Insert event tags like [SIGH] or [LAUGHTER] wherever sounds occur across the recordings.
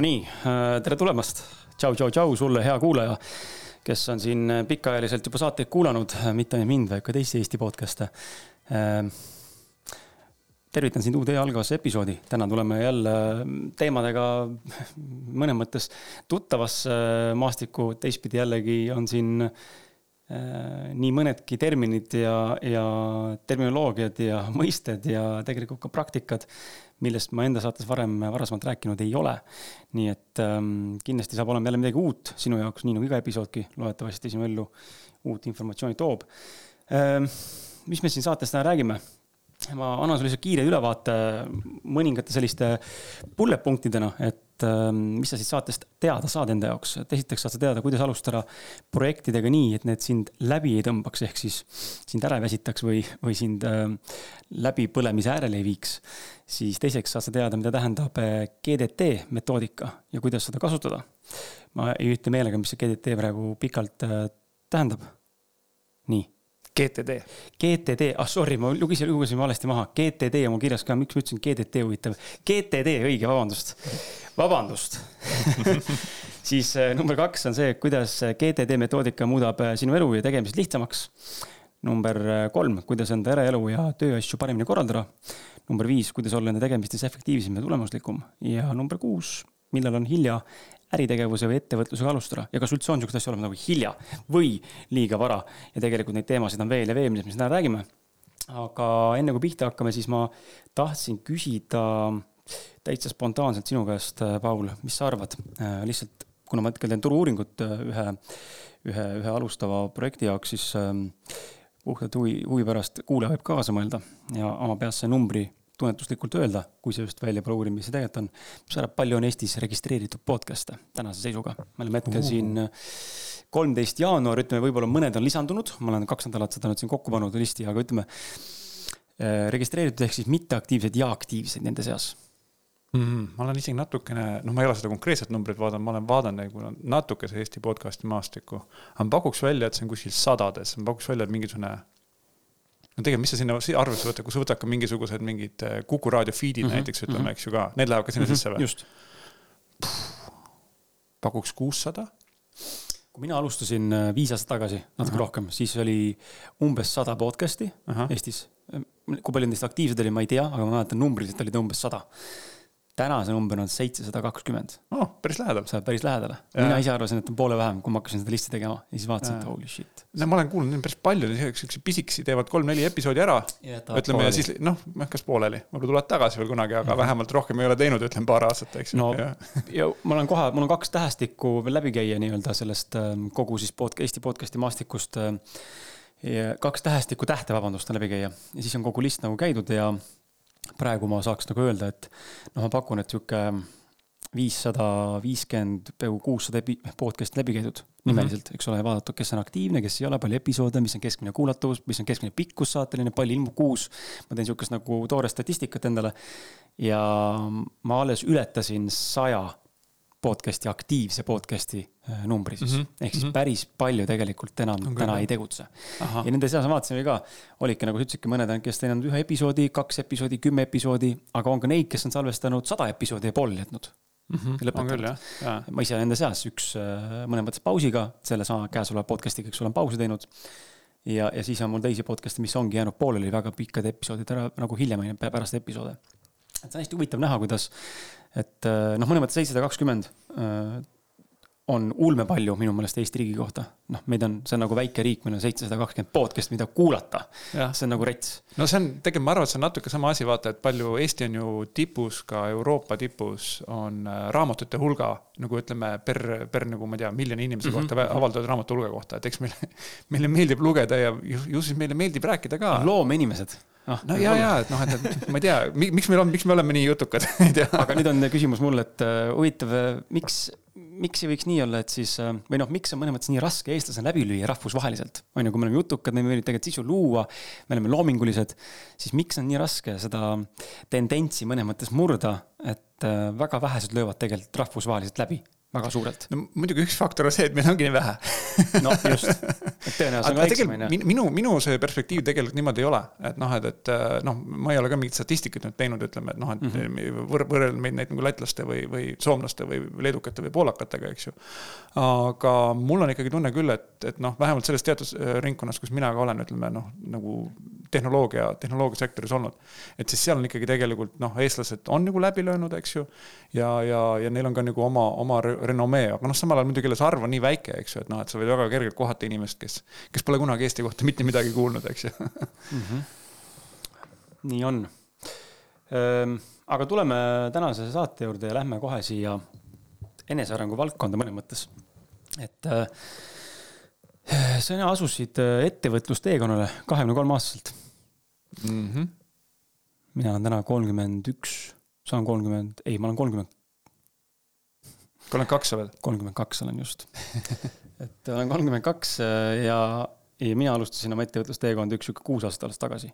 Nonii, tere tulemast. tšau, tšau, tšau sulle, hea kuulaja, kes on siin pikaajaliselt juba saateid kuulanud, mitte ainult mind, vaid ka teisi Eesti podcast'e. tervitan sind uude algavasse episoodi. täna tuleme jälle teemadega mõnes mõttes tuttavasse maastikku, teistpidi jällegi on siin nii mõnedki terminid ja, ja terminoloogiad ja mõisted ja tegelikult ka praktikad millest ma enda saates varem, varasemalt rääkinud ei ole. nii et ähm, kindlasti saab olema jälle midagi uut sinu jaoks, nii nagu iga episoodki loodetavasti sinu ellu uut informatsiooni toob ähm,. mis me siin saates täna räägime? ma annan sulle lihtsalt kiire ülevaate mõningate selliste bullet punktidena, et ähm, mis sa siit saatest teada saad enda jaoks. et esiteks saad sa teada, kuidas alustada projektidega nii, et need sind läbi ei tõmbaks, ehk siis sind ära ei väsitaks või, või sind ähm, läbipõlemise äärele ei viiks. siis teiseks saad sa teada, mida tähendab äh, GDT metoodika ja kuidas seda kasutada. ma ei ütle meelega, mis see GDT praegu pikalt äh, tähendab. nii GTD. GTD, ah sorry, ma lugesin, lugesin valesti maha, GTD on mul kirjas ka, miks ma ütlesin GTT huvitav. GTD, õige, vabandust, vabandust [LAUGHS] siis äh, number kaks on see, kuidas GTD metoodika muudab äh, sinu elu ja tegemised lihtsamaks. number äh, kolm, kuidas enda eraelu ja tööasju paremini korraldada. number viis, kuidas olla enda tegemistes efektiivsem ja tulemuslikum ja number kuus, millal on hilja äritegevuse või ettevõtlusega alustada ja kas üldse on sihukest asja olemas nagu hilja või liiga vara. ja tegelikult neid teemasid on veel ja veel, millest me täna räägime. aga enne kui pihta hakkame, siis ma tahtsin küsida täitsa spontaanselt sinu käest, Paul, mis sa arvad, lihtsalt kuna ma hetkel teen turu-uuringut äh, ühe, ühe, ühe alustava projekti jaoks, siis ähm, puhtalt huvi, huvi pärast kuulaja võib kaasa mõelda ja oma peas see numbri tunnetuslikult öelda, kui see just välja pole uurinud, mis see tegelikult on. mis sa arvad, palju on Eestis registreeritud podcast'e tänase seisuga? me oleme hetkel siin kolmteist jaanuar, ütleme, võib-olla mõned on lisandunud, ma olen kaks nädalat seda nüüd siin kokku pannud listi, aga ütleme. Eh, registreeritud ehk siis mitteaktiivsed ja aktiivsed nende seas mm. -hmm. ma olen isegi natukene, noh, ma ei ole seda konkreetset numbrit vaadanud, ma olen vaadanud nagu natukese Eesti podcast'i maastikku. aga ma pakuks välja, et see on kuskil sadades, ma pakuks välja, et mingisugune no tegelikult, mis sa sinna arvesse võtad, kui sa võtad ka mingisugused mingid äh, Kuku raadio feed'id mm -hmm, näiteks ütleme mm, -hmm. eks ju ka, need lähevad ka sinna mm -hmm, sisse või? just. pakuks kuussada. kui mina alustasin äh, viis aastat tagasi, natuke uh -huh. rohkem, siis oli umbes sada podcast'i uh -huh. Eestis. kui palju nendest aktiivsed oli, ma ei tea, aga ma mäletan, numbriliselt oli ta umbes sada täna see number on seitsesada kakskümmend. oh, päris lähedal. sa oled päris lähedal. mina ise arvasin, et on poole vähem, kui ma hakkasin seda listi tegema ja siis vaatasin, et holy shit. no ma olen kuulnud, päris palju, siukseid pisikesi teevad kolm-neli episoodi ära. ütleme ja siis noh, kas pooleli, võib-olla tulevad tagasi veel kunagi, aga mm -hmm. vähemalt rohkem ei ole teinud, ütleme paar aastat, eks ju. no ja, ma olen kohe, mul on kaks tähestikku veel läbi käia nii-öelda sellest ähm, kogu siis pod-, Eesti podcast'i maastikust. Ähm, kaks tähestikku tähte, vabandust, on läbi käia ja siis on kogu list nagu käidud ja praegu ma saaks nagu öelda, et noh, ma pakun, et sihuke viissada viiskümmend, peaaegu kuussada podcast'i läbi käidud nimeliselt mm, -hmm. eks ole, vaadatud, kes on aktiivne, kes ei ole, palju episoode, mis on keskmine kuulatavus, mis on keskmine pikkus saateline, palju ilmub kuus. ma teen sihukest nagu toore statistikat endale. ja ma alles ületasin saja podcast'i, aktiivse podcast'i äh, numbri siis mm. -hmm. ehk siis mm -hmm. päris palju tegelikult enam okay. täna ei tegutse. ja nende seas vaatasime ka, olidki nagu sa ütlesidki, mõned on, kes teinud ühe episoodi, kaks episoodi, kümme episoodi, aga on ka neid, kes on salvestanud sada episoodi ja pool jätnud mm. -hmm. on ja.. ma ise nende seas, üks äh, mõnes mõttes pausiga, sellesama käesoleva podcast'iga, eks ole, olen pausi teinud. ja, ja siis on mul teisi podcast'e, mis ongi jäänud pooleli väga pikkade episoodid ära nagu hiljem, pärast episoode. et see on hästi huvitav näha, kuidas et äh, noh, mõnes mõttes seitsesada kakskümmend äh, on ulme palju minu meelest Eesti riigi kohta. noh, meid on, see on nagu väike riik, meil on seitsesada kakskümmend podcast'i, mida kuulata. see on nagu rets. no see on, tegelikult ma arvan, et see on natuke sama asi, vaata, et palju Eesti on ju tipus, ka Euroopa tipus on äh, raamatute hulga. nagu ütleme, per, per nagu ma ei tea, miljoni inimese mm -hmm. kohta avaldatud raamatu hulga kohta, et eks meile, [LAUGHS] meile meeldib lugeda ja ju, ju siis meile meeldib rääkida ka. loomeinimesed ah, no ja, ja, et noh, et, ma ei tea, miks meil on, miks me oleme nii jutukad [LAUGHS] ei tea. aga nüüd on küsimus mulle, et uh, huvitav, miks, miks ei võiks nii olla, et siis uh, või noh, miks on mõnes mõttes nii raske eestlasena läbi lüüa rahvusvaheliselt? on ju, kui me oleme jutukad, me võime tegelikult sisu luua, me oleme loomingulised, siis miks on nii raske seda tendentsi mõnes mõttes murda, et väga vähesed löövad tegelikult rahvusvaheliselt läbi väga suurelt. no muidugi üks faktor on see, et meil ongi nii vähe no just, et tõenäoliselt on väiksem on ju. minu, minu see perspektiiv tegelikult niimoodi ei ole, et noh, et, et noh, ma ei ole ka mingit statistikat nüüd teinud, ütleme, et noh, et mm -hmm. võr-, võrrelda meid näiteks nagu lätlaste või, või soomlaste või leedukate või poolakatega, eks ju. aga mul on ikkagi tunne küll, et, et noh, vähemalt selles teadusringkonnas, kus mina ka olen, ütleme noh, nagu tehnoloogia, tehnoloogiasektoris olnud. et siis seal on ikkagi tegelikult noh, eestlased on nagu läbi löönud, eks ju. ja, ja, ja neil on ka nagu oma, oma renomee, aga noh, samal ajal muidugi see arv on nii väike, eks ju, et noh, et sa võid väga kergelt kohata inimest, kes, kes pole kunagi Eesti kohta mitte midagi kuulnud, eks ju mm. -hmm. nii on ehm,. aga tuleme tänase saate juurde ja lähme kohe siia enesearengu valdkonda mõnes mõttes. et äh, sina asusid äh, ettevõtlusteekonnale kahekümne kolme aastaselt mm. -hmm. mina olen täna kolmkümmend üks, saan kolmkümmend, ei, ma olen kolmkümmend. kolmkümmend kaks sa oled? kolmkümmend kaks olen just [LAUGHS] et olen kolmkümmend kaks äh, ja, ja mina alustasin oma ettevõtlusteekonda üks sihuke kuus aastat alles tagasi.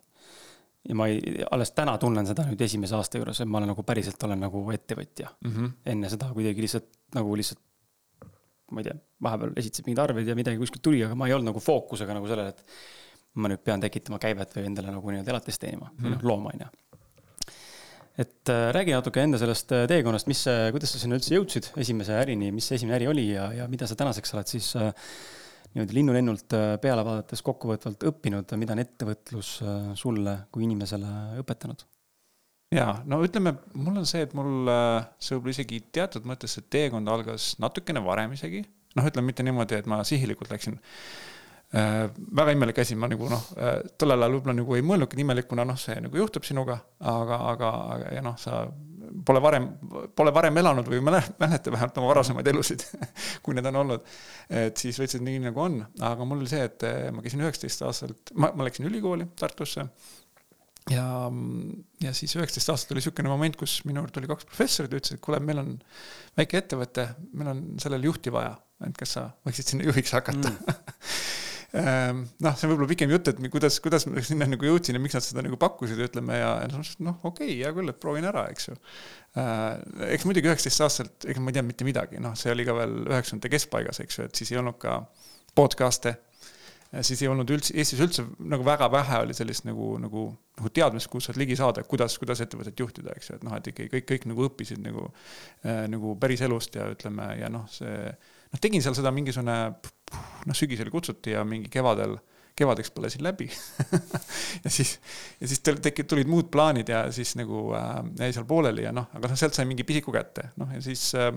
ja ma ei, alles täna tunnen seda nüüd esimese aasta juures, et ma olen nagu päriselt olen nagu ettevõtja mm. -hmm. enne seda kuidagi lihtsalt nagu lihtsalt ma ei tea, vahepeal esitasid mingeid arveid ja midagi kuskilt tuli, aga ma ei olnud nagu fookusega nagu sellele, et ma nüüd pean tekitama käivet või endale nagu nii-öelda elatist teenima mm. või noh, looma, on ju. et äh, räägi natuke enda sellest äh, teekonnast, mis, kuidas sa sinna üldse jõudsid esimese ärini, mis see esimene äri oli ja, ja mida sa tänaseks oled siis äh, niimoodi linnulennult äh, peale vaadates kokkuvõtvalt õppinud, mida on ettevõtlus äh, sulle kui inimesele õpetanud? Jaa, no ütleme, mul on see, et mul äh, see võib-olla isegi teatud mõttes see teekond algas natukene varem isegi. noh, ütleme mitte niimoodi, et ma sihilikult läksin äh,. väga imelik asi, ma nagu noh äh,, tollel ajal võib-olla nagu ei mõelnudki imelik, kuna noh, see nagu juhtub sinuga, aga, aga, aga ja noh, sa pole varem, pole varem elanud või mäleta vähemalt oma varasemaid elusid [LAUGHS] kui need on olnud. et siis võtsid nii nagu on, aga mul oli see, et äh, ma käisin üheksateist aastaselt, ma, ma läksin ülikooli Tartusse ja, ja siis üheksateist aastat oli niisugune moment, kus minu juurde tuli kaks professorit ja ütlesid, et kuule, meil on väike ettevõte, meil on sellele juhti vaja, et kas sa võiksid sinna juhiks hakata mm. Ehm, [LAUGHS] noh, see on võib-olla pikem jutt, et kuidas, kuidas ma sinna nagu jõudsin ja miks nad seda nagu pakkusid, ütleme ja, ja noh, okei okay,, hea küll, et proovin ära, eks ju. Ehm, eks muidugi üheksateist aastaselt, ega ma ei teadnud mitte midagi, noh, see oli ka veel üheksakümnendate keskpaigas, eks ju, et siis ei olnud ka podcast'e siis ei olnud üldse, Eestis üldse nagu väga vähe oli sellist nagu, nagu, nagu teadmist, kus saad ligi saada, kuidas, kuidas ettevõtet juhtida, eks ju, et noh, et ikkagi kõik, kõik nagu õppisid nagu äh,, nagu päris elust ja ütleme, ja noh, see, noh, tegin seal seda mingisugune, noh, sügisel kutsuti ja mingi kevadel, kevadeks põlesin läbi [LAUGHS] ja siis, ja siis tekkisid, tulid muud plaanid ja siis nagu äh, jäi seal pooleli ja noh, aga noh, sealt sai mingi pisiku kätte, noh ja siis äh,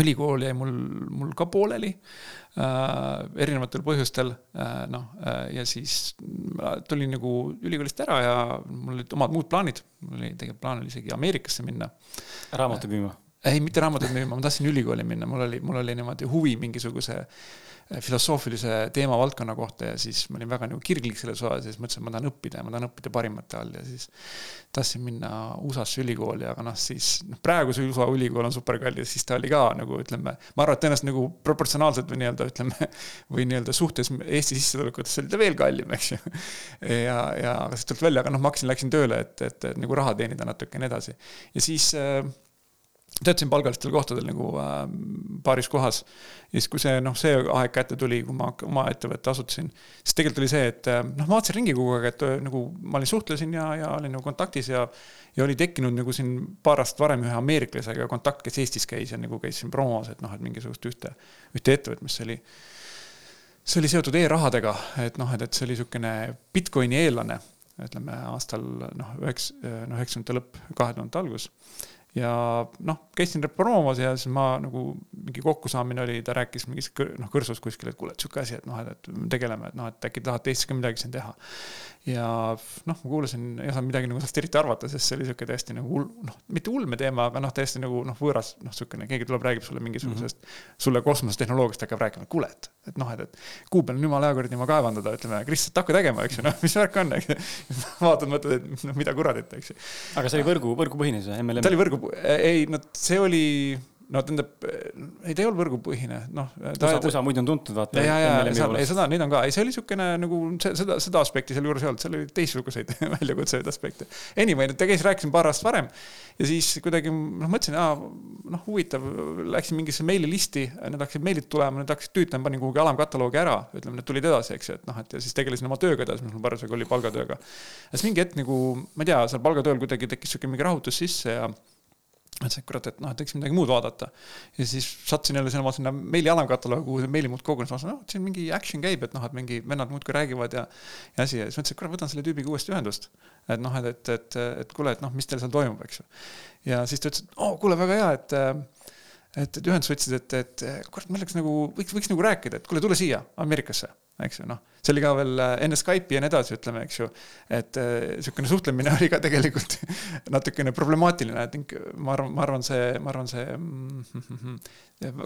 ülikool jäi mul, mul ka pooleli äh, erinevatel põhjustel äh, noh äh, ja siis tulin nagu ülikoolist ära ja mul olid omad muud plaanid, mul oli tegelikult plaan oli isegi Ameerikasse minna. raamatuid müüma? ei, mitte raamatuid müüma, ma tahtsin ülikooli minna, mul oli, mul oli niimoodi huvi mingisuguse äh, filosoofilise teemavaldkonna kohta ja siis ma olin väga nagu kirglik selles osas ja siis mõtlesin, et ma tahan õppida ja ma tahan õppida parimate all ja siis tahtsin minna USA-sse ülikooli, aga noh, siis noh, praegu see USA ülikool on superkallis, siis ta oli ka nagu ütleme, ma arvan, et tõenäoliselt nagu proportsionaalselt või nii-öelda ütleme, või nii-öelda suhtes Eesti sissetulekutesse oli ta veel kallim, eks ju. ja, ja aga siis tuleb välja, aga noh, ma hakkasin, läksin tööle, et, et, et nagu raha teenida natuke ja nii edasi. ja siis äh, töötasin palgalistel kohtadel nagu äh, paaris kohas. ja siis, kui see noh, see aeg kätte tuli, kui ma oma ettevõtte asutasin, siis tegelikult oli see, et äh, noh, ma vaatasin ringi kogu aeg, et äh, nagu ma olin, suhtlesin ja, ja olin nagu kontaktis ja. ja oli tekkinud nagu siin paar aastat varem ühe ameeriklasega kontakt, kes Eestis käis ja nagu käis siin promos, et noh, et mingisugust ühte, ühte ettevõtet, mis oli. see oli seotud e-rahadega, et noh, et, et see oli niisugune Bitcoini eellane, ütleme aastal noh, üheks, noh, üheksakümnendate lõpp, kahe tuhandete algus ja noh, käisin promos ja siis ma nagu mingi kokkusaamine oli, ta rääkis mingis noh, kõrsus kuskil, et kuule, et sihuke asi, et noh, et tegeleme, et noh, et äkki tahate Eestis ka midagi siin teha. Ja noh, ma kuulasin, ei osanud midagi nagu sellest eriti arvata, sest see oli sihuke täiesti nagu hull, noh, mitte ulme teema, aga noh, täiesti nagu noh, võõras, noh, sihukene, keegi tuleb, räägib sulle mingisugusest mm, -hmm. sulle kosmosetehnoloogiast hakkab rääkima, kuule, et, et noh, et, et kuu peal on jumala hea kuradi ilma kaevandada, ütleme, Kristjan, hakka tegema, eks ju, noh, mis värk on, eks ju. [LAUGHS] vaatad, mõtled, et noh, mida kuradit, eks ju. aga see oli võrgu, võrgupõhine see MLM? ta oli võrgu, ei, no see oli no tähendab, ei ta ei olnud võrgupõhine, noh. USA, USA muidu on tuntud, vaata. ja, ja, ja ei seda, neid on ka, ei see oli niisugune nagu seda, seda aspekti seal juures ei olnud, seal oli teistsuguseid [LAUGHS] väljakutseid aspekte. Anyway, ta käis, rääkisin paar aastat varem ja siis kuidagi noh, mõtlesin, aa, noh, huvitav, läksin mingisse meililisti, need hakkasid meilid tulema, need hakkasid tüütama, panin kuhugi alamkataloogi ära, ütleme, need tulid edasi, eks ju, et noh, et ja siis tegelesin oma tööga edasi, mis mul parasjagu oli palgatööga. ja siis mingi hetk nagu, ma ei tea, seal palgatööl kuidagi tekkis sihuke mingi rahutus sisse ja mõtlesin, et kurat, et noh, et võiks midagi muud vaadata. ja siis sattusin jälle sinna, sinna meili alamkataloogi, kuhu meili muud kogunes, ma mõtlesin, noh, siin mingi action käib, et noh, et mingi vennad muudkui räägivad ja. ja asi ja siis mõtlesin, et kurat, võtan selle tüübiga uuesti ühendust. et noh, et, et, et, et kuule, et noh, mis teil seal toimub, eks ju. ja siis ta ütles, et oo oh,, kuule, väga hea, et et, et ühendus võtsid, et, et kurat, me oleks nagu, võiks, võiks nagu rääkida, et kuule, tule siia Ameerikasse eks ju, noh, see oli ka veel äh, enne Skype'i ja nii edasi, ütleme, eks ju. et niisugune äh, suhtlemine [LAUGHS] oli ka tegelikult natukene problemaatiline, et ma arvan, ma arvan, see, ma arvan, see mm,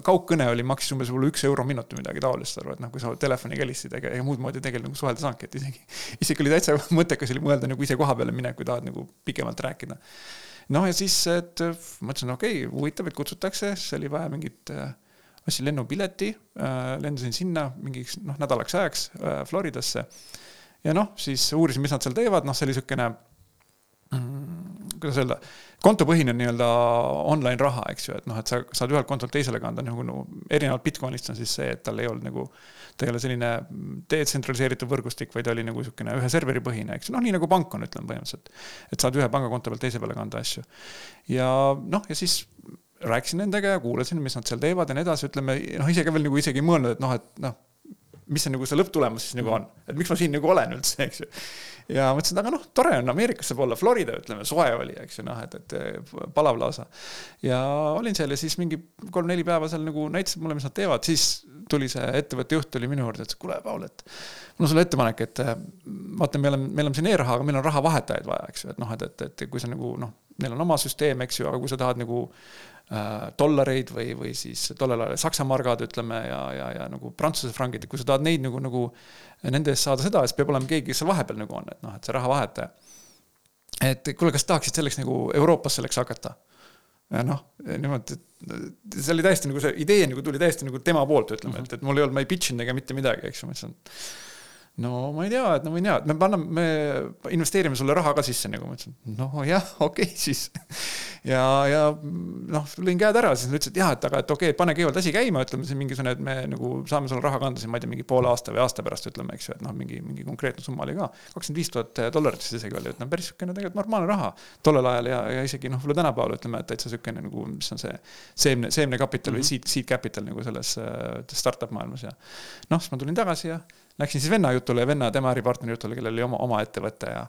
kaugkõne oli, maksis umbes võib-olla üks euro minut või midagi taolist, arvad, noh, kui sa telefoniga helistasid, ega, ega muud moodi tegelikult nagu suhelda saanudki, et isegi, isegi oli täitsa [LAUGHS] mõttekas oli mõelda nagu ise koha peale minek, kui tahad nagu pikemalt rääkida. noh, ja siis, et mõtlesin, okei okay,, huvitav, et kutsutakse, siis oli vaja mingit äh, ostsin lennupileti, äh, lendasin sinna mingiks noh, nädalaks ajaks äh, Floridasse. ja noh, siis uurisin, mis nad seal teevad, noh, see oli niisugune mm, kuidas öelda, kontopõhine nii-öelda online raha, eks ju, et noh, et sa saad ühelt kontolt teisele kanda nagu no, erinevalt Bitcoinist on siis see, et tal ei olnud nagu, ta ei ole selline detsentraliseeritud võrgustik, vaid oli nagu niisugune ühe serveri põhine, eks ju, noh, nii nagu pank on, ütleme põhimõtteliselt. et saad ühe pangakonto pealt teise peale kanda asju. ja noh, ja siis rääkisin nendega ja kuulasin, mis nad seal teevad ja nii edasi, ütleme noh, ise ka veel nagu isegi ei mõelnud, et noh, et noh, mis see nagu see lõpptulemus siis nagu on, et miks ma siin nagu olen üldse, eks ju. ja mõtlesin, et aga noh, tore on Ameerikas saab olla, Florida ütleme, soe oli, eks ju, noh, et, et palav lausa. ja olin seal ja siis mingi kolm-neli päeva seal nagu näitasid mulle, mis nad teevad, siis tuli see ettevõtte juht tuli minu juurde, ütles, kuule, Paul, et mul on sulle ettepanek, et vaata, me oleme, me oleme siin e-raha, aga meil on rahavahetajaid vaja, eks ju, et noh, et, et, et kui sa nagu noh, neil on oma süsteem, eks ju, aga kui sa tahad nagu Äh, dollareid või, või siis tollel ajal Saksa margad, ütleme, ja, ja, ja nagu Prantsuse frangid, et kui sa tahad neid nagu, nagu nende eest saada seda, siis peab olema keegi, kes seal vahepeal nagu on, et noh, et see rahavahetaja. et kuule, kas tahaksid selleks nagu Euroopas selleks hakata? ja noh, niimoodi, et see oli täiesti nagu see idee nagu tuli täiesti nagu tema poolt, ütleme, et, et mul ei olnud, ma ei pitch inud ega mitte midagi, eks ju, ma ütlesin no ma ei tea, et no ma ei tea, et me anname, me investeerime sulle raha ka sisse, nagu ma ütlesin. no jah, okei okay, [LAUGHS] siis. ja, ja noh, lõin käed ära, siis nad ütlesid jah, et aga, et okei okay,, pane kõigepealt asi käima, ütleme siin mingisugune, et me nagu saame sulle raha kanda siin, ma ei tea, mingi poole aasta või aasta pärast ütleme, eks ju, et noh, mingi, mingi konkreetne summa oli ka. kakskümmend viis tuhat dollarit vist isegi oli, et noh, päris niisugune tegelikult normaalne raha tollel ajal ja, ja isegi noh, võib-olla tänapäeval ütleme, et täitsa niisugune nagu, mis on see seemne, seemnekapital mm -hmm. või seed, seed capital nagu selles uh, startup maailmas ja noh, siis ma tulin tagasi ja läksin siis venna jutule ja venna, tema äripartneri jutule, kellel oli oma, oma ettevõte ja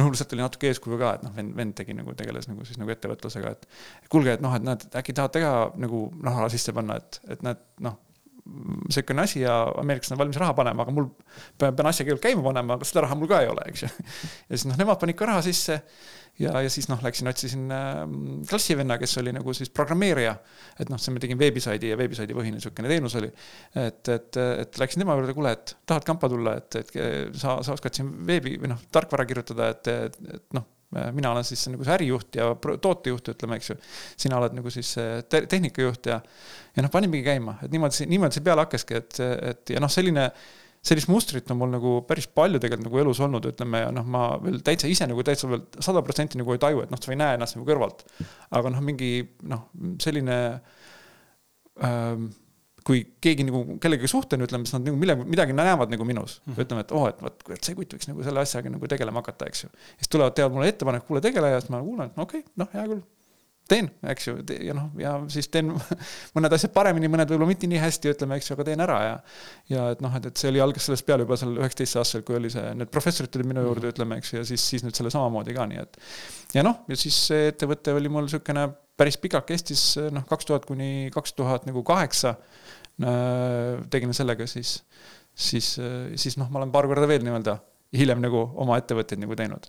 noh, lihtsalt oli natuke eeskuju ka, et noh, vend, vend tegi nagu, tegeles nagu siis nagu ettevõtlusega, et kuulge, et noh, et näed, äkki tahate ka nagu raha sisse panna, et, et näed, noh, niisugune asi ja ameeriklased on valmis raha panema, aga mul, pean, asja kõigepealt käima panema, aga seda raha mul ka ei ole, eks ju. [LAUGHS] ja siis noh, nemad panid ka raha sisse ja, ja siis noh, läksin otsisin äh, klassivenna, kes oli nagu siis programmeerija. et noh, siis me tegime veebisaidi ja veebisaidi põhine niisugune teenus oli. et, et, et läksin tema juurde, kuule, et tahad kampa tulla, et, et sa, sa oskad siin veebi või noh, tarkvara kirjutada, et, et, et noh mina olen siis nagu see ärijuht ja tootejuht, ütleme, eks ju. sina oled nagu siis te tehnikajuht ja, ja noh, panimegi käima, et niimoodi, niimoodi see peale hakkaski, et, et ja noh, selline sellist mustrit on mul nagu päris palju tegelikult nagu elus olnud, ütleme ja noh, ma veel täitsa ise nagu täitsa veel sada protsenti nagu ei taju, et noh, sa ei näe ennast nagu kõrvalt. aga noh, mingi noh, selline ähm, kui keegi nagu kellegagi suhtlen, ütleme, siis nad nagu millegi, midagi näevad nagu minus mm. -hmm. ütleme, et oh, et vot, kurat, see kutt võiks nagu selle asjaga nagu tegelema hakata, eks ju. siis tulevad, teevad mulle ettepaneku, kuule tegele ja siis ma kuulan, et okei okay,, noh, hea küll teen, eks ju, ja noh, ja siis teen [LAUGHS] mõned asjad paremini, mõned võib-olla mitte nii hästi, ütleme, eks ju, aga teen ära ja. ja et noh, et, et see oli, algas sellest peale juba seal üheksateistaastaselt, kui oli see, need professorid tulid minu juurde, mhm. ütleme, eks ju, ja siis, siis nüüd selle samamoodi ka, nii et. ja noh, ja siis see ettevõte oli mul niisugune päris pikalt kestis, noh, kaks tuhat kuni kaks tuhat nagu kaheksa. tegin sellega siis, siis, siis noh, ma olen paar korda veel nii-öelda hiljem nagu oma ettevõtteid nagu teinud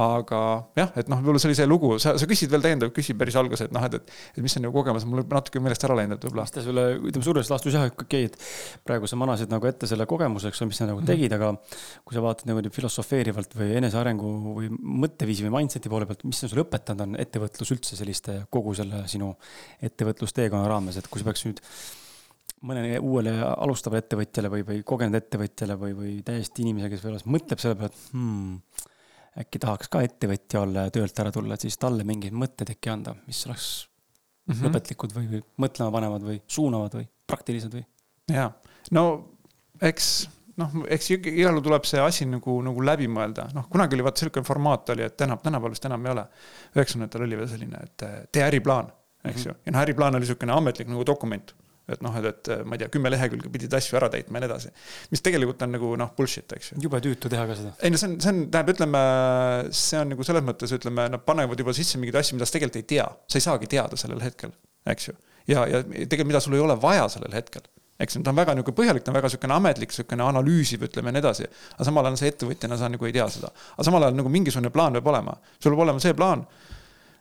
aga jah, et noh, võib-olla see oli see lugu, sa, sa küsid veel täiendavalt, küsi päris alguses, et noh, et, et, et mis on nagu kogemus, mul natuke meelest ära läinud, et võib-olla. mis ta sulle, ütleme suures laastus jah, okei et praegu sa manasid nagu ette selle kogemuse, eks ole, mis sa nagu mhm. tegid, aga kui sa vaatad niimoodi filosofeerivalt või enesearengu või mõtteviisi või mindset'i poole pealt, mis on sulle õpetanud, on ettevõtlus üldse selliste, kogu selle sinu ettevõtlusteekonna raames, et kui sa peaks nüüd mõnele uuele alustavale ettevõtjale või, või kogenud ettevõtjale või, või täiesti inimesele, kes veel mõtleb selle peale, et hmm, äkki tahaks ka ettevõtja olla ja töölt ära tulla, et siis talle mingeid mõtteid äkki anda, mis oleks mm -hmm. lõpetlikud või, või mõtlema panevad või suunavad või praktilised või? jaa, no eks noh, eks igal juhul tuleb see asi nagu, nagu läbi mõelda, noh, kunagi oli vaata sihuke formaat oli, et täna, tänapäeval vist enam ei ole. üheksakümnendatel oli veel selline, et tee äriplaan, eks mm -hmm. ju, ja noh, äriplaan oli sihukene ametlik nagu dokument et noh, et, et ma ei tea, kümme lehekülge pidid asju ära täitma ja nii edasi. mis tegelikult on nagu noh, bullshit, eks ju. jube tüütu teha ka seda. ei no see on, see on, tähendab, ütleme, see on nagu selles mõttes, ütleme, nad panevad juba sisse mingeid asju, mida sa tegelikult ei tea. sa ei saagi teada sellel hetkel, eks ju. ja, ja tegelikult, mida sul ei ole vaja sellel hetkel eks ta on väga niisugune põhjalik, ta on väga niisugune ametlik, niisugune analüüsiv, ütleme ja nii edasi. aga samal ajal sa ettevõtjana, sa nagu ei tea seda. aga samal ajal nagu mingisugune plaan peab olema. sul peab olema see plaan,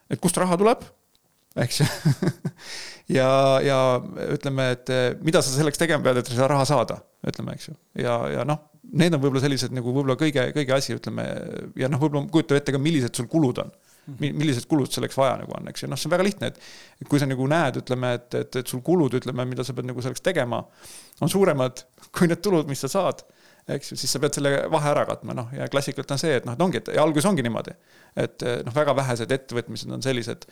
et kust raha tuleb, eks ju [LAUGHS] ja, ja ütleme, et eh, mida sa selleks tegema pead, et seda raha saada, ütleme, eks ju. ja, ja noh, need on võib-olla sellised nagu võib-olla kõige, kõige asi, ütleme. ja noh, võib-olla kujuta ette ka, millised sul kulud on. millised kulud selleks vaja nagu on, eks ju, noh, see on väga lihtne, et kui sa nagu näed, ütleme, et, et, et sul kulud, ütleme, mida sa pead nagu selleks tegema, on suuremad [LAUGHS] kui need tulud, mis sa saad eks ju, siis sa pead selle vahe ära katma, noh ja klassikalt on see, et noh, et ongi, et alguses ongi niimoodi. et noh, väga vähesed ettevõtmised on sellised,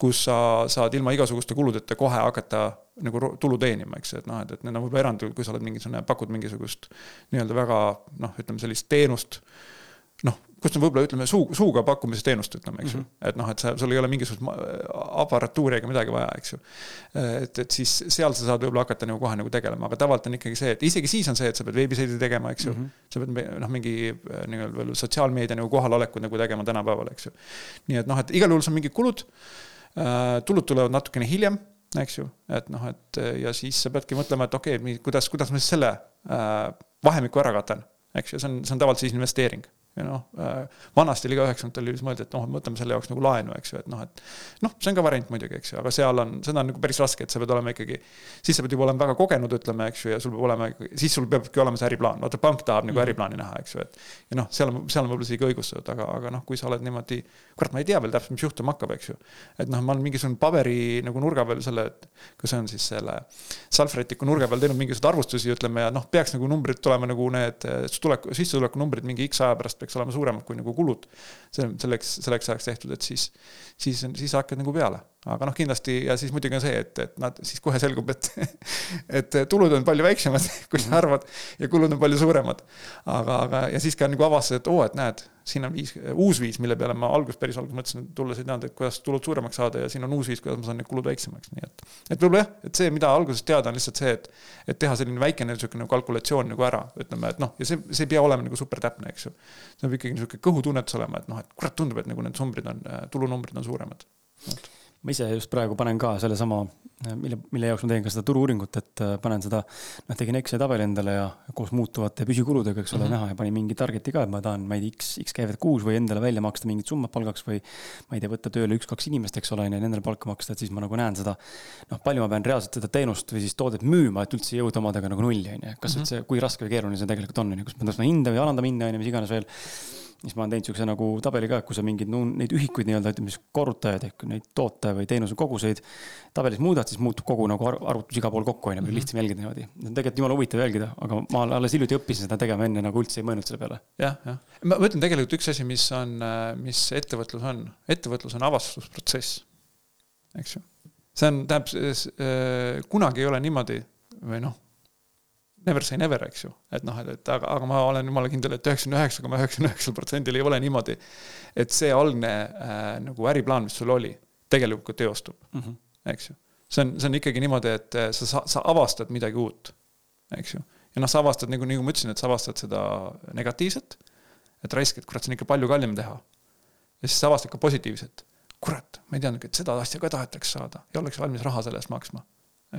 kus sa saad ilma igasuguste kuludeta kohe hakata nagu tulu teenima, eks et noh, et, et need on võib-olla erandid, kui sa oled mingisugune, pakud mingisugust nii-öelda väga noh, ütleme sellist teenust noh, kus on võib-olla ütleme suu, suuga pakkumise teenust, ütleme, eks ju mm -hmm.. et noh, et sa, sul ei ole mingisugust aparatuuri ega midagi vaja, eks ju. et, et siis seal sa saad võib-olla hakata nagu kohe nagu tegelema, aga tavaliselt on ikkagi see, et isegi siis on see, et sa pead veebiseidi tegema, eks ju mm. -hmm. sa pead noh, mingi nii-öelda veel sotsiaalmeedia nagu kohaloleku nagu tegema tänapäeval, eks ju. nii et noh, et igal juhul sul on mingid kulud tulud tulevad natukene hiljem, eks ju, et noh, et ja siis sa peadki mõtlema, et okei okay,, kuidas, kuidas ma siis selle äh, vahemiku ära katan, eks ju, see on, see on tavaliselt siis investeering ja noh, äh, vanasti oli ka üheksakümnendatel oli siis mõeldi, et noh, võtame selle jaoks nagu laenu, eks ju, et noh, et noh, see on ka variant muidugi, eks ju, aga seal on, seda on nagu päris raske, et sa pead olema ikkagi, siis sa pead juba olema väga kogenud, ütleme, eks ju, ja sul peab olema, siis sul peabki olema see äriplaan, vaata pank tahab nagu mm. äriplaani näha, eks ju, et ja noh, seal on, seal on võib-olla isegi õigustatud, aga, aga noh, kui sa oled niimoodi, kurat, ma ei tea veel täpselt, mis juhtuma hakkab, eks ju. et noh, ma olen mingisugune paberi nagu nurga peal selle, kas see on siis selle salvrätiku nurga peal teinud mingisuguseid arvustusi, ütleme, ja noh, peaks nagu numbrid tulema nagu need tuleku, sissetuleku numbrid mingi X aja pärast peaks olema suuremad kui nagu kulud. see, selleks, selleks ajaks tehtud, et siis, siis, siis hakkad nagu peale aga noh, kindlasti ja siis muidugi on see, et, et nad siis kohe selgub, et, et tulud on palju väiksemad, [LAUGHS] kui sa mhm. arvad ja kulud on palju suuremad. aga, aga ja siis ka nagu avastad, et oo, et näed, siin on viis, uus viis, mille peale ma alguses, päris alguses mõtlesin, et tulles ei teadnud, et kuidas tulud suuremaks saada ja siin on uus viis, kuidas ma saan need kulud väiksemaks, nii et. et võib-olla jah, et see, mida alguses teada, on lihtsalt see, et, et teha selline väikene niisugune kalkulatsioon nagu ära, ütleme, et noh, ja see, see ei pea olema nagu super täpne, eks ju. see peab ikkagi niisugune kõhutunnetus olema, et noh, et kurat, tundub, et nagu need numbrid on, tulunumbrid on suuremad ma ise just praegu panen ka sellesama, mille, mille jaoks ma teen ka seda turu-uuringut, et äh, panen seda, noh, tegin Exceli tabeli endale ja koos muutuvate püsikuludega, eks ole mm, -hmm. näha ja panin mingi target'i ka, et ma tahan, ma ei tea, X, X käivet kuus või endale välja maksta mingit summat palgaks või ma ei tea, võtta tööle üks-kaks inimest, eks ole, on ju, nendele palka maksta, et siis ma nagu näen seda, noh, palju ma pean reaalselt seda teenust või siis toodet müüma, et üldse jõuda omadega nagu nulli, on ju. kas mm -hmm. üldse, kui raske või keeruline see tegelikult on, on ju, kas ma tõstma hinda või alandama hinda, on ju, mis iganes veel siis ma olen teinud siukse nagu tabeli ka, kui sa mingeid no, neid ühikuid nii-öelda ütleme siis korrutajaid ehk neid toote või teenuse koguseid tabelis muudad, siis muutub kogu nagu arvutus igal pool kokku, on ju, lihtsam jälgida niimoodi. see on tegelikult jumala huvitav jälgida, aga ma alles hiljuti õppisin seda tegema enne nagu üldse ei mõelnud selle peale. jah, jah. ma mõtlen tegelikult üks asi, mis on, mis ettevõtlus on, ettevõtlus on avastusprotsess, eks ju. see on, tähendab, kunagi ei ole niimoodi või noh never say never, eks ju. et noh, et, et aga, aga ma olen jumala kindel et, et üheksakümne üheksa koma üheksakümne üheksal protsendil ei ole niimoodi, et see algne äh, nagu äriplaan, mis sul oli, tegelikult teostub mm, -hmm. eks ju. see on, see on ikkagi niimoodi, et äh, sa, sa, sa avastad midagi uut, eks ju. ja noh, sa avastad nagu, nagu ma ütlesin, et sa avastad seda negatiivset, et raisk, et kurat, see on ikka palju kallim teha. ja siis sa avastad ka positiivset. kurat, ma ei teadnudki, et seda asja ka tahetakse saada ja oleks valmis raha selle eest maksma,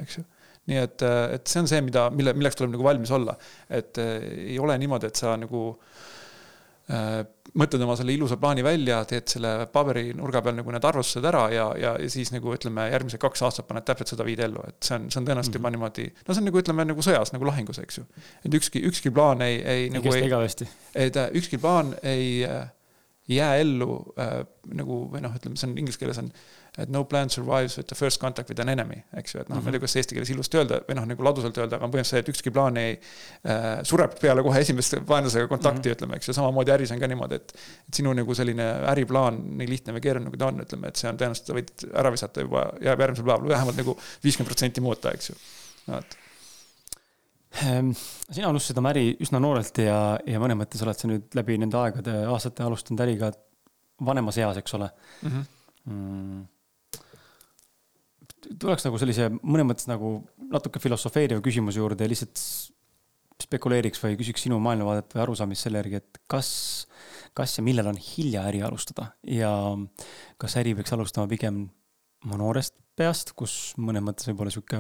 eks ju nii et, et see on see, mida, mille, milleks tuleb nagu valmis olla. et eh, ei ole niimoodi, et sa nagu äh, mõtled oma selle ilusa plaani välja, teed selle paberinurga peal nagu need arvustused ära ja, ja, ja siis nagu ütleme, järgmised kaks aastat paned täpselt seda viid ellu, et see on, see on tõenäoliselt juba mm -hmm. niimoodi. no see on nagu ütleme nagu sõjas nagu lahingus, eks ju. et ükski, ükski plaan ei, ei. ei nagu kesta igavesti. et ükski plaan ei äh, jää ellu äh, nagu või noh, ütleme, see on inglise keeles on et no plan survives with the first contact with an enemy, eks ju, et noh mm -hmm., ma ei tea, kuidas eesti keeles ilusti öelda või noh, nagu ladusalt öelda, aga põhimõtteliselt see, et ükski plaan ei äh, sureb peale kohe esimest vaenlasega kontakti mm, -hmm. ütleme, eks ju, samamoodi äris on ka niimoodi, et. et sinu nagu selline äriplaan, nii lihtne või keeruline, kui ta on, ütleme, et see on tõenäoliselt, sa võid ära visata juba, jääb järgmisel päeval vähemalt nagu viiskümmend protsenti muuta, eks ju, vot ehm, sina alustasid oma äri üsna noorelt ja, ja mõnes mõttes oled sa nüüd läbi nende aegade, aastate alustanud äriga vanemas eas, eks ole mm. -hmm. Mm tuleks nagu sellise mõnes mõttes nagu natuke filosofeeriva küsimuse juurde ja lihtsalt spekuleeriks või küsiks sinu maailmavaadet või arusaamist selle järgi, et kas, kas ja millal on hilja äri alustada ja kas äri peaks alustama pigem oma noorest peast, kus mõnes mõttes võib-olla sihuke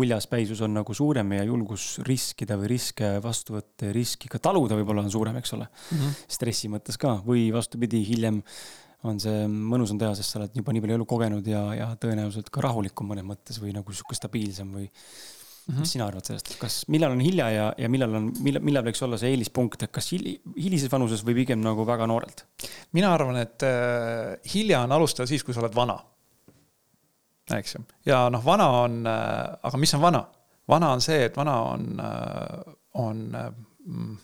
uljaspäisus on nagu suurem ja julgus riskida või riske vastu võtta ja riski ka taluda võib-olla on suurem, eks ole mm. -hmm. stressi mõttes ka või vastupidi, hiljem on see mõnusam teha, sest sa oled juba nii palju elu kogenud ja, ja tõenäoliselt ka rahulikum mõnes mõttes või nagu sihuke stabiilsem või Mm -hmm. mis sina arvad sellest, kas, millal on hilja ja, ja millal on, millal, millal võiks olla see eelispunkt, et kas hil, hilises vanuses või pigem nagu väga noorelt? mina arvan, et äh, hilja on alustada siis, kui sa oled vana. eks ju, ja noh, vana on äh,, aga mis on vana? vana on see, et vana on äh,, on äh,, mm,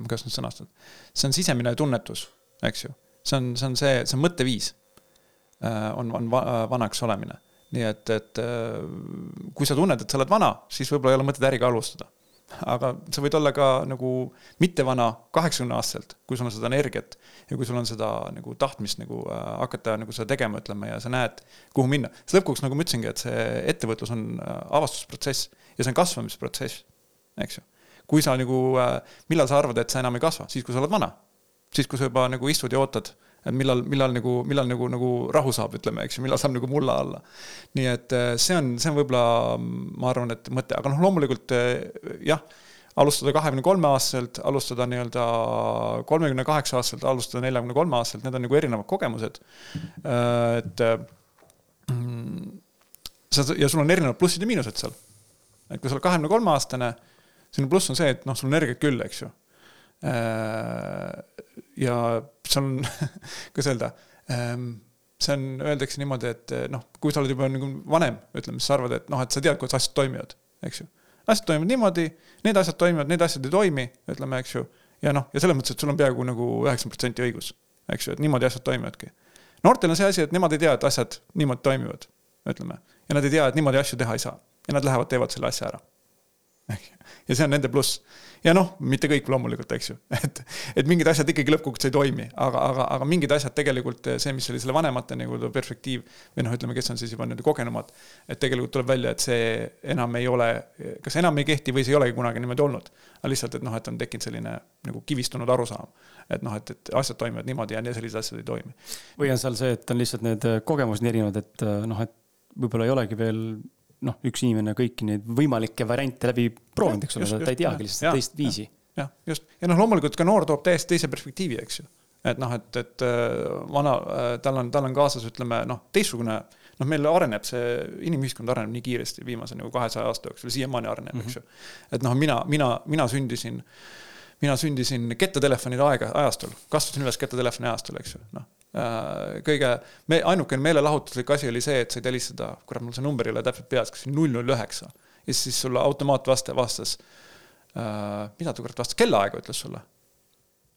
kuidas nüüd sõnastada, see on sisemine tunnetus, eks ju see on, see on see, see on mõtteviis. Äh, on, on vanaks olemine. nii et, et äh, kui sa tunned, et sa oled vana, siis võib-olla ei ole mõtet äriga alustada. aga sa võid olla ka nagu mitte vana kaheksakümne aastaselt, kui sul on seda energiat ja kui sul on seda nagu tahtmist nagu äh, hakata nagu seda tegema, ütleme, ja sa näed, kuhu minna. sest lõpuks, nagu ma ütlesingi, et see ettevõtlus on avastusprotsess ja see on kasvamisprotsess, eks ju. kui sa nagu, millal sa arvad, et sa enam ei kasva, siis kui sa oled vana siis, kui sa juba nagu istud ja ootad, et millal, millal nagu, millal nagu, nagu rahu saab, ütleme, eks ju, millal saab nagu mulla alla. nii et äh, see on, see on võib-olla, ma arvan, et mõte, aga noh, loomulikult äh, jah, alustada kahekümne kolme aastaselt, alustada nii-öelda kolmekümne kaheksa aastaselt, alustada neljakümne kolme aastaselt, need on nagu erinevad kogemused. Äh, et mm, sa, ja sul on erinevad plussid ja miinused seal. et kui sa oled kahekümne kolme aastane, sinu pluss on see, et noh, sul on energiat küll, eks ju ja see on [LAUGHS] kuidas öelda, ehm, see on, öeldakse niimoodi, et eh, noh, kui sa oled juba nagu vanem, ütleme, siis sa arvad, et noh, et sa tead, kuidas asjad toimivad, eks ju. asjad toimivad niimoodi, need asjad toimivad, need asjad ei toimi, ütleme, eks ju. ja noh, ja selles mõttes, et sul on peaaegu nagu üheksakümmend protsenti õigus, eks ju, et niimoodi asjad toimivadki. noortel on see asi, et nemad ei tea, et asjad niimoodi toimivad, ütleme. ja nad ei tea, et niimoodi asju teha ei saa. ja nad lähevad, teevad selle asja ära. [LAUGHS] ja see on nende pluss ja noh, mitte kõik loomulikult, eks ju, [LAUGHS] et, et mingid asjad ikkagi lõppkokkuvõttes ei toimi, aga, aga, aga mingid asjad tegelikult see, mis oli selle vanemate nagu perspektiiv või noh, ütleme, kes on siis juba nii-öelda kogenumad. et tegelikult tuleb välja, et see enam ei ole, kas enam ei kehti või see ei olegi kunagi niimoodi olnud. aga lihtsalt, et noh, et on tekkinud selline nagu kivistunud arusaam. et noh, et, et asjad toimivad niimoodi ja sellised asjad ei toimi. või on seal see, et on lihtsalt need kogemused nii erinevad, et noh, et võib-olla ei olegi veel noh, üks inimene kõiki neid võimalikke variante läbi proovinud, eks ole, ta ei teagi lihtsalt teist viisi. jah, just, ja noh, loomulikult ka noor toob täiesti teise perspektiivi, eks ju. et noh, et, et äh, vana, äh, tal on, tal on kaasas, ütleme noh, teistsugune, noh, meil areneb see, inimühiskond areneb nii kiiresti viimase nagu kahesaja aasta jooksul, siiamaani areneb mm, -hmm. eks ju. et noh, mina, mina, mina sündisin mina sündisin kettotelefonide aega, ajastul, kasvasin üles kettatelefoni ajastul, eks ju, noh kõige, me, ainukene meelelahutuslik asi oli see, et said helistada, kurat, mul see number ei ole täpselt peas, kas null null üheksa. ja siis sulle automaatvaste vastas äh,, mida ta kurat vastas, kellaaega? ütles sulle.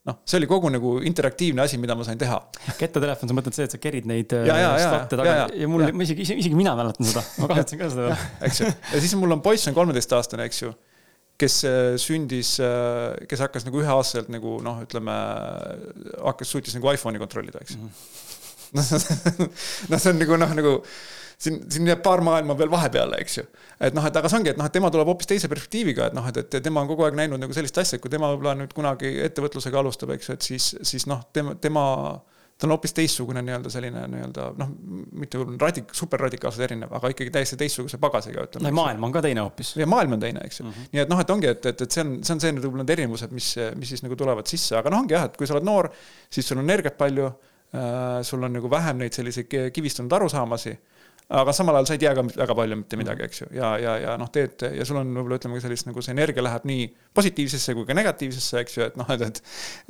noh, see oli kogu nagu interaktiivne asi, mida ma sain teha. kettatelefon, sa mõtled see, et sa kerid neid äh, slatte taga ja, ja, ja. Mul, ma isegi, isegi mina mäletan seda, ma kahetsen ka seda. [LAUGHS] Eks ju, ja siis mul on poiss on kolmeteistaastane, eks ju kes äh, sündis, äh, kes hakkas nagu üheaastaselt nagu noh, ütleme, hakkas, suutis nagu iPhone'i kontrollida, eks mm. -hmm. [LAUGHS] noh, see on nagu noh, nagu siin, siin jääb paar maailma veel vahepeale, eks ju. et noh, et aga see ongi, et noh, et tema tuleb hoopis teise perspektiiviga, et noh, et, et tema on kogu aeg näinud nagu sellist asja, et kui tema võib-olla nüüd kunagi ettevõtlusega alustab, eks ju, et siis, siis noh, tema, tema ta on hoopis teistsugune nii-öelda selline nii-öelda noh, mitte radik-, superradikaalselt erinev, aga ikkagi täiesti teistsuguse pagasiga, ütleme. maailm on ka teine hoopis. ja maailm on teine, eks ju mm -hmm.. nii et noh, et ongi, et, et, et see on, see on see võib-olla need erinevused, mis, mis siis nagu tulevad sisse, aga noh, ongi jah, et kui sa oled noor, siis sul on energiat palju äh,. sul on nagu vähem neid selliseid kivistunud arusaamasi aga samal ajal sa ei tea ka väga palju mitte midagi, eks ju, ja, ja, ja noh, teed ja sul on võib-olla ütleme ka sellist nagu see energia läheb nii positiivsesse kui ka negatiivsesse, eks ju, et noh, et, et.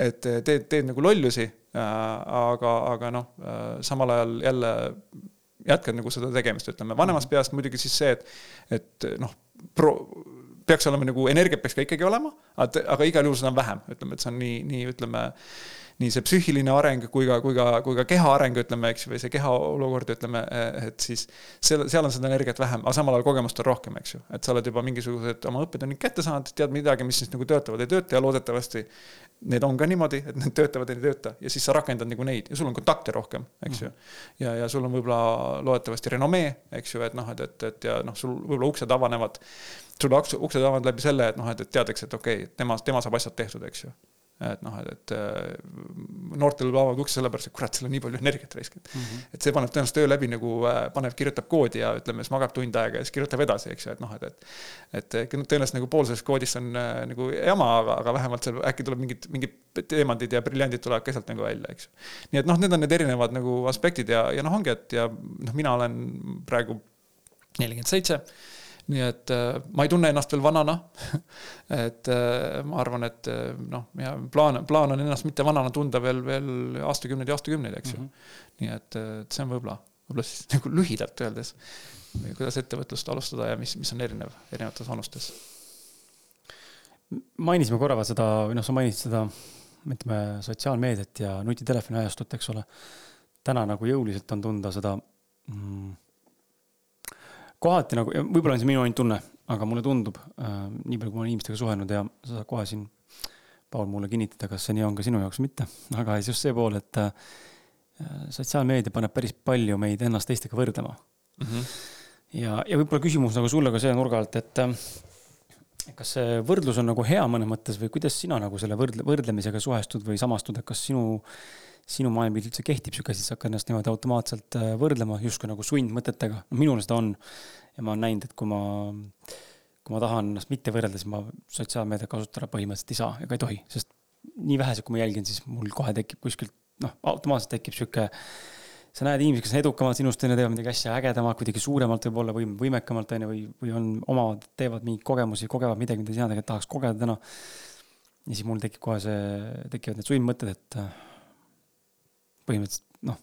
et teed, teed nagu lollusi aga, aga noh äh,, samal ajal jälle jätkad nagu seda tegemist, ütleme vanemast mhm. peast muidugi siis see, et, et noh, pro-, peaks olema nagu energiat peaks ka ikkagi olema, aga igal juhul seda on vähem, ütleme, et see on nii, nii ütleme nii see psüühiline areng kui ka, kui ka, kui ka keha areng, ütleme, eks ju, või see keha olukord, ütleme, et siis seal, seal on seda energiat vähem, aga samal ajal kogemust on rohkem, eks ju. et sa oled juba mingisugused oma õppetunnid kätte saanud, tead midagi, mis siis nagu töötavad, ei tööta ja loodetavasti need on ka niimoodi, et need töötavad ja ei tööta ja siis sa rakendad nagu neid ja sul on kontakte rohkem, eks ju. Ja, ja sul on võib-olla loodetavasti renomee, eks ju, et noh, et, et, et ja noh, sul võib-olla uksed avanevad sul uksed avanevad läbi selle, et noh, et, et teatakse, et okei okay,, tema, tema saab asjad tehtud, eks ju et noh, et, et äh, noortel avavad ukse sellepärast, et kurat, seal on nii palju energiat raiskanud mm. -hmm. et see paneb tõenäoliselt öö läbi nagu äh, paneb, kirjutab koodi ja ütleme, siis magab tund aega ja siis kirjutab edasi, eks ju, et noh, et, et. et tõenäoliselt nagu pool sellest koodist on äh, nagu jama, aga, aga vähemalt seal äkki tuleb mingid, mingid teemandid ja briljandid tulevad ka sealt nagu välja, eks ju. nii et noh, need on need erinevad nagu aspektid ja, ja noh, ongi, et ja noh, mina olen praegu nelikümmend seitse nii et äh, ma ei tunne ennast veel vanana [LAUGHS] et äh, ma arvan, et äh, noh, ja plaan, plaan on ennast mitte vanana tunda veel, veel aastakümneid ja aastakümneid, eks ju mm. -hmm. nii et, et see on võib-olla, võib-olla siis [LAUGHS] nagu lühidalt öeldes, kuidas ettevõtlust alustada ja mis, mis on erinev erinevates vanustes. mainisime korra seda, või noh, sa mainisid seda, ütleme, sotsiaalmeediat ja nutitelefoni ajastut, eks ole. täna nagu jõuliselt on tunda seda mm, kohati nagu, võib-olla on see minu ainult tunne, aga mulle tundub äh,, nii palju, kui ma olen inimestega suhelnud ja sa saad kohe siin, Paul, mulle kinnitada, kas see nii on ka sinu jaoks või mitte, aga siis just see pool, et äh, sotsiaalmeedia paneb päris palju meid ennast teistega võrdlema mm. -hmm. ja, ja võib-olla küsimus nagu sulle ka selle nurga alt, et äh, kas see võrdlus on nagu hea mõnes mõttes või kuidas sina nagu selle võrdle, võrdlemisega suhestud või samastud, et kas sinu sinu maailmapilt üldse kehtib sihuke asi, sa hakkad ennast niimoodi automaatselt äh, võrdlema justkui nagu sundmõtetega. minul seda on ja ma olen näinud, et kui ma, kui ma tahan ennast mitte võrrelda, siis ma sotsiaalmeediat kasutada põhimõtteliselt ei saa ega ei tohi, sest nii vähesed, kui ma jälgin, siis mul kohe tekib kuskilt noh, automaatselt tekib sihuke sa näed inimesi, kes on edukamad sinust, on ju, teevad midagi asja ägedamat, kuidagi suuremalt võib-olla või võimekamalt, on ju, või, või on omad, teevad mingeid kogemusi, kogevad midagi, mida sina tegelikult tahaks kogeda täna. ja siis mul tekib kohe see, tekivad need sundmõtted, et põhimõtteliselt noh,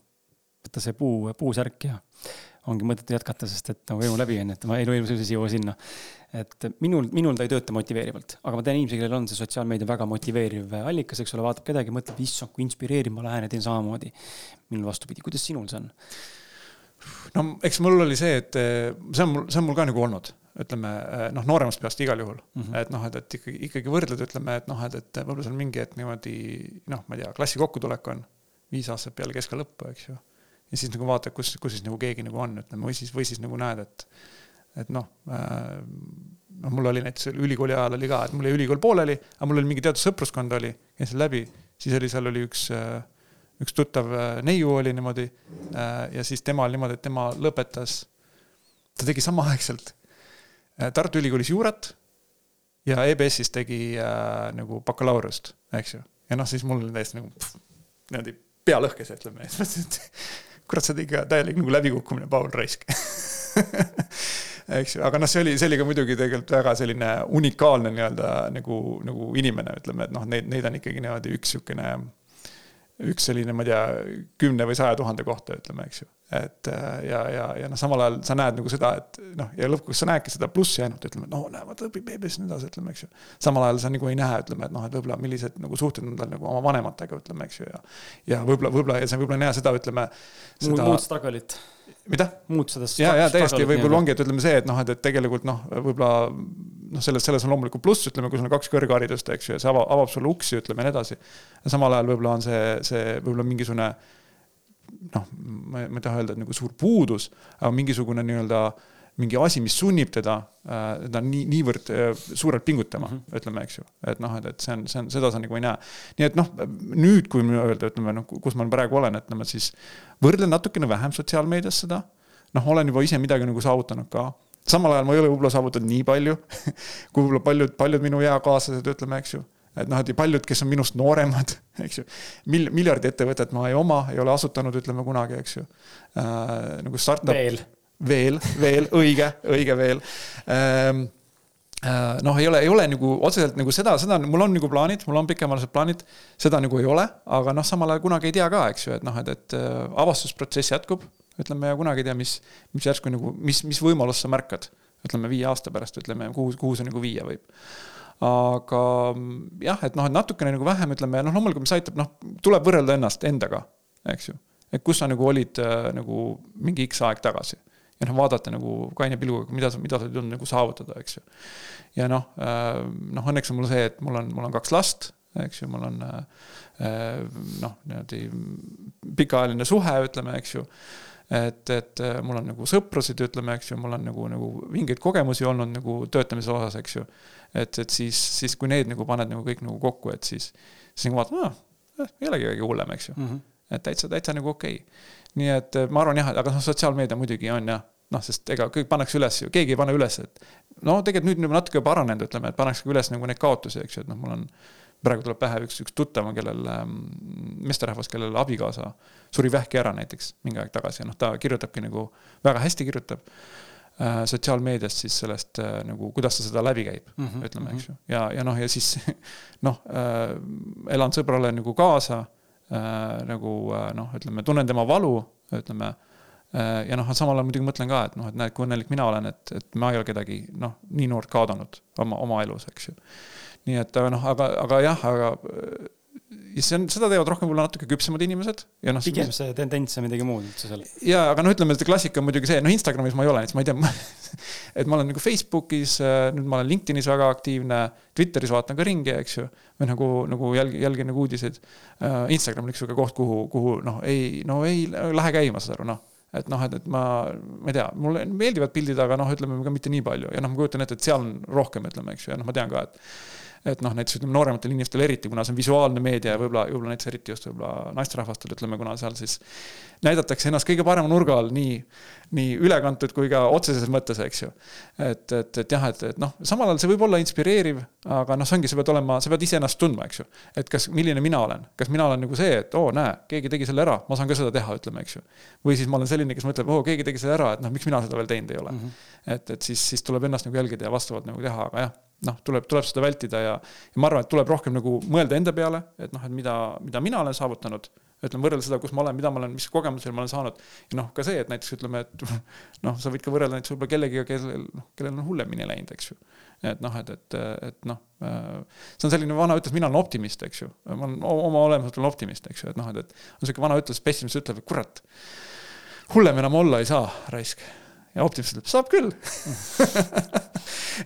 võtta see puu, puusärk ja ongi mõttetu jätkata, sest et nagu elu läbi on, et ma elu ilmselt ei jõua sinna. et minul, minul ta ei tööta motiveerivalt, aga ma tean inimesi, kellel on see sotsiaalmeedia väga motiveeriv allikas, eks ole, vaatab kedagi, mõtleb, issand, kui inspireeriv ma lähen ja teen samamoodi. minul vastupidi, kuidas sinul see on? no eks mul oli see, et see on mul, see on mul ka nagu olnud, ütleme noh, nooremast peast igal juhul mm, -hmm. et noh, et, et ikkagi, ikkagi võrdled, ütleme, et noh, et, et võib-olla seal mingi hetk niimoodi noh, ma ei tea, klassi kokkutulek on viis aastat peale keskkooli lõppu, eks ju. ja siis nagu vaatad, kus, kus siis nagu keegi nagu on, ütleme, või siis, või siis nagu näed, et, et noh äh,, noh, mul oli näiteks ülikooli ajal oli ka, et mul jäi ülikool pooleli, aga mul oli mingi teatud sõpruskond oli, käisin läbi, siis oli, seal oli üks äh, üks tuttav äh, neiu oli niimoodi äh, ja siis tema oli niimoodi, et tema lõpetas, ta tegi samaaegselt Tartu Ülikoolis juurat ja EBS-is tegi äh, nagu bakalaureust, eks ju. ja noh, siis mul oli täiesti nagu niimoodi pea lõhkes, ütleme, siis mõtlesin, et kurat, sa oled ikka täielik nagu läbikukkumine, Paul Raisk. [LAUGHS] Eks ju, aga noh, see oli, see oli ka muidugi tegelikult väga selline unikaalne nii-öelda nagu, nagu inimene, ütleme, et noh, neid, neid on ikkagi niimoodi üks niisugune üks selline, ma ei tea, kümne või saja tuhande kohta, ütleme, eks ju. et äh, ja, ja, ja noh, samal ajal sa näed nagu seda, et noh, ja lõpuks sa näedki seda plussi ainult, ütleme, et noh, näe, vaata õpib beebis ja nii edasi, ütleme, eks ju. samal ajal sa nagu ei näe, ütleme, et noh, et võib-olla millised nagu suhted on tal nagu oma vanematega, ütleme, eks ju, ja. ja võib-olla, võib-olla ja sa võib-olla ei näe seda, ütleme seda.... muud struggle'it mida? muud seda. ja, ja täiesti võib-olla ongi, et ütleme see, et noh, et, et tegelikult noh, võib-olla noh, selles, selles on loomulikult pluss, ütleme, kui sul on kaks kõrgharidust, eks ju, ja see avab, avab sulle uksi, ütleme ja nii edasi. samal ajal võib-olla on see, see võib-olla mingisugune noh, ma, ei taha öelda, et nagu suur puudus, aga mingisugune nii-öelda mingi asi, mis sunnib teda, teda nii, niivõrd suurelt pingutama mm, -hmm. ütleme, eks ju. et noh, et, et see on, see on, seda sa nagu ei näe. nii et noh, nüüd, kui öelda, ütleme noh, kus ma praegu olen, ütleme siis võrdlen natukene vähem sotsiaalmeedias seda. noh, olen juba ise midagi nagu saavutanud ka samal ajal ma ei ole võib-olla saavutanud nii palju [LAUGHS] kui võib-olla paljud, paljud minu eakaaslased, ütleme, eks ju et noh, et paljud, kes on minust nooremad, [LAUGHS] eks ju, mil-, miljardi-ettevõtet ma ei oma, ei ole asutanud, ütleme kunagi, eks ju äh,. nagu startup. veel. Veel, veel, õige, õige veel ähm, äh, noh, ei ole, ei ole nagu otseselt nagu seda, seda, mul on nagu plaanid, mul on pikemaajalised plaanid, seda nagu ei ole, aga noh, samal ajal kunagi ei tea ka, eks ju, et noh, et, et äh, avastusprotsess jätkub, ütleme ja kunagi ei tea, mis, mis järsku nagu, mis, mis võimalust sa märkad, ütleme viie aasta pärast, ütleme, kuhu, kuhu see nagu viia võib aga jah, et noh, et natukene nagu vähem ütleme, noh, loomulikult, mis aitab, noh, tuleb võrrelda ennast endaga, eks ju. et kus sa nagu olid äh, nagu mingi X aeg tagasi. Ja noh, vaadata nagu kaine pilguga, mida sa, mida sa oled jõudnud nagu saavutada, eks ju. ja noh äh,, noh, õnneks on mul see, et mul on, mul on kaks last, eks ju, mul on äh, noh, niimoodi pikaajaline suhe, ütleme, eks ju et, et äh, mul on nagu sõprasid, ütleme, eks ju, mul on nagu, nagu vingeid kogemusi olnud nagu töötamise osas, eks ju. et, et siis, siis kui need nagu paned nagu kõik nagu kokku, et siis, siis nagu vaatad, aa, ei olegi kõige hullem, eks ju mm. -hmm. et täitsa, täitsa nagu okei okay.. Nii et äh, ma arvan jah, aga noh, sotsiaalmeedia muidugi on jah, noh, sest ega kõik pannakse üles ju, keegi ei pane üles, et no tegelikult nüüd on juba natuke paranenud, ütleme, et pannakse üles nagu neid kaotusi, eks ju, et noh, mul on praegu tuleb pähe üks, üks tuttav, kellel ähm,, meesterahvas, kellel abikaasa suri vähki ära näiteks mingi aeg tagasi ja noh, ta kirjutabki nagu, väga hästi kirjutab äh, sotsiaalmeedias siis sellest äh, nagu, kuidas ta seda läbi käib mm, -hmm. ütleme, eks ju. ja, ja noh, ja siis [LAUGHS] noh äh,, elan sõbrale nagu kaasa nagu äh, noh, ütleme, tunnen tema valu, ütleme. Äh, ja noh, samal ajal muidugi mõtlen ka, et noh, et näed, kui õnnelik mina olen, et, et ma ei ole kedagi noh, nii noort kaotanud oma, oma elus, eks ju. Nii et noh, aga, aga jah, aga ja see on, seda teevad rohkem võib-olla natuke küpsemad inimesed ja noh. pigem see tendents on midagi muud üldse seal. ja, aga no ütleme, et klassika on muidugi see, noh, Instagramis ma ei ole, näiteks ma ei tea [LAUGHS] et ma olen nagu Facebookis, nüüd ma olen LinkedInis väga aktiivne, Twitteris vaatan ka ringi, eks ju. või nagu, nagu jälgi, jälgin nagu uudiseid. Instagram on üks sihuke koht, kuhu, kuhu noh, ei, no ei lähe käima, saad aru, noh et noh, et, et ma, ma ei tea, mulle meeldivad pildid, aga noh, ütleme ka mitte nii palju ja noh, ma kujutan ette, et seal on rohkem, ütleme, eks ju, ja noh, ma tean ka, et et noh, näiteks ütleme noorematel inimestel eriti, kuna see on visuaalne meedia ja võib-olla, võib-olla näiteks eriti just võib-olla naisterahvastel, ütleme, kuna seal siis näidatakse ennast kõige parema nurga all, nii, nii ülekantud kui ka otseses mõttes, eks ju. et, et, et jah, et, et noh, samal ajal see võib olla inspireeriv, aga noh, see ongi, sa pead olema, sa pead iseennast tundma, eks ju. et kas, milline mina olen, kas mina olen nagu see, et oo, näe, keegi tegi selle ära, ma saan ka seda teha, ütleme, eks ju. või siis ma olen selline, kes mõtleb, oo, keegi tegi selle ära, et noh, miks mina seda veel teinud ei ole mm. -hmm. et, et siis, siis tuleb ennast nagu jälgida ja vastavalt nagu teha, aga jah noh, tuleb, tuleb seda vältida ja, ja ma arvan, et tuleb rohkem nagu mõelda enda peale, et noh, et mida, mida mina olen saavutanud. ütleme, võrrelda seda, kus ma olen, mida ma olen, mis kogemusi ma olen saanud. ja noh, ka see, et näiteks ütleme, et [LAUGHS] noh, sa võid ka võrrelda näiteks võib-olla kellegiga, kellel, noh, kellel on hullemini läinud, eks ju. et noh, et, et, et noh, see on selline vana ütlus, mina olen optimist, eks ju. ma olen oma olemuselt olen optimist, eks ju, et noh, et, et on sihuke vana ütlus, pessimist ütleb, et kurat, hullem enam olla ei saa, raisk ja optimist ütleb, saab küll [LAUGHS]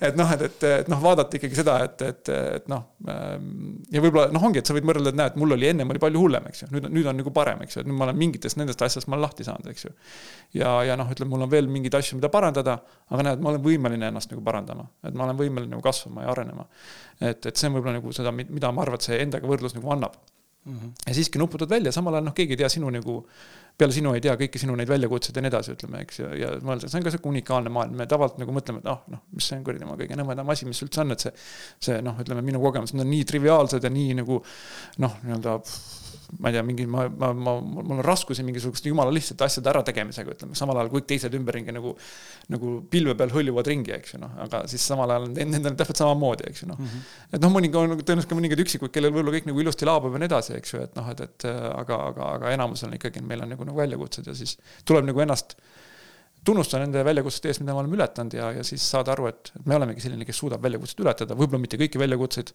et noh, et, et, et noh, vaadata ikkagi seda, et, et, et noh. Ähm, ja võib-olla noh, ongi, et sa võid võrrelda, et näed, mul oli ennem oli palju hullem, eks ju, nüüd, nüüd on nagu parem, eks ju, et nüüd ma olen mingitest nendest asjadest ma olen lahti saanud, eks ju. ja, ja noh, ütleme, mul on veel mingeid asju, mida parandada, aga näed, ma olen võimeline ennast nagu parandama, et ma olen võimeline nagu kasvama ja arenema. et, et see on võib-olla nagu seda, mida ma arvan, et see endaga võrdlus nagu annab mm. -hmm. ja siiski nuputad välja, samal ajal noh, keegi ei tea sinu nagu, peale sinu ei tea kõiki sinu neid väljakutseid ja nii edasi, ütleme, eks, ja, ja mõelda, see on ka sihuke unikaalne maailm, me tavaliselt nagu mõtleme, et ah, noh, mis see on kuradi oma kõige nõmedam asi, mis üldse on, et see, see noh, ütleme minu kogemused on nii triviaalsed ja nii nagu noh, nii-öelda ma ei tea, mingi, ma, ma, ma, mul on raskusi mingisuguste jumala lihtsate asjade ärategemisega, ütleme, samal ajal kõik teised ümberringi nagu, nagu pilve peal hõljuvad ringi, eks ju, noh, aga siis samal ajal nendel on täpselt samamoodi, eks ju, noh. Mm -hmm.. et noh, mõninga on tõenäoliselt ka mõningad üksikud, kellel võib-olla kõik nagu ilusti laabub ja nii edasi, eks ju, et noh, et, et aga, aga, aga enamusel on ikkagi, meil on nagu, nagu väljakutsed ja siis tuleb nagu ennast tunnustada nende väljakutsete eest, mida me oleme ületanud ja, ja siis saada aru, et me olemegi selline, kes suudab väljakutseid ületada, võib-olla mitte kõiki väljakutseid.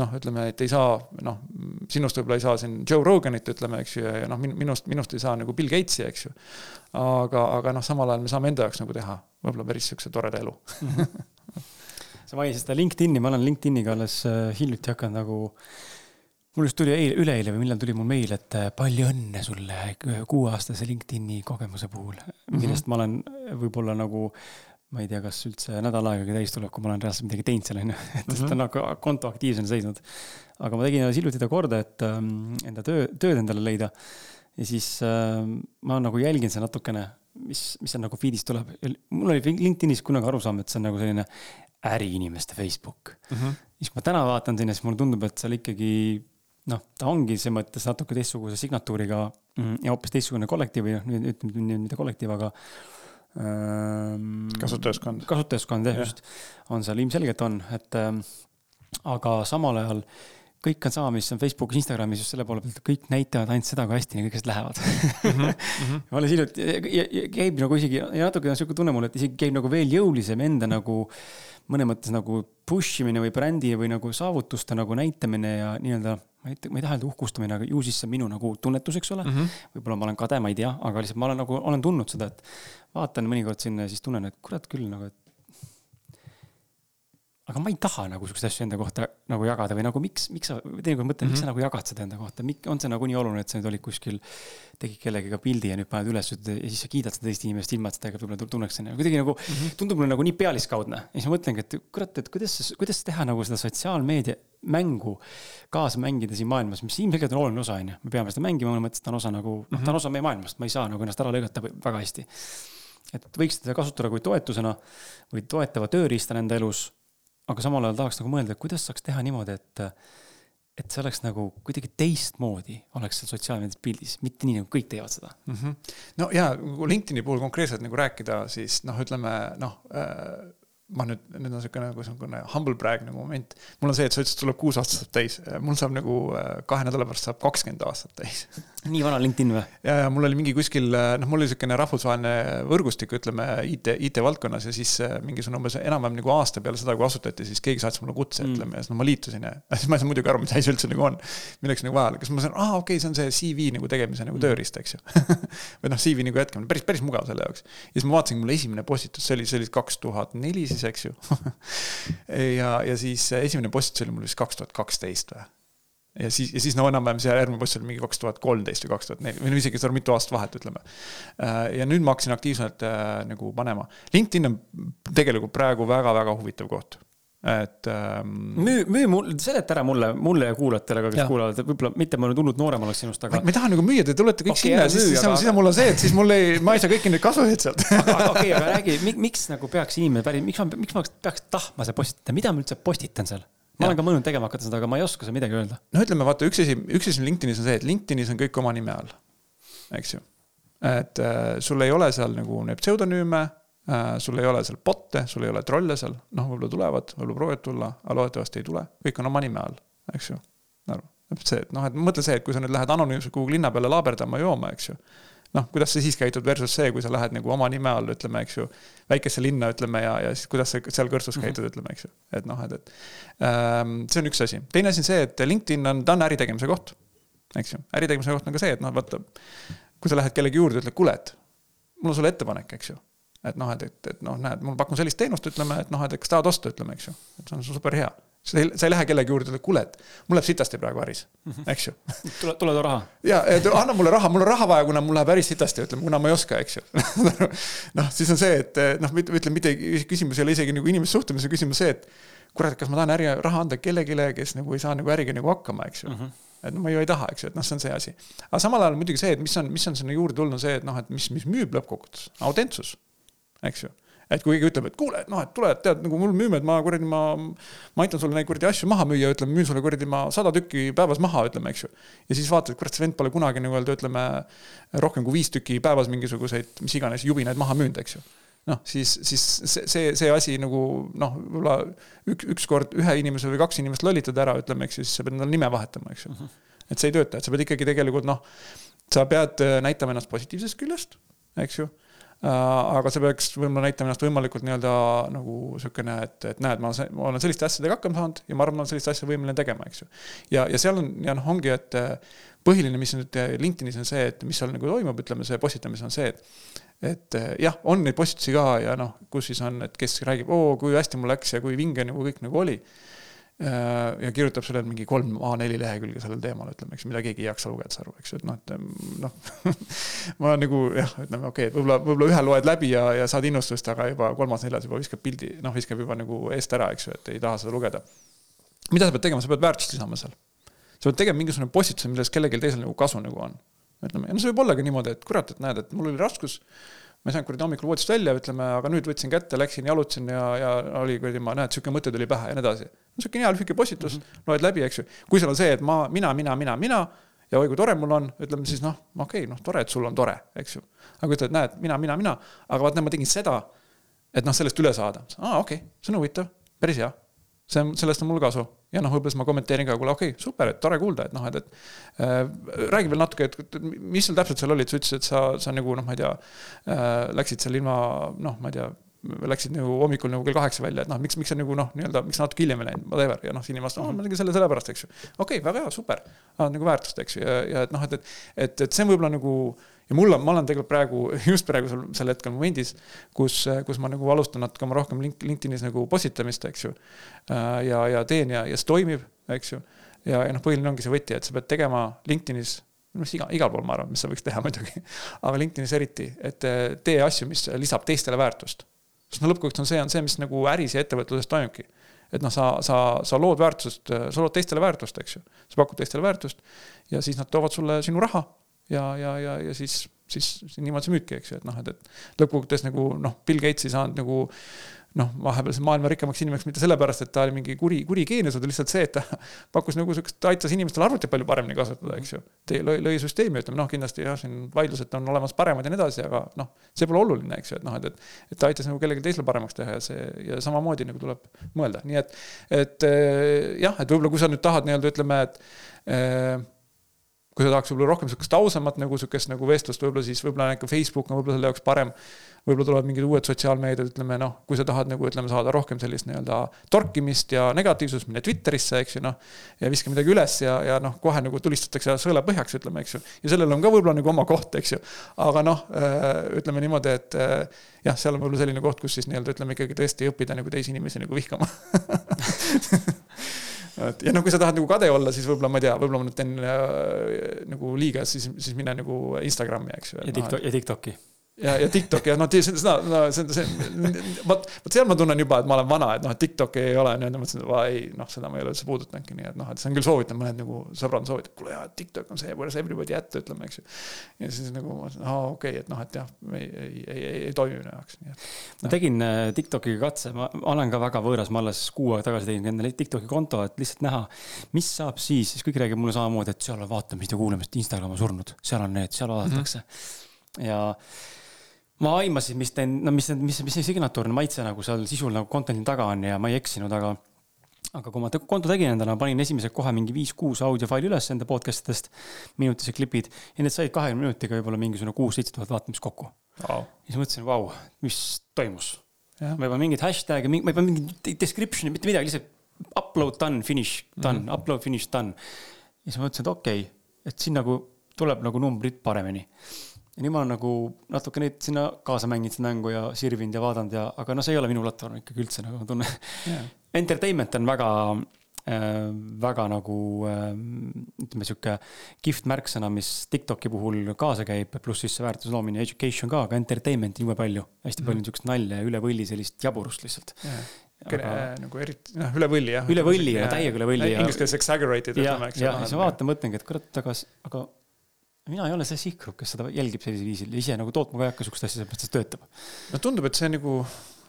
noh, ütleme, et ei saa, noh, sinust võib-olla ei saa siin Joe Roganit, ütleme, eks ju, ja noh, minust, minust ei saa nagu Bill Gatesi, eks ju. aga, aga noh, samal ajal me saame enda jaoks nagu teha võib-olla päris sihukese toreda elu [LAUGHS] sa mainisid seda LinkedIni, ma olen LinkedIniga alles äh, hiljuti hakanud nagu mul just tuli eile, üleeile või millal tuli mul meil, et äh, palju õnne sulle kuueaastase LinkedIni kogemuse puhul, millest mm -hmm. ma olen võib-olla nagu ma ei tea, kas üldse nädal aegagi täis tuleb, kui ma olen reaalselt midagi teinud seal, on ju. [LAUGHS] et -hmm. ta on nagu konto aktiivsena seisnud. aga ma tegin alles hiljuti ta korda, et ähm, enda töö, tööd endale leida. ja siis äh, ma nagu jälgin seda natukene, mis, mis seal nagu feed'is tuleb. mul oli LinkedInis kunagi arusaam, et see on nagu selline äriinimeste Facebook mm. -hmm. siis ma täna vaatan sinna, siis mulle tundub, et seal ikkagi noh, ta ongi selles mõttes natuke teistsuguse signatuuriga mm, ja hoopis teistsugune kollektiiv või noh, ütleme nüüd mitte kollektiiv, aga Ehm, kasutajaskond. kasutajaskond jah, just, on seal ilmselgelt on, et ähm, aga samal ajal kõik on sama, mis on Facebookis, Instagramis just selle poole pealt, et kõik näitavad ainult seda, kui hästi kõik asjad lähevad [LAUGHS] mm. -hmm. alles hiljuti, käib nagu isegi ja natuke on sihuke tunne mul, et isegi käib nagu veel jõulisem enda nagu mõnes mõttes nagu push imine või brändi või nagu saavutuste nagu näitamine ja nii-öelda ma ei, ma ei taha öelda uhkustamine, aga ju siis see minu nagu tunnetus, eks ole. Mm -hmm.. võib-olla ma olen kade, ma ei tea, aga lihtsalt ma olen nagu, olen tundnud seda, et vaatan mõnikord sinna ja siis tunnen, et kurat küll nagu, et aga ma ei taha nagu siukseid asju enda kohta nagu jagada või nagu miks, miks sa, teinekord mõtlen mm, -hmm. miks sa mhm. nagu jagad seda enda kohta, on see nagu nii oluline, et sa nüüd olid kuskil, tegid kellegagi pildi ja nüüd paned üles ja siis sa kiidad seda teist inimest ilma, et seda võib-olla tunneks, onju. kuidagi nagu mm -hmm. tundub mulle nagu nii pealiskaudne ja siis ma mõtlengi, et kurat, et kuidas, kuidas teha nagu seda sotsiaalmeedia mängu kaasa mängida siin maailmas, mis ilmselgelt on oluline osa, on ju. me peame seda mängima, mõnes mõttes ta on osa nagu, noh, ta on mhm. osa meie maailmast, ma ei saa nagu ennast ära lõigata väga hästi. et võiks teda kasutada kui toetusena või toetava tööriistana enda elus. Aga samal ajal tahaks nagu mõelda, kuidas saaks teha niimoodi, et, et see oleks nagu kuidagi teistmoodi, oleks seal sotsiaalmeedias pildis, mitte nii nagu kõik teevad seda mm. -hmm. no ja, LinkedIn'i puhul konkreetselt nagu rääkida, siis noh, ütleme noh äh ma nüüd, nüüd on niisugune nagu niisugune humble brag nagu moment. mul on see, et sa ütlesid, tuleb kuus aastat saab täis, mul saab nagu äh, kahe nädala pärast saab kakskümmend aastat täis. [LAUGHS] nii vana LinkedIn või? ja, ja mul oli mingi kuskil, äh, noh, mul oli niisugune rahvusvaheline võrgustik, ütleme IT, IT-valdkonnas ja siis äh, mingisugune umbes enam-vähem nagu aasta peale seda, kui asutati, siis keegi saatis mulle kutse mm., ütleme, ja siis no ma liitusin ja [LAUGHS] siis ma ei saanud muidugi aru, mis asi üldse nagu on. milleks nagu vaja, kas ma saan, aa okei okay,, see on see CV nagu tegemise nagu mm. tööriist, eks ju [LAUGHS] või noh, CV nagu jätkamine, päris, päris mugav selle jaoks. ja siis ma vaatasin, mul esimene postitus, see oli, see oli kaks tuhat neli siis, eks ju [LAUGHS] ja, ja siis esimene postitus oli mul vist kaks tuhat kaksteist või ja siis, ja siis no enam-vähem see järgmine postitus oli mingi kaks tuhat kolmteist või kaks tuhat neli või no isegi seal mitu aastat vahet, ütleme. Äh, ja nüüd ma hakkasin aktiivselt äh, nagu panema. LinkedIn on tegelikult praegu väga-väga huvitav koht et ähm.... müü, müü mul, seleta ära mulle, mulle ja kuulajatele ka, kes ja. kuulavad, võib-olla mitte ma nüüd hullult noorem oleks sinust, aga. ma ei taha nagu müüa, te tulete kõik okay, sinna siis, siis, aga... siis on mul on see, et siis mul ei, ma ei saa kõiki neid kasusid sealt [LAUGHS] okei okay,, aga räägi, miks nagu peaks inimene päris, miks ma, miks ma peaks tahtma seda postitada, mida ma üldse postitan seal? ma ja. olen ka mõelnud tegema hakata seda, aga ma ei oska seal midagi öelda. no ütleme, vaata, üks asi, üks asi LinkedInis on see, et LinkedInis on kõik oma nime all, eks ju. et äh, sul ei ole seal nagu neid pseudonüüme sul ei ole seal bot'e, sul ei ole trolle seal, noh, võib-olla tulevad, võib-olla proovivad tulla, aga loodetavasti ei tule, kõik on oma nime all, eks ju. see, et noh, et mõtle see, et kui sa nüüd lähed anonüümselt kuhugi linna peale laaberdama, jooma, eks ju. noh, kuidas sa siis käitud versus see, kui sa lähed nagu oma nime all, ütleme, eks ju, väikesse linna, ütleme, ja, ja siis kuidas sa seal kõrtsus mhm. käitud mm, -hmm. ütleme, eks ju. et noh, et, et ähm, see on üks asi. teine asi on see, et LinkedIn on, ta on äritegemise koht, eks ju. äritegemise koht on ka see, et noh, vaata, kui sa lähed kellegi juurde, ütled, kuule, et mul on sulle ettepanek, eks ju et noh, et, et, et noh, näed, ma pakun sellist teenust, ütleme, et noh, et kas tahad osta, ütleme, eks ju. et see on super hea. sa ei, sa ei lähe kellegi juurde, ütled, kuule, et mul läheb sitasti praegu äris, mhm. eks ju. tule, tule too raha. ja, et anna mulle raha, mul on raha vaja, kuna mul läheb äris sitasti, ütleme, kuna ma ei oska, eks ju [LAUGHS] noh, siis on see, et noh, ütleme, mitte küsimus ei ole isegi nagu inimese suhtumises, küsimus see, et kurat, kas ma tahan äri, raha anda kellelegi, kes nagu ei saa nagu äriga nagu hakkama, eks ju mm. -hmm et no ma ju ei taha, eks ju, et noh, see on see asi. aga samal ajal muidugi see, et mis on, mis on sinna juurde tulnud, see, et noh, et mis, mis müüb lõppkokkuvõttes, autentsus, eks ju et kui keegi ütleb, et kuule, noh, et tule, tead nagu mul müüme, et ma kuradi, ma, ma aitan sulle neid kuradi asju maha müüa, ütleme, müün sulle kuradi ma sada tükki päevas maha, ütleme, eks ju. ja siis vaatad, kurat, see vend pole kunagi nii-öelda, ütleme, rohkem kui viis tükki päevas mingisuguseid, mis iganes jubinaid maha müünud, eks ju noh, siis, siis see, see, see asi nagu noh, võib-olla üks, ükskord ühe inimese või kaks inimest lollitad ära, ütleme, eks ju, siis sa pead endale nime vahetama, eks ju uh. Mhm. -huh. et see ei tööta, et sa pead ikkagi tegelikult noh, sa pead näitama ennast positiivsest küljest, eks ju Äh, aga see peaks võib-olla näitama ennast võimalikult nii-öelda nagu niisugune, et, et näed, ma olen, selliste asjadega hakkama saanud ja ma arvan, ma olen sellist asja võimeline tegema, eks ju. ja, ja seal on, ja noh, ongi, et äh, põhiline, mis nüüd LinkedInis on see, et mis seal nagu toimub, ütleme, see postitamis on see, et et äh, jah, on neid postitusi ka ja noh, kus siis on, et kes räägib, oo, kui hästi mul läks ja kui vinge nagu kõik nagu oli ja kirjutab sellele mingi kolm A4 lehekülge sellel teemal, ütleme, eks, mida keegi ei jaksa lugeda, sa aru, eks ju, et noh, et noh [LAUGHS] ma nagu jah, ütleme okei okay,, võib-olla, võib-olla ühe loed läbi ja, ja saad innustust, aga juba kolmas-neljas juba viskab pildi, noh, viskab juba nagu eest ära, eks ju, et ei taha seda lugeda. mida sa pead tegema, sa pead väärtust lisama seal. sa pead tegema mingisugune postituse, millest kellelgi teisel nagu kasu nagu on. ütleme, ja no see võib olla ka niimoodi, et kurat, et näed, et mul oli raskus ma ei saanud kuradi hommikul voodist välja, ütleme, aga nüüd võtsin kätte, läksin, jalutasin ja, ja oli kuradi, ma näed, sihuke mõte tuli pähe ja nii edasi. sihuke hea lühike postitus mm, -hmm. loed läbi, eks ju. kui seal on see, et ma, mina, mina, mina, mina ja oi kui tore mul on, ütleme siis noh, okei okay,, noh, tore, et sul on tore, eks ju. aga kui ütled, näed, mina, mina, mina, aga vaat näed, ma tegin seda, et noh, sellest üle saada. aa, okei okay,, see on huvitav, päris hea see on, sellest on mul kasu. Ja noh, võib-olla siis ma kommenteerin ka, kuule, okei okay,, super, et tore kuulda, et noh, et, et äh, räägi veel natuke, et mis sul täpselt seal olid, sa ütlesid, et sa, sa nagu noh, ma ei tea äh,, läksid seal ilma noh, ma ei tea läksid nagu hommikul nagu kell kaheksa välja, et noh, miks, miks sa nagu noh, nii-öelda, miks natuke hiljem ei läinud, whatever, ja noh, inimene vastab, ma tegin selle sellepärast, eks ju. okei okay,, väga hea, super, nagu väärtust, eks ju, ja, ja et noh, et, et, et, et see on võib-olla nagu ja mul on, ma olen tegelikult praegu, [LAUGHS] just praegu sel, hetkel momendis, kus, kus ma nagu alustan natuke oma rohkem link, LinkedInis nagu postitamist, eks ju. Äh, ja, ja teen ja, ja see toimib, eks ju. ja, ja noh, põhiline ongi see võti, et sa pead tegema LinkedInis arust iga, igal pool ma arvan, mis sa võiks teha [LAUGHS] muidugi. aga LinkedInis eriti, et äh, tee asju, mis lisab teistele väärtust. sest no lõppkokkuvõttes on see, on see, mis nagu äris ja ettevõtluses toimubki. et noh, sa, sa, sa lood väärtust, sa lood teistele väärtust, eks ju. sa pakud teistele väärtust ja siis nad toovad sulle sinu raha ja, ja, ja, ja siis, siis niimoodi see müübki, eks ju, et noh, et, et lõppkokkuvõttes nagu noh, Bill Gates ei saanud nagu noh, vahepeal maailma rikkamaks inimeseks mitte sellepärast, et ta oli mingi kuri, kuri geenius, vaid lihtsalt see, et ta [LAUGHS] pakkus nagu sihukest, aitas inimestel arvutit palju paremini kasutada, eks ju. lõi, lõi süsteemi, ütleme noh, kindlasti jah, siin vaidlused on olemas paremad ja nii edasi, aga noh, see pole oluline, eks ju, et noh, et, et. et ta aitas nagu kellelgi teisel paremaks teha ja see ja samamoodi nagu tuleb mõelda, nii et, et jah, et võib-olla kui sa nüüd tahad nii-öelda ütleme, et eh, kui sa tahaks võib-olla rohkem sihukest ausamat nagu sihukest nagu vestlust, võib-olla siis võib-olla ikka Facebook on võib-olla selle jaoks parem. võib-olla tulevad mingid uued sotsiaalmeediad, ütleme noh, kui sa tahad nagu ütleme, saada rohkem sellist nii-öelda torkimist ja negatiivsust, mine Twitterisse, eks ju noh. ja viska midagi üles ja, ja noh, kohe nagu tulistatakse sõela põhjaks, ütleme, eks ju. ja sellel on ka võib-olla nagu oma koht, eks ju. aga noh, äh, ütleme niimoodi, et äh, jah, seal on võib-olla selline koht, kus siis nii-öelda ütleme ikkagi tõesti õppida nagu teisi inimesi nagu vihkama [LAUGHS] et ja noh, kui sa tahad nagu kade olla, siis võib-olla ma ei tea, võib-olla ma nüüd teen äh, nagu liiga, siis, siis mine nagu Instagrami, eks ju. ja TikTok, ja TikToki ja, ja TikTok ja noh, seda, no see, see, vot, vot seal ma tunnen juba, et ma olen vana, et noh, et TikTok ei ole nii-öelda, mõtlesin, et ei, noh, seda ma ei ole üldse puudutanudki, nii et noh, et see on küll soovitan, mõned nagu sõbrad soovitavad, kuule jaa, TikTok on see, where's everybody at, ütleme, eks ju. ja siis nagu ma mõtlesin, aa okei okay,, et noh, et jah, ei, ei, ei, ei, ei toimi minu jaoks, nii et. ma tegin äh, TikTokiga katse, ma olen ka väga võõras, ma alles kuu aega tagasi tegin endale TikToki konto, et lihtsalt näha, mis saab siis, siis kõik räägib mulle samamoodi, et seal on vaatamist ja kuulamist, Instagram on surnud, seal on need, seal vaadatakse mm. -hmm. ja ma aimasin, mis teen, no mis, mis, mis see signatuurne maitse nagu seal sisul nagu content'i taga on ja ma ei eksinud, aga aga kui ma konto tegin endale, ma panin esimesed kohe mingi viis-kuus audiofaili üles enda podcast idest, minutised klipid ja need said kahekümne minutiga võib-olla mingisugune kuus-seitse tuhat vaatamist kokku wow.. ja siis mõtlesin, vau, mis toimus. ma ei pane mingeid hashtag'e, ma ei pane mingit description'i, mitte midagi, lihtsalt upload done, finish done mm, -hmm. upload finish done. ja siis ma mõtlesin, et okei okay,, et siin nagu tuleb nagu numbrid paremini ja nüüd ma olen nagu natuke neid sinna kaasa mänginud seda mängu ja sirvinud ja vaadanud ja, aga noh, see ei ole minu platvorm ikkagi üldse nagu ma tunnen yeah.. Entertainment on väga äh,, väga nagu äh, ütleme, sihuke kihvt märksõna, mis Tiktoki puhul kaasa käib, pluss siis see väärtuse loomine ja education ka, aga entertainment'i jube palju. hästi palju mm -hmm. sihukest nalja ja üle võlli sellist jaburust lihtsalt yeah aga... nagu eriti, noh, üle võlli jah. üle võlli ja täiega üle võlli. Inglise keeles exaggerated. ja, ja, ja siis ma vaatan, mõtlengi, et kurat, aga, aga mina ei ole see sihtgrupp, kes seda jälgib sellisel viisil ja ise nagu tootma ka ei hakka sihukest asja, sellepärast et see töötab. no tundub, et see nagu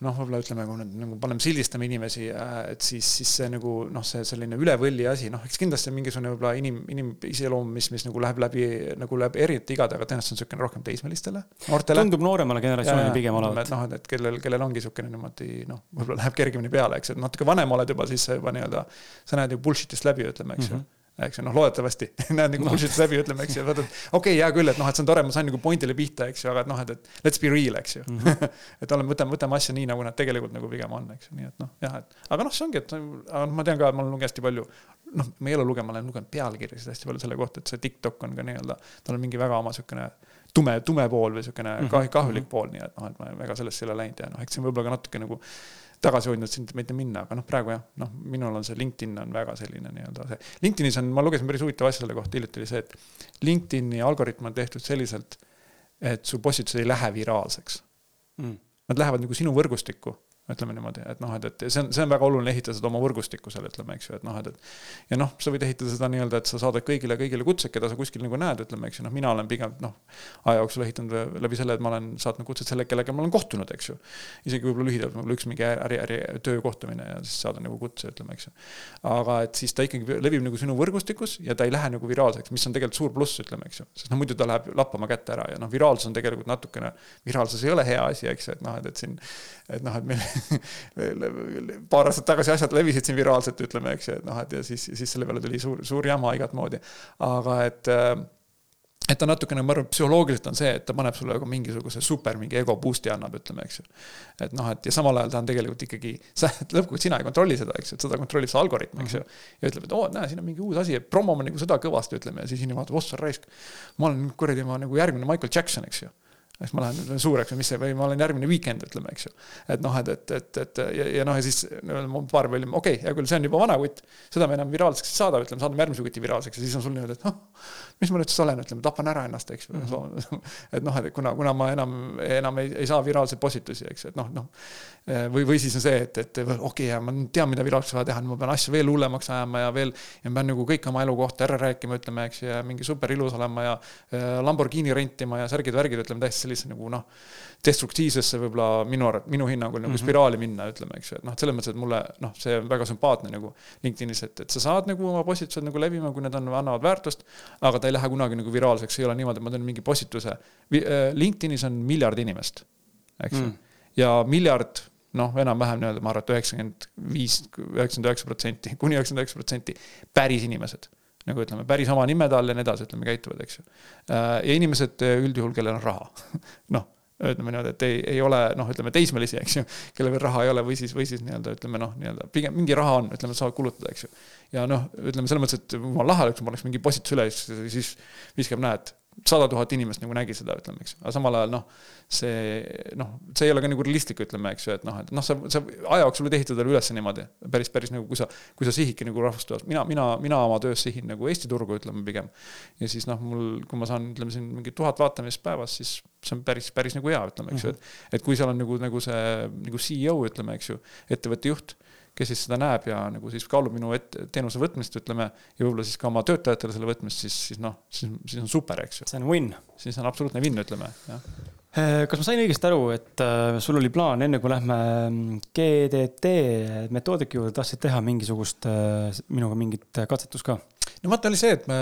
noh, võib-olla ütleme, kui nüüd nagu paneme sildistame inimesi, äh, et siis, siis see nagu noh, see selline üle võlli asi, noh, eks kindlasti on mingisugune võib-olla inim, inimiseloom, mis, mis nagu läheb läbi nagu läheb erinevate igade, aga tõenäoliselt on niisugune rohkem teismelistele, noortele. tundub nooremale generatsioonile pigem olevat. noh, et, et kellel, kellel ongi niisugune niimoodi noh, võib-olla läheb kergemini peale, eks, et natuke vanem oled juba, siis sa juba nii-öelda, sa näed ju bullshit'ist läbi, ütleme, eks ju mm -hmm eks ju, noh, loodetavasti [LAUGHS] näed nagu bullshit'is läbi, ütleme, eks ju, vaata, et okei okay,, hea küll, et noh, et see on tore, ma sain nagu point'ile pihta, eks ju, aga et noh, et, et let's be real, eks ju mm. -hmm. [LAUGHS] et oleme, võtame, võtame asja nii, nagu nad tegelikult nagu pigem on, eks ju, nii et noh, jah, et aga noh, see ongi, et aga noh, ma tean ka, et ma olen lugenud hästi palju, noh, ma ei ole lugenud, ma olen lugenud pealkirjasid hästi palju selle kohta, et see TikTok on ka nii-öelda, tal on mingi väga oma niisugune tume, tume pool või niisugune mm -hmm. kahjulik pool, nii et noh, et ma väga sellesse ei ole läinud ja noh, eks see on võib-olla ka natuke nagu tagasihoidnud sind mitte minna, aga noh, praegu jah, noh, minul on see LinkedIn on väga selline nii-öelda see. LinkedInis on, ma lugesin päris huvitava asja selle kohta, hiljuti oli see, et LinkedIni algoritm on tehtud selliselt, et su postitused ei lähe viraalseks mm.. Nad lähevad nagu sinu võrgustikku ütleme niimoodi, et noh, et, et see on, see on väga oluline ehitada seda oma võrgustikku seal, ütleme, eks ju, et noh, et, et ja noh, sa võid ehitada seda nii-öelda, et sa saadad kõigile, kõigile kutsed, keda sa kuskil nagu näed, ütleme, eks ju, noh, mina olen pigem noh, aja jooksul ehitanud läbi selle, et ma olen saatnud kutsed selle, kellega ma olen kohtunud, eks ju. isegi võib-olla lühidalt, võib-olla üks mingi äri, äri, töökohtumine ja siis saada nagu kutse, ütleme, eks ju. aga et siis ta ikkagi levib nagu sinu võrgustikus ja ta ei lähe nagu viraalseks, mis on tegelikult suur pluss, ütleme, eks ju. sest noh, muidu ta läheb lappama kätte ära ja noh, viraalsus on tegelikult natukene, viraalsus ei ole hea asi, eks ju, et noh, et, et siin, et noh, et meil [LAUGHS] paar aastat tagasi asjad levisid siin viraalselt, ütleme, eks ju, et noh, et ja siis, siis selle peale tuli suur, suur jama igat moodi. aga et, äh, et ta natukene, ma arvan, psühholoogiliselt on see, et ta paneb sulle ka mingisuguse super mingi ego boost'i annab, ütleme, eks ju. et noh, et ja samal ajal ta on tegelikult ikkagi, sa, lõppkokkuvõttes sina ei kontrolli seda, eks ju, et seda kontrollib see algoritm, eks ju. Ja ütleb, et oo, näe, siin on mingi uus asi, promome nagu seda kõvasti, ütleme, ja siis inimene vaatab, ossa raisk. ma olen kuradi, ma nagu järgmine Michael Jackson, eks ju eks ma lähen suureks või mis see, või ma olen järgmine weekend, ütleme, eks ju. et noh, et, et, et, et ja, ja noh, ja siis paar olime, okei okay,, hea küll, see on juba vana kutt, seda me enam viraalseks ei saada, ütleme, saadame järgmise kuti viraalseks ja siis on sul niimoodi, et noh, mis ma nüüd siis olen, ütleme, tapan ära ennast, eks mm. -hmm. [LAUGHS] et noh, et kuna, kuna ma enam, enam ei, ei saa viraalseid postitusi, eks, et noh, noh. või, või siis on see, et, et okei okay,, ja ma tean, mida viraalseks vaja teha, ma pean asju veel hullemaks ajama ja veel. ja ma pean nagu kõik oma elu kohta ära rääkima, ütleme, eks, ja mingi super ilus olema ja Lamborghini rentima ja särgid-värgid, ütleme täiesti sellise nagu noh destruktiivsesse võib-olla minu arvates, minu hinnangul nagu mm -hmm. spiraali minna, ütleme, eks ju, et noh, selles mõttes, et mulle noh, see on väga sümpaatne nagu LinkedInis, et, et sa saad nagu oma postitused nagu levima, kui need on, annavad väärtust, aga ta ei lähe kunagi nagu viraalseks, ei ole niimoodi, et ma teen mingi postituse. Äh, LinkedInis on miljard inimest, eks ju mm., ja miljard noh, enam-vähem nii-öelda ma arvan, et üheksakümmend viis, üheksakümmend üheksa protsenti, kuni üheksakümmend üheksa protsenti päris inimesed nagu ütleme, päris oma nimede all ja nii edasi, ütleme, käituvad, eks ju. Äh, ja inimesed üldjuhul, kellel on raha [LAUGHS] noh, ütleme niimoodi, et ei, ei ole noh, ütleme teismelisi, eks ju, kellel veel raha ei ole või siis, või siis nii-öelda ütleme noh, nii-öelda pigem mingi raha on, ütleme, saavad kulutada, eks ju. ja noh, ütleme selles mõttes, et jumal lahe oleks, ma paneks mingi postituse üle, siis viskab, näed, sada tuhat inimest nagu nägi seda, ütleme, eks, aga samal ajal noh, see noh, see ei ole ka nagu realistlik, ütleme, eks ju, et noh, et noh, sa, sa aja jooksul võid ehitada üles niimoodi päris, päris nagu, kui sa, kui sa sihidki nagu rahvustöös, mina, mina, mina oma töös sihin nagu Eesti turgu, ütleme pigem. ja siis noh, mul, kui ma saan, ütleme siin mingi tuhat vaatamist päevas, siis see on päris, päris nagu hea, ütleme, eks ju, et. et kui seal on nagu, nagu see nagu CEO, ütleme, eks ju, ettevõtte juht kes siis seda näeb ja nagu siis kaalub minu ette teenuse võtmist, ütleme, ja võib-olla siis ka oma töötajatele selle võtmist, siis, siis noh, siis, siis on super, eks ju. see on win. siis on absoluutne win, ütleme, jah. Äh, kas ma sain õigesti aru, et äh, sul oli plaan, enne kui lähme mm, GDT metoodika juurde, tahtsid teha mingisugust äh,, minuga mingit katsetust ka? no vaata, oli see, et me,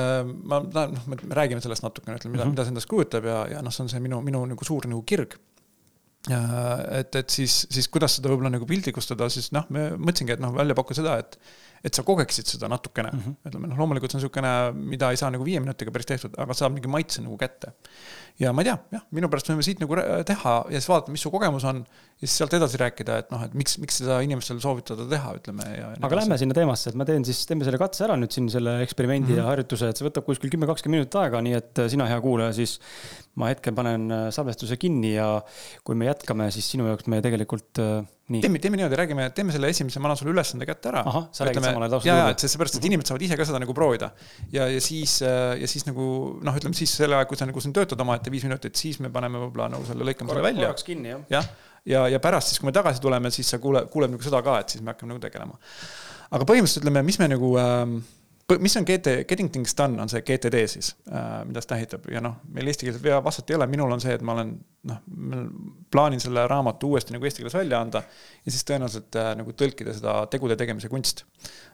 ma, noh, me räägime sellest natukene, ütleme, mida mm, -hmm. mida see endast kujutab ja, ja noh, see on see minu, minu nagu suur nagu kirg et, et siis, siis kuidas seda võib-olla nagu piltlikustada, siis noh, me mõtlesingi, et noh, välja pakkuda seda, et et sa kogeksid seda natukene mm, -hmm. ütleme noh, loomulikult see on niisugune, mida ei saa nagu viie minutiga päris tehtud, aga saab mingi maitse nagu kätte. Ja ma ei tea, jah, minu pärast võime siit nagu teha ja siis vaadata, mis su kogemus on. ja siis sealt edasi rääkida, et noh, et miks, miks seda inimestele soovitada teha, ütleme ja. aga lähme sinna teemasse, et ma teen siis, teeme selle katse ära nüüd siin selle eksperimendi mm -hmm. ja harjutuse, et see võtab kuskil kümme, kakskümmend minutit aega, nii et sina, hea kuulaja, siis ma hetkel panen äh, salvestuse kinni ja kui me jätkame, siis sinu jaoks me tegelikult äh, nii. teeme, teeme niimoodi, räägime, teeme selle esimese, ma annan sulle ülesande kätte ära. ahah, sa räägid samal ajal lausa. ja, ja, et seepärast, et inimesed saavad ise ka seda nagu proovida. ja, ja siis, äh, ja siis nagu noh, ütleme siis selle aja, kui sa nagu siin töötad omaette viis minutit, siis me paneme võib-olla nagu selle lõikame selle välja. korraks kinni, jah. jah, ja, ja, ja pärast siis, kui me tagasi tuleme, siis sa kuule, kuuleb nagu seda ka, et siis me hakkame nagu tegelema. aga põhimõtteliselt ütleme, mis me nagu ähm, mis on GT, getting things done, on see GTD siis äh,, mida see tähendab ja noh, meil eestikeelset vastet ei ole, minul on see, et ma olen noh, plaanin selle raamatu uuesti nagu eesti keeles välja anda. ja siis tõenäoliselt äh, nagu tõlkida seda tegude tegemise kunst.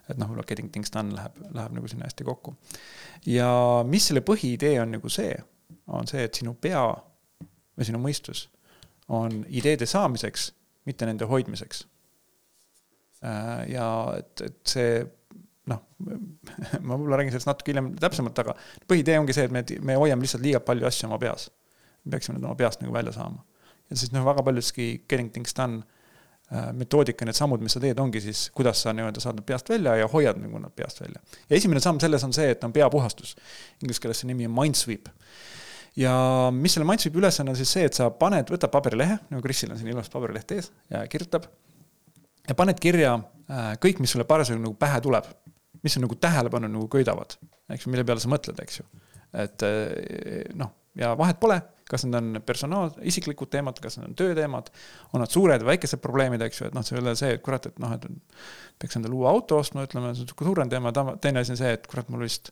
et noh, getting things done läheb, läheb nagu sinna hästi kokku. ja mis selle põhiidee on nagu see, on see, et sinu pea või sinu mõistus on ideede saamiseks, mitte nende hoidmiseks äh,. ja et, et see noh, [LAUGHS] ma võib-olla räägin sellest natuke hiljem täpsemalt, aga põhiidee ongi see, et me, me hoiame lihtsalt liiga palju asju oma peas. me peaksime need oma peast nagu välja saama. ja siis noh, väga paljuski getting things done äh, metoodika, need sammud, mis sa teed, ongi siis, kuidas sa nii-öelda saad nad peast välja ja hoiad nagu nad peast välja. ja esimene samm selles on see, et on peapuhastus. Inglise keeles see nimi on Mindsweep. Ja mis selle Mindsweepi ülesanne on siis see, et sa paned, võtad paberilehe, nagu Krisil on siin ilus paberileht ees ja kirjutab ja paned kirja äh, kõik, mis sulle parasjagu nagu pähe tuleb. mis on nagu tähelepanu nagu köidavad, eks ju, mille peale sa mõtled, eks ju. et äh, noh, ja vahet pole, kas need on personaal, isiklikud teemad, kas need on tööteemad, on nad suured või väikesed probleemid, eks ju, et noh, see ei ole see, et kurat, et noh, et peaks endale uue auto ostma, ütleme, see on niisugune suurem teema, teine asi on see, et kurat, mul vist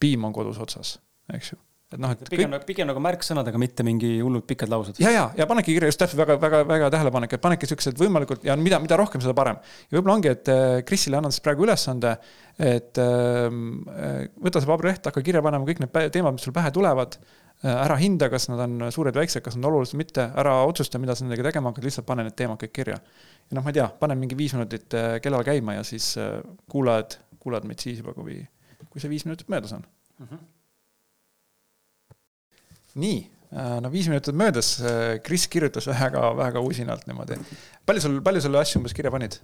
piim on kodus otsas, eks ju et noh, et pigem kõik..., pigem nagu märksõnadega, mitte mingi hullult pikad laused. ja, ja, ja panedki kirja just täpselt väga, väga, väga tähelepanek, et panedki siuksed võimalikult ja mida, mida rohkem, seda parem. ja võib-olla ongi, et äh, Krisile annan siis praegu ülesande, et ähm, äh, võta see paberileht, hakka kirja panema kõik need teemad, mis sul pähe tulevad äh,. ära hinda, kas nad on suured, väiksed, kas nad on olulised, mitte, ära otsusta, mida sa nendega tegema hakkad, lihtsalt pane need teemad kõik kirja. ja noh, ma ei tea, pane mingi viis minutit äh, kellal käima ja siis äh, kuulad, kuulad meid siis juba, kui, kui see viis minutit möödas on mm. -hmm nii, äh, no viis minutit möödas, äh, Kris kirjutas väga, väga usinalt niimoodi. palju sul, palju sul asju umbes kirja panid?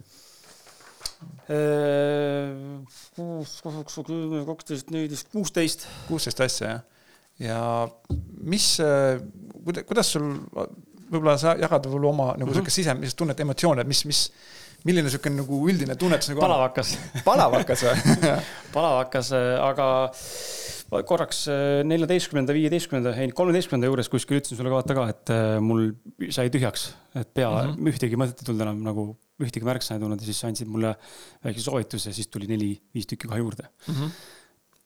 Äh, kaksteist, neliteist, kuusteist. kuusteist asja, jah. ja mis, kuidas sul, võib-olla sa jagad võib-olla oma nagu mhm. sihuke sisemist tunnet, emotsioone, mis, mis, milline niisugune nagu üldine tunnetus nagu palavakas. palavakas või [LAUGHS] palavakas, aga korraks äh, neljateistkümnenda, viieteistkümnenda, ei kolmeteistkümnenda juures kuskil ütlesin sulle vaata ka, et äh, mul sai tühjaks, et pea mm, -hmm. ühtegi mõtet ei tulnud enam nagu, ühtegi märksõna ei tulnud ja siis andsid mulle väikse soovituse, siis tuli neli-viis tükki kohe juurde mm. -hmm.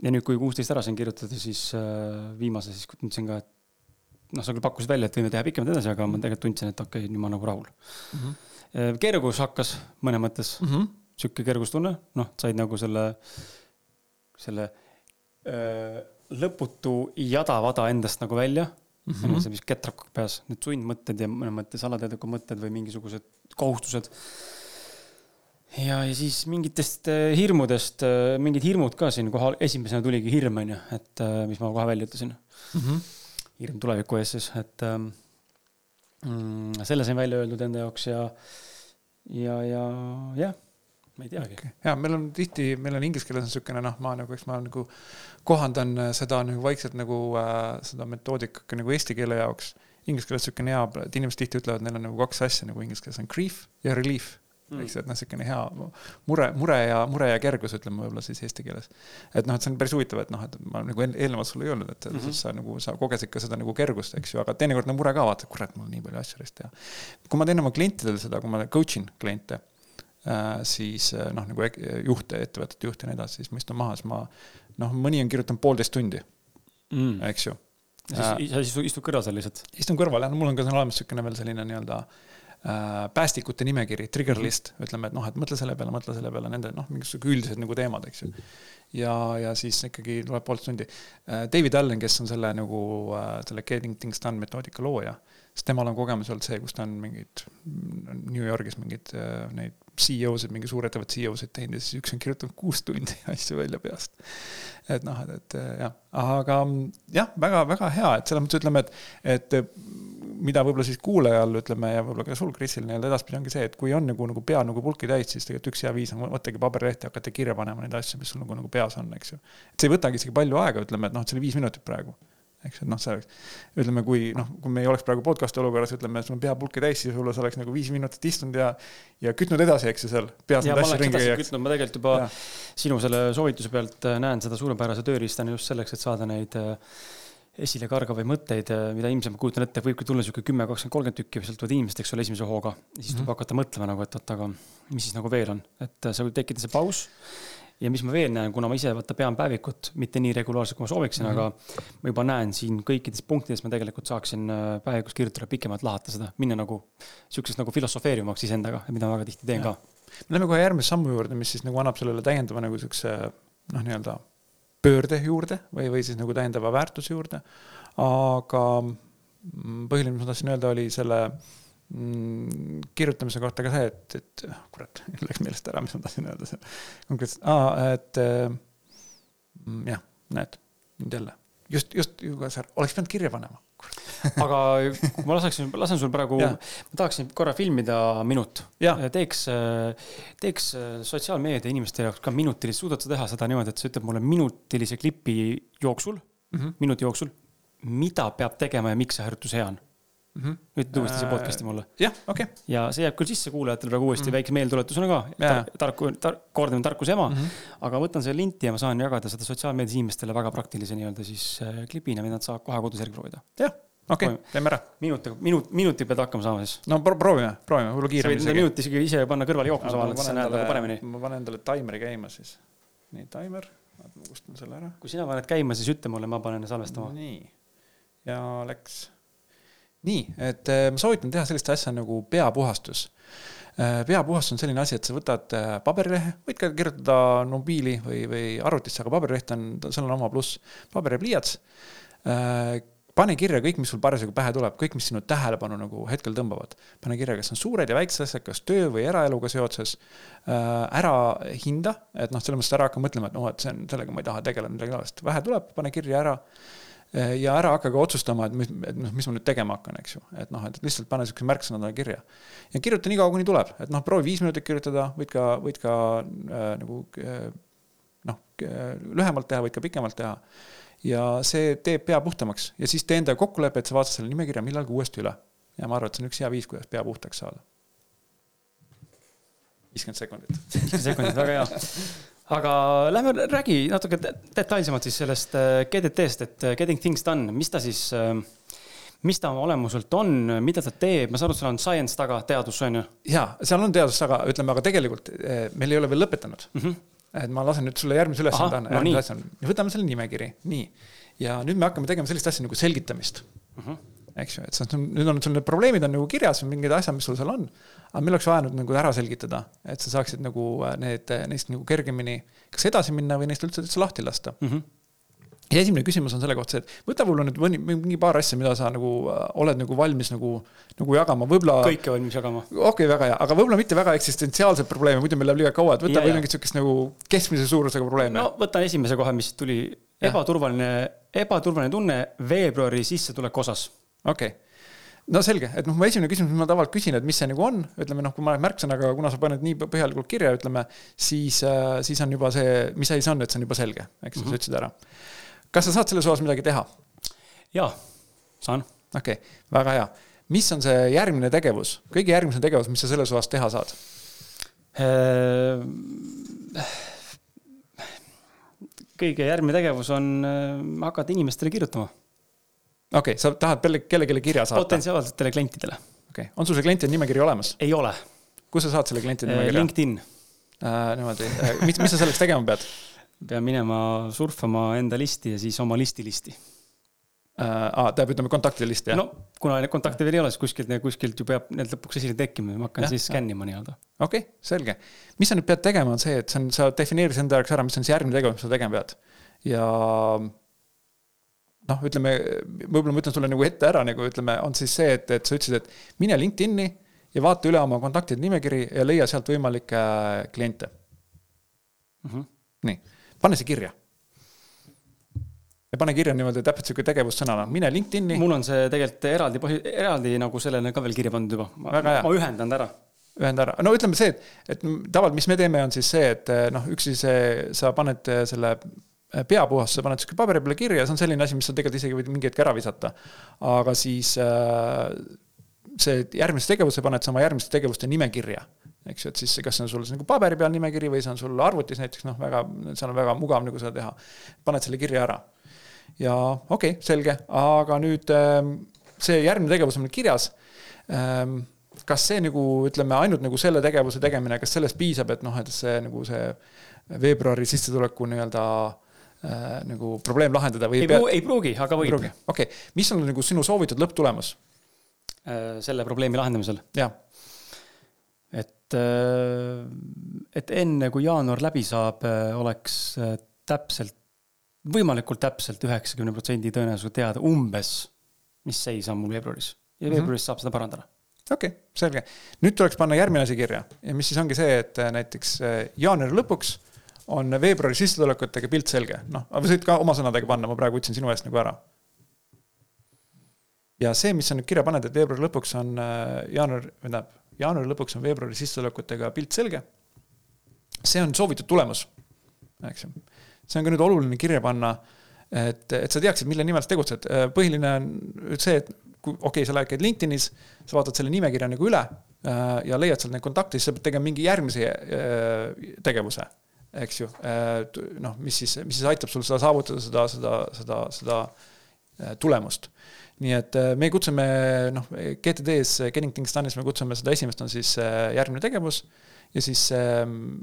ja nüüd, kui kuusteist ära sain kirjutada, siis äh, viimase siis tundsin ka, et noh, sa küll pakkusid välja, et võime teha pikemalt edasi, aga ma tegelikult tundsin, et okei okay,, nüüd ma nagu rahul mm. -hmm. kergus hakkas mõnes mõttes mm -hmm., sihuke kergustunne, noh, said nagu selle, selle lõputu jada-vada endast nagu välja mm. -hmm. see, mis ketrak peas, need sundmõtted ja mõnes mõttes alateadlikud mõtted või mingisugused kohustused. ja, ja siis mingitest äh, hirmudest, äh, mingid hirmud ka siin kohal, esimesena tuligi hirm, on ju, et mis ma kohe välja ütlesin mm. -hmm. hirm tuleviku ees siis, et ähm, mm, selle sain välja öeldud enda jaoks ja, ja, ja jah ma ei teagi okay.. ja meil on tihti, meil on inglise keeles on niisugune noh, ma nagu, eks ma nagu kohandan äh, seda nagu vaikselt nagu äh, seda metoodikat nagu eesti keele jaoks. Inglise keeles niisugune hea, et inimesed tihti ütlevad, neil on nagu kaks asja nagu inglise keeles on grief ja relief mm.. eks, et noh, niisugune hea mure, mure ja, mure ja kergus, ütleme võib-olla siis eesti keeles. et noh, et see on päris huvitav, et noh, et ma nagu eelnevalt sulle ei öelnud, et mm -hmm. sa nagu, sa kogesid ka seda nagu kergust, eks ju, aga teinekord on mure ka, vaata, kurat, mul on nii palju asju alles teha. kui ma teen oma klientidele seda, kui ma coach in kliente siis äh, noh, nagu juhte, ettevõtete juhte ja nii edasi, siis ma istun maha, siis ma noh, mõni on kirjutanud poolteist tundi mm., eks ju. ja siis, äh, sa istud kõrval seal lihtsalt? istun kõrval jah, no mul on ka seal olemas niisugune veel selline nii-öelda äh, päästikute nimekiri, trigger list, ütleme, et noh, et mõtle selle peale, mõtle selle peale, nende noh, mingisugused üldised nagu teemad, eks ju. ja, ja siis ikkagi tuleb poolteist tundi. David Allen, kes on selle nagu selle Getting Things Done metoodika looja, sest temal on kogemus olnud see, kus ta on mingeid New Yorgis mingeid neid CEO-sid, mingi suurettevõtte CEO-sid teinud ja siis üks on kirjutanud kuus tundi [LAUGHS] asju välja peast. et noh, et, et jah, aga jah, väga-väga hea, et selles mõttes ütleme, et, et mida võib-olla siis kuulajal ütleme ja võib-olla ka sul, Krisil nii-öelda edaspidi ongi see, et kui on nagu, nagu pea nagu pulki täis, siis tegelikult üks hea viis on võttagi paberilehte ja hakata kirja panema neid asju, mis sul nagu, nagu peas on, eks ju. et see ei võtagi isegi palju aega, ütleme, et noh, et see oli viis minutit praegu eks, et noh, see oleks, ütleme, kui noh, kui me ei oleks praegu podcast'i olukorras, ütleme, sul on pea pulki täis, siis võib-olla sa oleks nagu viis minutit istunud ja, ja kütnud edasi, eks ju, seal peas neid asju ringi ei jääks. ma tegelikult juba ja. sinu selle soovituse pealt äh, näen seda suurepärase tööriistana just selleks, et saada neid äh, esile kargavaid mõtteid, äh, mida ilmselt ma kujutan ette, võibki tulla sihuke kümme, kakskümmend, kolmkümmend tükki või sõltuvalt inimesest, eks ole, esimese hooga. siis tuleb mm -hmm. hakata mõtlema nagu, et oot, aga mis siis nagu veel on, et see võib tekkida see paus ja mis ma veel näen, kuna ma ise vaata pean päevikut mitte nii regulaarselt, kui ma sooviksin mm, -hmm. aga ma juba näen siin kõikides punktides ma tegelikult saaksin äh, päevikus kirjutada pikemalt lahata seda, minna nagu sihukeseks nagu filosofeerimaks iseendaga, mida ma väga tihti teen ja. ka. me läheme kohe järgmise sammu juurde, mis siis nagu annab sellele täiendava nagu sihukese noh, nii-öelda pöörde juurde või, või siis nagu täiendava väärtuse juurde. aga mm, põhiline, mis ma tahtsin öelda, oli selle Mm, kirjutamise kohta ka see, et, et ah, kurat, [LAUGHS] läks meelest ära, mis ma tahtsin öelda seal. Konkreetselt, aa, et äh, jah, näed, nüüd jälle, just, just, oleks pidanud kirja panema [LAUGHS] aga kui ma lasaksin, lasen sul praegu, ma tahaksin korra filmida minut. teeks, teeks sotsiaalmeedia inimeste jaoks ka minutilist, suudad sa teha seda niimoodi, et sa ütled mulle minutilise klipi jooksul mm, -hmm. minuti jooksul, mida peab tegema ja miks see harjutus hea on mm. -hmm. ütled uuesti siia podcast'i mulle. jah, okei okay.. ja see jääb küll sisse kuulajatele praegu uuesti mm -hmm. väikse meeldetuletusena ka tar. tarku tar,, kordamine tarkuse ema mm. -hmm. aga võtan selle linti ja ma saan jagada seda sotsiaalmeedias inimestele väga praktilise nii-öelda siis äh, klipina, mida nad saavad kohe kodus järgi proovida. jah okei okay,, teeme ära. minutiga, minut, minuti pead hakkama saama siis. no pro proovime, proovime, võib-olla kiiremini. sa võid minuti isegi ise panna kõrvale jookma samal, et sa näed nagu paremini. ma panen endale taimeri käima siis. nii, taimer, ma kustan selle ära. kui sina paned käima, siis ütle mulle, ma panen salvestama. nii, ja läks. Nii, et äh, ma soovitan teha sellist asja nagu peapuhastus äh, peapuhastus on selline asi, et sa võtad äh, paberilehe, võid ka kirjutada mobiili või, või arvutisse, aga paberileht on, seal on oma pluss. paber ja pliiats pane kirja kõik, mis sul parasjagu pähe tuleb, kõik, mis sinu tähelepanu nagu hetkel tõmbavad. pane kirja, kas on suured ja väiksed asjad, kas töö või eraeluga seoses ära hinda, et noh, selles mõttes ära hakka mõtlema, et noh, et see on, sellega ma ei taha tegeleda midagi taolist, vähe tuleb, pane kirja ära ja ära hakka ka otsustama, et mis, et noh, mis ma nüüd tegema hakkan, eks ju, et noh, et lihtsalt pane siukse märksõna talle kirja. ja kirjuta nii kaua, kuni tuleb, et noh, proovi viis minutit kirjutada, võid ka, võid ka äh, nagu äh, noh, lühemalt teha, võid ka pikemalt teha ja see teeb pea puhtamaks ja siis tee endaga kokkulepe, et sa vaatad selle nimekirja millalgi uuesti üle. ja ma arvan, et see on üks hea viis, kuidas pea puhtaks saada. viiskümmend sekundit. [LAUGHS] viiskümmend sekundit, väga hea. Aga lähme räägi natuke detailsemalt siis sellest äh, GDT-st, et äh, Getting Things Done, mis ta siis, äh, mis ta oma olemuselt on, mida ta teeb, ma saan aru, seal on science taga, teadus on ju? ja, seal on teadus taga, ütleme, aga tegelikult meil ei ole veel lõpetanud mm. -hmm et ma lasen nüüd sulle järgmise ülesande anda, järgmise asja, võtame selle nimekiri, nii. ja nüüd me hakkame tegema sellist asja nagu selgitamist uh. Mhm. Eks ju, et sa, nüüd on sul need probleemid on nagu kirjas, mingid asjad, mis sul seal on. aga meil oleks vaja nüüd nagu ära selgitada, et sa saaksid nagu äh, need, neist nagu kergemini kas edasi minna või neist üldse üldse lahti lasta mm. -hmm ja esimene küsimus on selle kohta see, et võta võib-olla nüüd mõni, mingi paar asja, mida sa nagu äh, oled nagu valmis nagu, nagu jagama, võib-olla. kõike valmis jagama. okei okay,, väga hea, aga võib-olla mitte väga eksistentsiaalseid probleeme, muidu meil läheb liiga kaua, et võta yeah, või mingit sihukest nagu keskmise suurusega probleeme. no võtan esimese kohe, mis tuli, ebaturvaline, ebaturvaline tunne veebruari sissetuleku osas. Okei okay no selge, et noh, mu esimene küsimus, mis ma tavaliselt küsin, et mis see nagu on, ütleme noh, kui ma olen märksõnaga, kuna sa paned nii põhjalikult kirja, ütleme, siis, äh, siis on juba see, mis asi see on, et see on juba selge, eks mm -hmm. sa ütlesid ära kas sa saad selles osas midagi teha? jaa, saan. okei okay,, väga hea. mis on see järgmine tegevus, kõige järgmisem tegevus, mis sa selles osas teha saad? Äh, kõige järgmine tegevus on äh, hakata inimestele kirjutama. Okei okay,, sa tahad kellelegi kirja saata? potentsiaalsetele klientidele. okei okay., on sul see klientide nimekiri olemas? ei ole. kus sa saad selle klientide nimekirja? LinkedIn äh,. niimoodi, äh, mis, mis sa selleks tegema pead? pean minema surfama enda listi ja siis oma listi listi äh,. aa, tähendab, ütleme kontaktide list, jah? no kuna neid kontakte veel ei ole, siis kuskilt, kuskilt ju peab need lõpuks esile tekkima ja ma hakkan ja, siis skännima nii-öelda. okei okay,, selge. mis sa nüüd pead tegema, on see, et see on, sa defineerid enda jaoks ära, mis on see järgmine tegevus, mis sa tegema pead. ja noh, ütleme, võib-olla ma ütlen sulle nagu ette ära, nagu ütleme, on siis see, et, et sa ütlesid, et mine LinkedIn'i ja vaata üle oma kontaktide nimekiri ja leia sealt võimalikke kliente mm. -hmm. nii pane see kirja. ja pane kirja niimoodi täpselt sihuke tegevussõnana, mine LinkedIn'i. mul on see tegelikult eraldi põhi, eraldi nagu sellele ka veel kirja pandud juba. ma, ma ühendan ta ära ühenda ära, no ütleme see, et, et tavaliselt, mis me teeme, on siis see, et noh, üks siis sa paned selle peapuhastuse, paned sihuke paberi peale kirja, see on selline asi, mis sa tegelikult isegi võid mingi hetk ära visata. aga siis see järgmisse tegevusse paned sa oma järgmiste tegevuste nimekirja eks ju, et siis kas see on sul nagu paberi peal nimekiri või see on sul arvutis näiteks noh, väga, seal on väga mugav nagu seda teha. paned selle kirja ära. ja okei okay,, selge, aga nüüd ähm, see järgmine tegevus on meil kirjas. Ähm, kas see nagu ütleme, ainult nagu selle tegevuse tegemine, kas sellest piisab, et noh, et see nagu see veebruari sissetuleku nii-öelda äh, nagu probleem lahendada või? ei pea... ei pruugi, aga võib. okei okay., mis on nagu sinu soovitud lõpptulemus? Äh, selle probleemi lahendamisel? jah et, äh, et enne kui jaanuar läbi saab, äh, oleks äh, täpselt, võimalikult täpselt üheksakümne protsendi tõenäosusega teada umbes, mis seis on mul veebruaris. ja mhm. veebruaris mm -hmm. saab seda parandada. okei okay,, selge. nüüd tuleks panna järgmine asi kirja ja mis siis ongi see, et näiteks jaanuari lõpuks on veebruari sissetulekutega pilt selge, noh, aga sa võid ka oma sõnadega panna, ma praegu ütlesin sinu eest nagu ära. ja see, mis sa nüüd kirja paned, et veebruari lõpuks on jaanuar, tähendab jaanuari lõpuks on veebruari sissetulekutega pilt selge. see on soovitud tulemus, eks ju. see on ka nüüd oluline kirja panna, et, et sa teaksid, mille nimel sa tegutsed. põhiline on see, et okei okay,, sa lähed, käid LinkedInis, sa vaatad selle nimekirja nagu üle äh, ja leiad sealt neid kontakte, siis sa pead tegema mingi järgmise äh, tegevuse eks ju, noh, mis siis, mis siis aitab sul seda saavutada, seda, seda, seda, seda tulemust nii et me kutsume noh, GTD-s, Getting Things Done'is me kutsume seda esimest on siis järgmine tegevus ja siis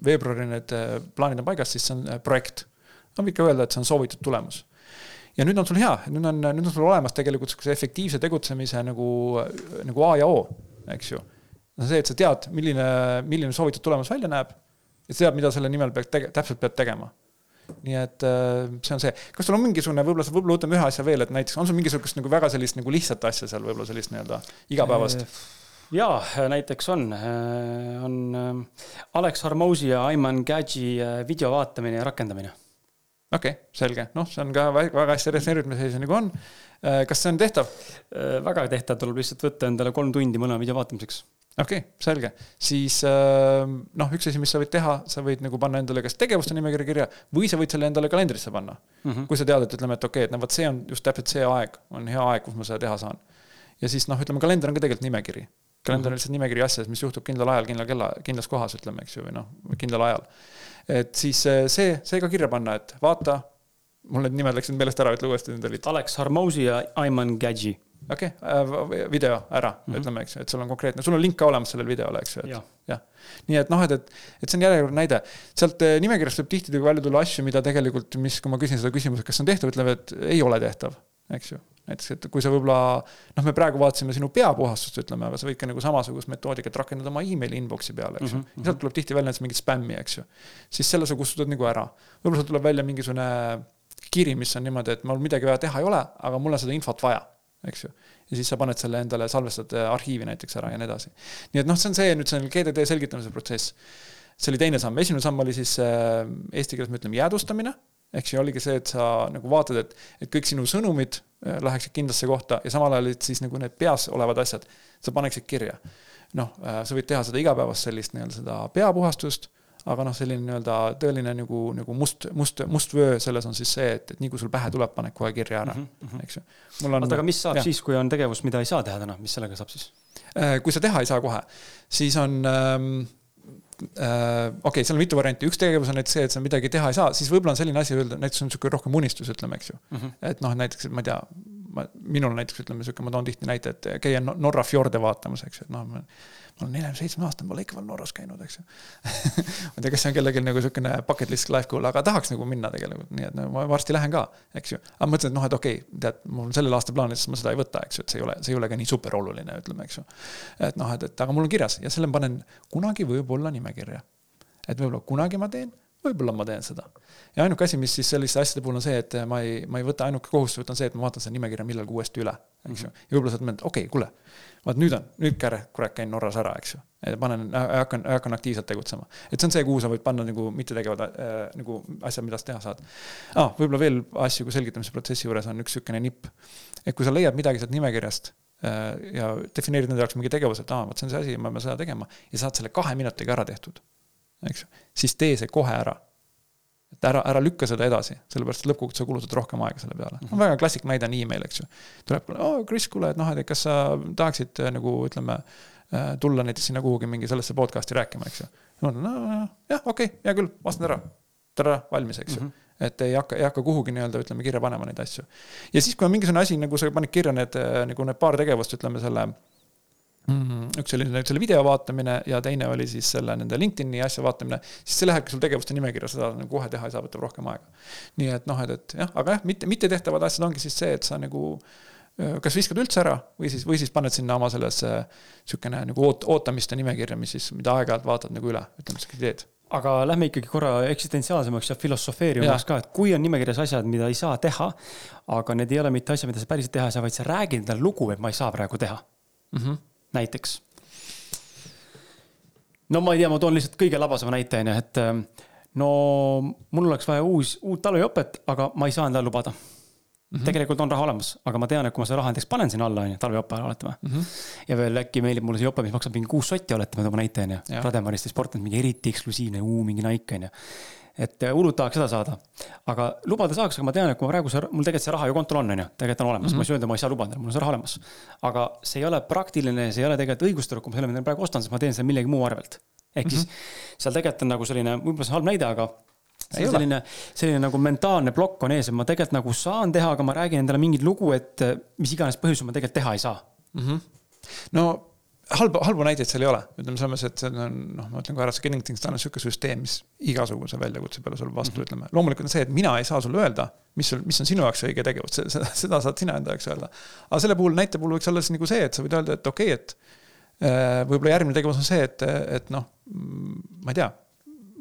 veebruari need plaanid on paigas, siis see on projekt. no võib ikka öelda, et see on soovitud tulemus ja nüüd on sul hea, nüüd on, nüüd on sul olemas tegelikult sihukese efektiivse tegutsemise nagu, nagu A ja O, eks ju. no see, et sa tead, milline, milline soovitud tulemus välja näeb sa tead, mida selle nimel pead tege-, täpselt pead tegema. nii et äh, see on see, kas sul on mingisugune, võib-olla, võib-olla võtame ühe asja veel, et näiteks on sul mingisugust nagu väga sellist nagu lihtsat asja seal võib-olla sellist nii-öelda igapäevast? jaa, näiteks on, äh, on äh, Alex Harmousi ja Ayman Gadži video vaatamine ja rakendamine okei okay,, selge, noh, see on ka väga, hästi resoneerinud, mis asi see nagu on. Äh, kas see on tehtav? Äh, väga tehtav, tuleb lihtsalt võtta endale kolm tundi mõlema video vaatamiseks. Okei okay,, selge, siis äh, noh, üks asi, mis sa võid teha, sa võid nagu panna endale kas tegevuste nimekirja kirja või sa võid selle endale kalendrisse panna mm. -hmm. kui sa tead, et ütleme, et okei okay,, et no vot, see on just täpselt see aeg, on hea aeg, kus ma seda teha saan. ja siis noh, ütleme, kalender on ka tegelikult nimekiri kalender on mhm. lihtsalt nimekiri asjadest, mis juhtub kindlal ajal, kindlal kella, kindlas kohas, ütleme, eks ju, või noh, kindlal ajal et siis äh, see, see ka kirja panna, et vaata, mul need nimed läksid meelest ära, ütle uuesti, need olid. Alex Harmousi ja Ayman Gadži. Okei okay,, äh, video ära mm, -hmm. ütleme, eks ju, et sul on konkreetne, sul on link ka olemas sellele videole, eks ju, et jah ja. nii et noh, et, et, et see on järjekordne näide. sealt äh, nimekirjast võib tihti välja tulla asju, mida tegelikult, mis, kui ma küsin seda küsimust, kas see on tehtav, ütleb, et ei ole tehtav, eks ju näiteks, et kui sa võib-olla, noh, me praegu vaatasime sinu peapuhastust, ütleme, aga sa võid ka nagu samasugust metoodikat rakendada oma emaili inbox'i peale, eks ju mm -hmm.. sealt tuleb tihti välja näiteks mingit spämmi, eks ju. siis selle sa kustutad nagu ära. võib-olla sealt tuleb välja mingisugune kiri, mis on niimoodi, et mul midagi vaja teha ei ole, aga mul on seda infot vaja, eks ju. ja siis sa paned selle endale, salvestad äh, arhiivi näiteks ära ja nii edasi. nii et noh, see on see nüüd see GTD selgitamise protsess. see oli teine samm, esimene samm oli siis äh, eesti keeles me ütleme jäädvustamine ehk siis oligi see, et sa nagu vaatad, et, et kõik sinu sõnumid Äh, läheksid kindlasse kohta ja samal ajal, siis nagu need peas olevad asjad, sa paneksid kirja. noh, sa võid teha seda igapäevast sellist nii-öelda seda peapuhastust, aga noh, selline nii-öelda tõeline nagu, nagu must, must, must vöö selles on siis see, et, et nii kui sul pähe tuleb, paned kohe kirja ära mm, -hmm. eks ju. oota, aga mis saab jah. siis, kui on tegevus, mida ei saa teha täna, mis sellega saab siis? Äh, kui sa teha ei saa kohe, siis on ähm, äh, okei okay,, seal on mitu varianti, üks tegevus on näiteks see, et sa midagi teha ei saa, siis võib-olla on selline asi öelda, näiteks on niisugune rohkem unistus, ütleme, eks ju mm. -hmm. et noh, näiteks, ma ei tea, ma, minul näiteks ütleme sihuke, ma toon tihti näite, et käia Norra fjorde vaatamas, eks ju, et noh, ma olen neljakümne seitsme aastane, pole ikka veel Norras käinud, eks ju [LAUGHS] ma ei tea, kas see on kellelgi nagu sihukene bucket list life goal, aga tahaks nagu minna tegelikult, nii et no, ma varsti lähen ka, eks ju. aga mõtlesin, et noh, et okei okay,, tead, mul on sellel aastal plaanis, ma seda ei võta, eks ju, et see ei ole, see ei ole ka nii super oluline, ütleme, eks ju. et noh, et, et aga mul on kirjas ja selle ma panen kunagi võib-olla nimekirja et võib-olla kunagi ma teen, võib-olla ma teen seda. ja ainuke asi, mis siis selliste asjade puhul on see, et ma ei, ma ei võta, ainuke kohustus võtan see, et ma vaatan seda nimekirja millalgi uuesti üle, eks ju. Ja võib-olla sa mõtled, okei okay,, kuule, vaat nüüd on, nüüd käre, kurat, käin Norras ära, eks ju. panen, hakkan, hakkan aktiivselt tegutsema. et see on see, kuhu sa võid panna nagu mittetegevad äh, nagu asjad, mida sa teha saad ah,. võib-olla veel asju, kui selgitamise protsessi juures on üks niisugune nipp. et kui sa leiad midagi sealt nimekirjast äh, ja defineerid enda jaoks mingi tegevuse, et aa, vot see on see asi, ma pean seda tegema ja saad selle kahe minutiga ära tehtud eks ju, siis tee see kohe ära. Et ära, ära lükka seda edasi, sellepärast et lõppkokkuvõttes sa kulutad rohkem aega selle peale mm. -hmm. väga klassik näide on email, eks ju. tuleb, oo Kris, kuule, et noh, et kas sa tahaksid äh, nagu ütleme, äh, tulla näiteks sinna kuhugi mingi sellesse podcast'i rääkima, eks ju. no, no jah, okei okay,, hea küll, vastan ära. tere, valmis, eks ju mm. -hmm et ei hakka, ei hakka kuhugi nii-öelda ütleme kirja panema neid asju. ja siis, kui on mingisugune asi, nagu sa paned kirja need nagu need paar tegevust, ütleme selle Mm, üks oli selle video vaatamine ja teine oli siis selle nende LinkedIn'i asja vaatamine, siis see lähebki sul tegevuste nimekirja, seda nagu kohe teha ei saa, võtab rohkem aega. nii et noh, et, et jah, aga jah, mitte, mittetehtavad asjad ongi siis see, et sa nagu kas viskad üldse ära või siis, või siis paned sinna oma sellesse sihukene nagu oot-, ootamiste nimekirja, mis siis, mida aeg-ajalt vaatad nagu üle, ütleme sihuke teed. Aga lähme ikkagi korra eksistentsiaalsemaks ja filosofeeriumaks ka, et kui on nimekirjas asjad, mida ei saa teha, aga need ei ole mitte asjad, mida sa päriselt teha ei saa, vaid sa räägid endale lugu, et ma ei saa praegu teha. Mm. -hmm näiteks. no ma ei tea, ma toon lihtsalt kõige labasema näite, on ju, et ähm, no mul oleks vaja uus, uut talveõpet, aga ma ei saa endale lubada Mm -hmm. tegelikult on raha olemas, aga ma tean, et kui ma selle raha näiteks panen sinna alla, on ju, talvejope, oletame mm. -hmm. ja veel äkki meeldib mulle see jope, mis maksab mingi kuus sotti, oletame, toome näite, on ju. Rademariste sport on mingi eriti eksklusiivne, mingi Nike, on ju. Et äh, hullult tahaks seda saada. aga lubada saaks, aga ma tean, et kui ma praegu see, mul tegelikult see raha ju kontol on, on ju, tegelikult on olemas mm, -hmm. ma ei saa öelda, ma ei saa lubada, mul on see raha olemas. aga see ei ole praktiline, see ei ole tegelikult õigustatud, kui ma selle, mida ma praegu ostan, siis ma teen seda millegi muu arvelt. ehk mm -hmm. siis seal tegelikult on nagu selline, võib-olla see on halb näide, aga see on selline, selline nagu mentaalne plokk on ees, et ma tegelikult nagu saan teha, aga ma räägin endale mingit lugu, et mis iganes põhjusel ma tegelikult teha ei saa mm. -hmm. no halba, halbu näiteid seal ei ole, ütleme selles mõttes, et see on noh, ma ütlen kohe ära, see Kennington on niisugune süsteem, mis igasuguse väljakutse peale sulle vastu mm, -hmm. ütleme. loomulikult on see, et mina ei saa sulle öelda, mis sul, mis on sinu jaoks õige tegevus, seda, seda saad sina enda jaoks öelda. aga selle puhul, näite puhul võiks olla siis nagu see, et sa võid öelda, et okei okay,, et äh, võib-olla järgmine tegevus on see, et, et noh, ma ei tea,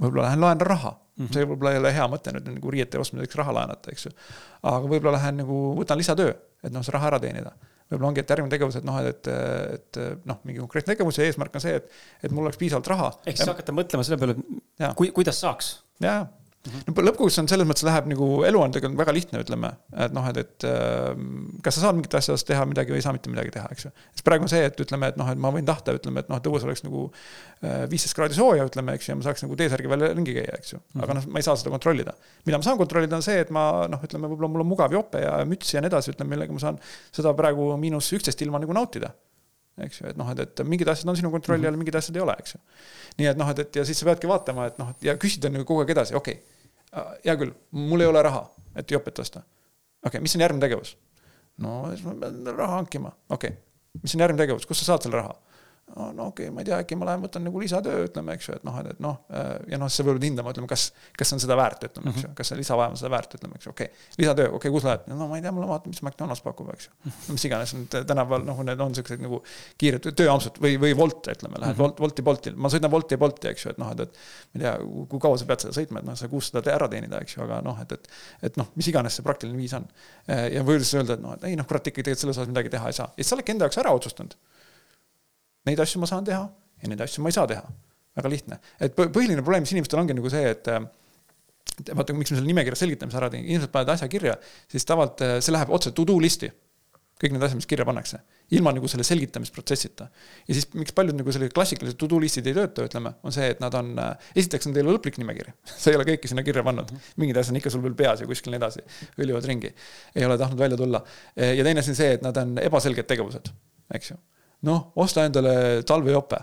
võib-olla lähen laenan raha mm. -hmm. see võib-olla ei ole hea mõte nüüd nagu riiete ostmiseks raha laenata, eks ju. aga võib-olla lähen nagu võtan lisatöö, et noh, see raha ära teenida võib-olla ongi, et järgmine tegevus, et noh, et, et noh, mingi konkreetne tegevus ja eesmärk on see, et, et mul oleks piisavalt raha. ehk siis hakata mõtlema selle peale, et kui, kuidas saaks. jaa, Mm -hmm. No lõppkokkuvõttes on selles mõttes läheb nagu elu on väga lihtne, ütleme, et noh, et, et ähm, kas sa saad mingit asja teha midagi või ei saa mitte midagi teha, eks ju. siis praegu on see, et ütleme, et noh, et ma võin tahta, ütleme, et noh, et õues oleks nagu äh, viisteist kraadi sooja, ütleme, eks ju, ja ma saaks nagu T-särgi välja ringi käia, eks ju. aga mhm. noh, ma ei saa seda kontrollida. mida ma saan kontrollida, on see, et ma noh, ütleme, võib-olla mul on mugav jope ja müts ja nii edasi, ütleme, millega ma saan seda praegu miinus üksteist ilma nagu nautida eks ju, et noh, et, et mingid asjad on sinu kontrolli all mm -hmm., mingid asjad ei ole, eks ju. nii et noh, et, et ja siis sa peadki vaatama, et noh, ja küsida nagu kogu aeg edasi, okei okay hea küll, mul ei ole raha, et jopet osta. okei okay,, mis on järgmine tegevus? no siis ma pean raha hankima, okei okay., mis on järgmine tegevus, kust sa saad selle raha? No, no okei okay,, ma ei tea, äkki ma lähen võtan nagu lisatöö, ütleme, eks ju, et noh, et, et noh, ja noh, sa pead hindama, ütleme, kas, kas on seda väärt, ütleme, eks ju, mhm. kas see lisavaev on seda väärt, ütleme, eks ju, okei okay.. lisatöö, okei okay,, kus lähed? no ma ei tea, mulle vaatan, mis McDonalds pakub, eks ju. no mis iganes, tänapäeval noh, need on siuksed nagu kiired tööampsud või, või Wolt, ütleme, lähed mm -hmm. Wolt, Wolti, Bolti, ma sõidan Wolti ja Bolti, eks ju, et noh, et, et. ma ei tea, kui kaua sa pead seda sõitma, et noh, sa kuussada ära teenida, eks ju, aga noh, et, et. et noh, mis iganes see praktiline viis on. ja võid siis öelda, et noh, et ei noh, kurat ikkagi tegelikult selles osas midagi teha ei saa. ja siis sa oledki enda jaoks ära otsustanud neid asju ma saan teha ja neid asju ma ei saa teha. väga lihtne, et põhiline probleem, mis inimestel ongi nagu see, et vaata, miks ma selle nimekirja selgitamise ära tegin, inimesed panevad asja kirja, siis tavaliselt äh, see läheb otse to do list'i. kõik need asjad, mis kirja pannakse, ilma nagu selle selgitamisprotsessita. ja siis, miks paljud nagu sellised klassikalised to do list'id ei tööta, ütleme, on see, et nad on, äh, esiteks on teil lõplik nimekiri. [LAUGHS] sa ei ole kõike sinna kirja pannud, mingid asjad on ikka sul veel peas ja kuskil nii edasi, hõljuvad ringi. ei ole tahtnud välja tulla. ja teine asi on see, et nad on ebaselged tegevused, eks ju noh, osta endale talvejope,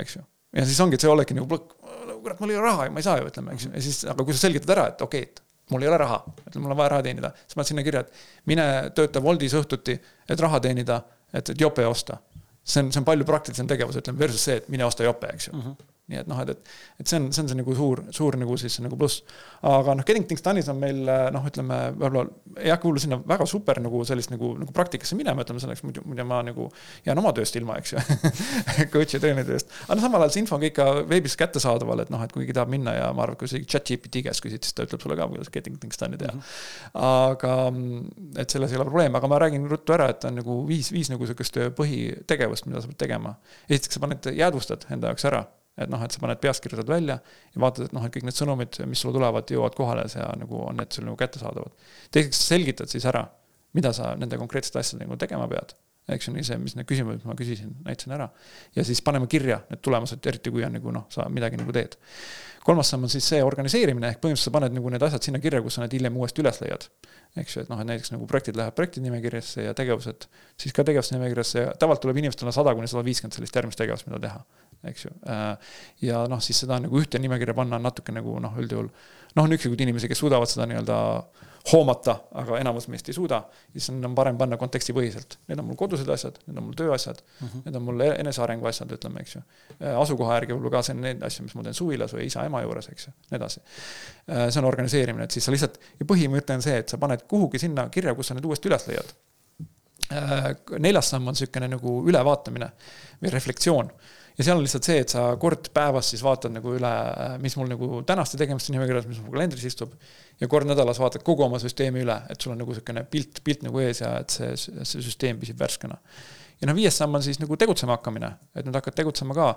eks ju. ja siis ongi, et see oledki nagu plõkk, kurat, mul ei ole raha ja ma ei saa ju, ütleme, eks ju, ja siis, aga kui sa selgitad ära, et okei okay,, et mul ei ole raha, ütleme, mul on vaja raha teenida, siis paned sinna kirja, et mine tööta Woldis õhtuti, et raha teenida, et, et jope osta. see on, see on palju praktilisem tegevus, ütleme, versus see, et mine osta jope, eks ju mm. -hmm nii et noh, et, et, et see on, see on see nagu suur, suur nagu siis nagu pluss. aga noh, Geddington Stanis on meil noh, ütleme võib-olla ei hakka võib-olla sinna väga super nagu sellist nagu, nagu praktikasse minema, ütleme selleks muidu, muidu ma nagu jään oma tööst ilma, eks ju [LAUGHS] coach'i ja treeneri tööst. aga no samal ajal see info on ka ikka veebis kättesaadaval, et noh, et kui keegi tahab minna ja ma arvan, kui sa chat GPT käest küsid, siis ta ütleb sulle ka, kuidas Geddington Stani teha mm. -hmm. aga, et selles ei ole probleemi, aga ma räägin ruttu ära, et on nagu viis, viis nagu sihukest põhitegevust, mida sa pead tegema. esiteks sa paned, jäädvustad enda jaoks ära et noh, et sa paned peast kirjutad välja ja vaatad, et noh, et kõik need sõnumid, mis sulle tulevad, jõuavad kohale ja nagu on need sul nagu kättesaadavad. teiseks selgitad siis ära, mida sa nende konkreetsete asjadega nagu tegema pead. eks ju, nii see, mis need küsimused, mis ma küsisin, näitasin ära. ja siis paneme kirja need tulemused, eriti kui on nagu noh, sa midagi nagu teed. kolmas samm on siis see organiseerimine, ehk põhimõtteliselt sa paned nagu need asjad sinna kirja, kus sa need hiljem uuesti üles leiad. eks ju, et noh, et näiteks nagu projektid lähevad projektide nimekirjasse ja tegevused siis ka tegevuste nimekirjasse ja tavaliselt tuleb inimestele sada kuni sada viiskümmend sellist järgmist tegevust, mida teha eks ju. Äh, ja noh, siis seda nagu ühte nimekirja panna on natuke nagu noh, üldjuhul noh, on üksikuid inimesi, kes suudavad seda nii-öelda hoomata, aga enamus meist ei suuda, siis on parem panna kontekstipõhiselt. Need on mul kodused asjad, need on mul tööasjad mm, -hmm. need on mul enesearengu asjad, ütleme, eks ju. Äh, asukoha järgi võib-olla ka see on need asjad, mis ma teen suvilas või isa-ema juures, eks ju, nii edasi. Äh, see on organiseerimine, et siis sa lihtsalt, ja põhimõte on see, et sa paned kuhugi sinna kirja, kus sa need uuesti üles leiad. neljas samm on niisugune nagu ülevaatamine või reflektsioon ja seal on lihtsalt see, et sa kord päevas siis vaatad nagu üle, mis mul nagu tänaste tegemiste nimekirjas, mis mul kalendris istub. ja kord nädalas vaatad kogu oma süsteemi üle, et sul on nagu niisugune pilt, pilt nagu ees ja et see, see süsteem püsib värskena ja noh, viies samm on siis nagu tegutsema hakkamine, et nüüd hakkad tegutsema ka.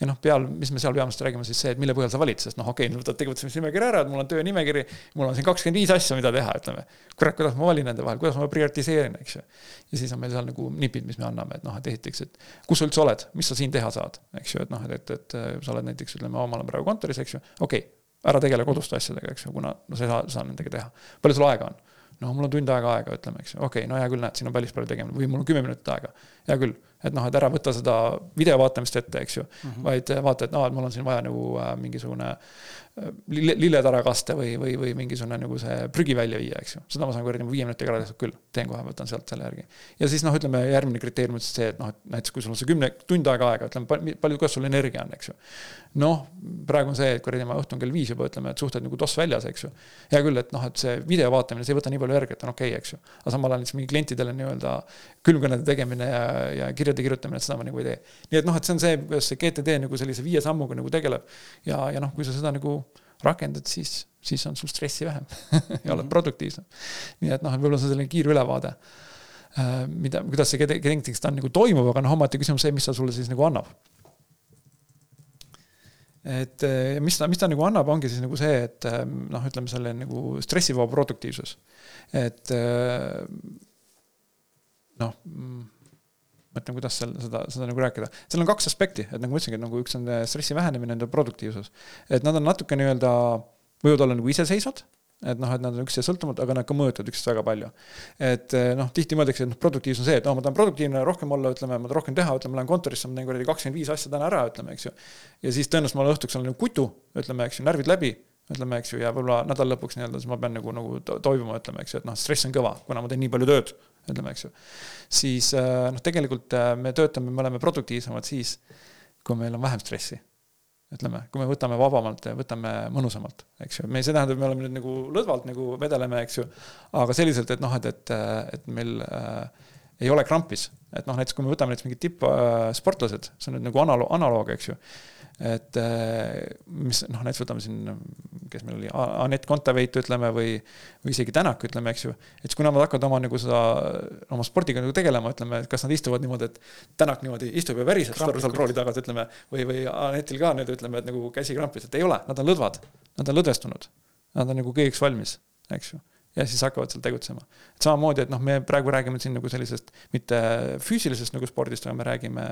ja noh, peal, mis me seal peamiselt räägime, siis see, et mille põhjal sa valid, sest noh, okei okay,, võtad tegutsemisnimekirja ära, et mul on töönimekiri. mul on siin kakskümmend viis asja, mida teha, ütleme. kurat, kuidas ma valin nende vahel, kuidas ma prioritiseerin, eks ju. ja siis on meil seal nagu nipid, mis me anname, et noh, et esiteks, et kus sa üldse oled, mis sa siin teha saad, eks ju, et noh, et, et, et sa oled näiteks ütleme, ma olen praegu kontoris, eks ju, okei okay ära tegele koduste asjadega, eks ju, kuna no sa ei saa, saa nendega teha. palju sul aega on? No mul on tund aega aega, ütleme, eks ju, okei okay,, no hea küll, näed, siin on päris palju tegemist või mul on kümme minutit aega. hea küll, et noh, et ära võta seda video vaatamist ette, eks ju mm, -hmm. vaid vaata, et aa, et mul on siin vaja nagu äh, mingisugune lille, lilletärakaste või, või, või mingisugune nagu see prügi välja viia, eks ju. seda ma saan kuradi viie minutiga ära teha küll, teen kohe, võtan sealt selle järgi. ja siis noh, ütleme järgmine kriteerium on siis see, et noh, et näiteks kui sul on see kümne, tund aega aega, ütleme palju, kuidas sul energia on, eks ju. Noh, praegu on see, et kuradi ma õhtul kell viis juba ütleme, et suhted nagu toss väljas, eks ju. hea küll, et noh, et see video vaatamine, see ei võta nii palju energiat, on okei okay,, eks ju. aga samal ajal näiteks mingi klientidele nii-öelda külmkõnede tegemine ja, ja kirjade kirjutamine, et seda ma nagu ei tee. nii et noh, et see on see, kuidas see GTD nagu sellise viie sammuga nagu tegeleb. ja, ja noh, kui sa seda nagu rakendad, siis, siis on sul stressi vähem [LAUGHS] ja oled mhm. produktiivsem. nii et noh, et võib-olla see on selline kiire ülevaade, äh, mida, kuidas see geneetikast on nagu toimub, aga noh, ometi küsimus see, mis ta sulle siis nagu annab. Et äh, mis ta, mis ta nagu annab, ongi siis nagu see, et äh, noh, ütleme selle nagu stressivaba produktiivsus. et noh mm, mõtlen, kuidas seal seda, seda nagu rääkida. seal on kaks aspekti, et nagu ma ütlesingi, et nagu üks on stressi vähenemine, enda produktiivsus. et nad on natuke nii-öelda, võivad olla nagu iseseisvad, et noh, et nad on üksteisest sõltumatud, aga nad ka mõjutavad üksteist väga palju. et eh, noh, tihti mõeldakse, et noh, produktiivsus on see, et noh, ma tahan produktiivne rohkem olla, ütleme, ma tahan rohkem teha, ütleme, lähen kontorisse, ma teen kuradi kakskümmend viis asja täna ära, ütleme, eks ju. ja siis tõenäoliselt ma õhtuks olen nagu kutu, ütleme, eks ju, närvid läbi, ütleme, eks ju, ja võib-olla nädala lõpuks nii-öelda siis ma pean nagu, nagu toimuma, ütleme, eks ju, et noh, stress on kõva, kuna ma teen nii palju tööd, ütleme, eks ju. siis äh, noh, tegelikult äh, me töötame, me oleme produktiivsemad siis, kui meil on vähem stressi. Ütleme, kui me võtame vabamalt ja võtame mõnusamalt, eks ju, me, see tähendab, me oleme nüüd nagu lõdvalt nagu vedeleme, eks ju. aga selliselt, et noh, et, et, et meil äh, ei ole krampis, et noh, näiteks kui me võtame näiteks mingid tippsportlased, see on nüüd nagu analoog, analoog, eks ju et äh, mis noh, näiteks võtame siin, kes meil oli, Anett Kontaveit, ütleme, või, või isegi Tänak, ütleme, eks ju. et siis, kui nad hakkavad oma nagu seda, oma spordiga nagu tegelema, ütleme, et kas nad istuvad niimoodi, et Tänak niimoodi istub ja väriseb seal rooli taga, ütleme, või, või Anetil ka nüüd ütleme, et nagu käsi krampis, et ei ole, nad on lõdvad, nad on lõdvestunud. Nad on nagu kõigeks valmis, eks ju ja siis hakkavad seal tegutsema. et samamoodi, et noh, me praegu räägime siin nagu sellisest mitte füüsilisest nagu spordist, aga me räägime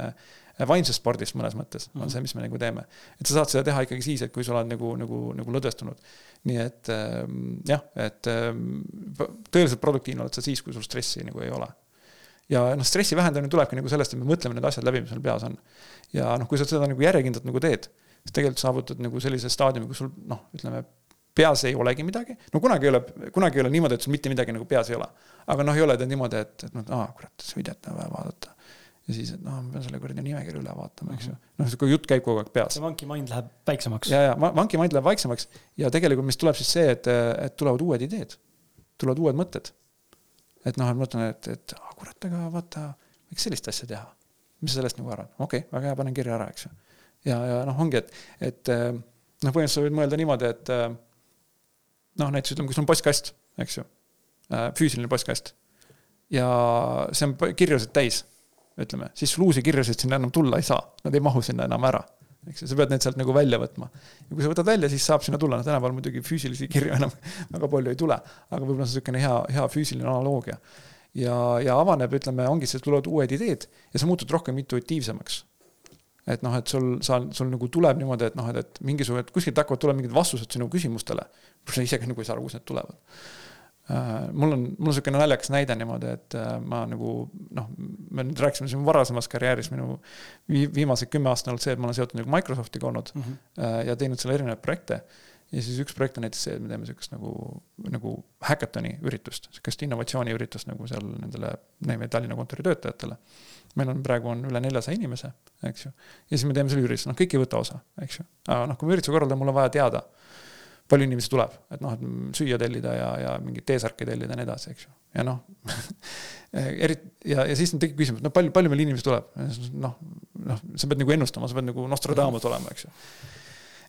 vaimsest spordist mõnes mõttes mm, -hmm. on see, mis me nagu teeme. et sa saad seda teha ikkagi siis, et kui sa oled nagu, nagu, nagu lõdvestunud. nii et ähm, jah, et ähm, tõeliselt produktiivne oled sa siis, kui sul stressi nagu ei ole. ja noh, stressi vähendamine tulebki nagu sellest, et me mõtleme need asjad läbi, mis meil peas on. ja noh, kui sa seda nagu järjekindlalt nagu teed, siis tegelikult saavutad nagu sellise staadiumi, kus sul noh, ütleme peas ei olegi midagi, no kunagi ei ole, kunagi ei ole niimoodi, et sul mitte midagi nagu peas ei ole. aga noh, ei ole ta niimoodi, et, et noh, aa kurat, see videot on vaja vaadata. ja siis, et noh, ma pean selle kuradi nimekirja üle vaatama, eks ju. Mhm. noh, sihuke jutt käib kogu aeg peas. see monkey mind läheb väiksemaks. ja, ja monkey mind läheb vaiksemaks ja tegelikult, mis tuleb siis see, et, et tulevad uued ideed. tulevad uued mõtted. et noh, et ma mõtlen, et, et ah, kurat, aga vaata, võiks sellist asja teha. mis sa sellest nagu arvad? okei okay,, väga hea, panen kirja ära, eks ju. ja, ja noh, ongi, et, et noh, põhimõtteliselt sa võid mõelda niimoodi, et noh, näiteks ütleme, kui sul on postkast, eks ju, äh, füüsiline postkast. ja see on kirjasid täis, ütleme, siis sul uusi kirjasid sinna enam tulla ei saa, nad ei mahu sinna enam ära. eks ju, sa pead need sealt nagu välja võtma. ja kui sa võtad välja, siis saab sinna tulla, no tänapäeval muidugi füüsilisi kirju enam [LAUGHS] väga palju ei tule, aga võib-olla see on niisugune hea, hea füüsiline analoogia. ja, ja avaneb, ütleme, ongi, tulevad uued ideed ja sa muutud rohkem intuitiivsemaks et noh, et sul, sa, sul nagu tuleb niimoodi, et noh, et, et mingisugune, kuskilt hakkavad tulema mingid vastused sinu küsimustele. sa ise ka nagu ei saa aru, kust need tulevad uh,. mul on, mul on niisugune naljakas näide niimoodi, et uh, ma nagu noh, me nüüd rääkisime siin varasemas karjääris, minu viimased kümme aastat on olnud see, et ma olen seotud nagu Microsoftiga olnud mm -hmm. uh, ja teinud seal erinevaid projekte ja siis üks projekt on näiteks see, et me teeme sihukest nagu, nagu häkatoni üritust, sihukest innovatsiooniüritust nagu seal nendele, meie Tallinna kontori töötajatele meil on praegu on üle neljasaja inimese, eks ju. ja siis me teeme selle ürituse, noh, kõik ei võta osa, eks ju. aga noh, kui me ürituse korraldame, mul on vaja teada, palju inimesi tuleb, et noh, et süüa tellida ja, ja mingeid T-särke tellida ja nii edasi, eks ju. ja noh [LAUGHS] eriti ja, ja siis tekib küsimus, no palju, palju meil inimesi tuleb, noh, noh, sa pead nagu ennustama, sa pead nagu Nostradamus olema, eks ju.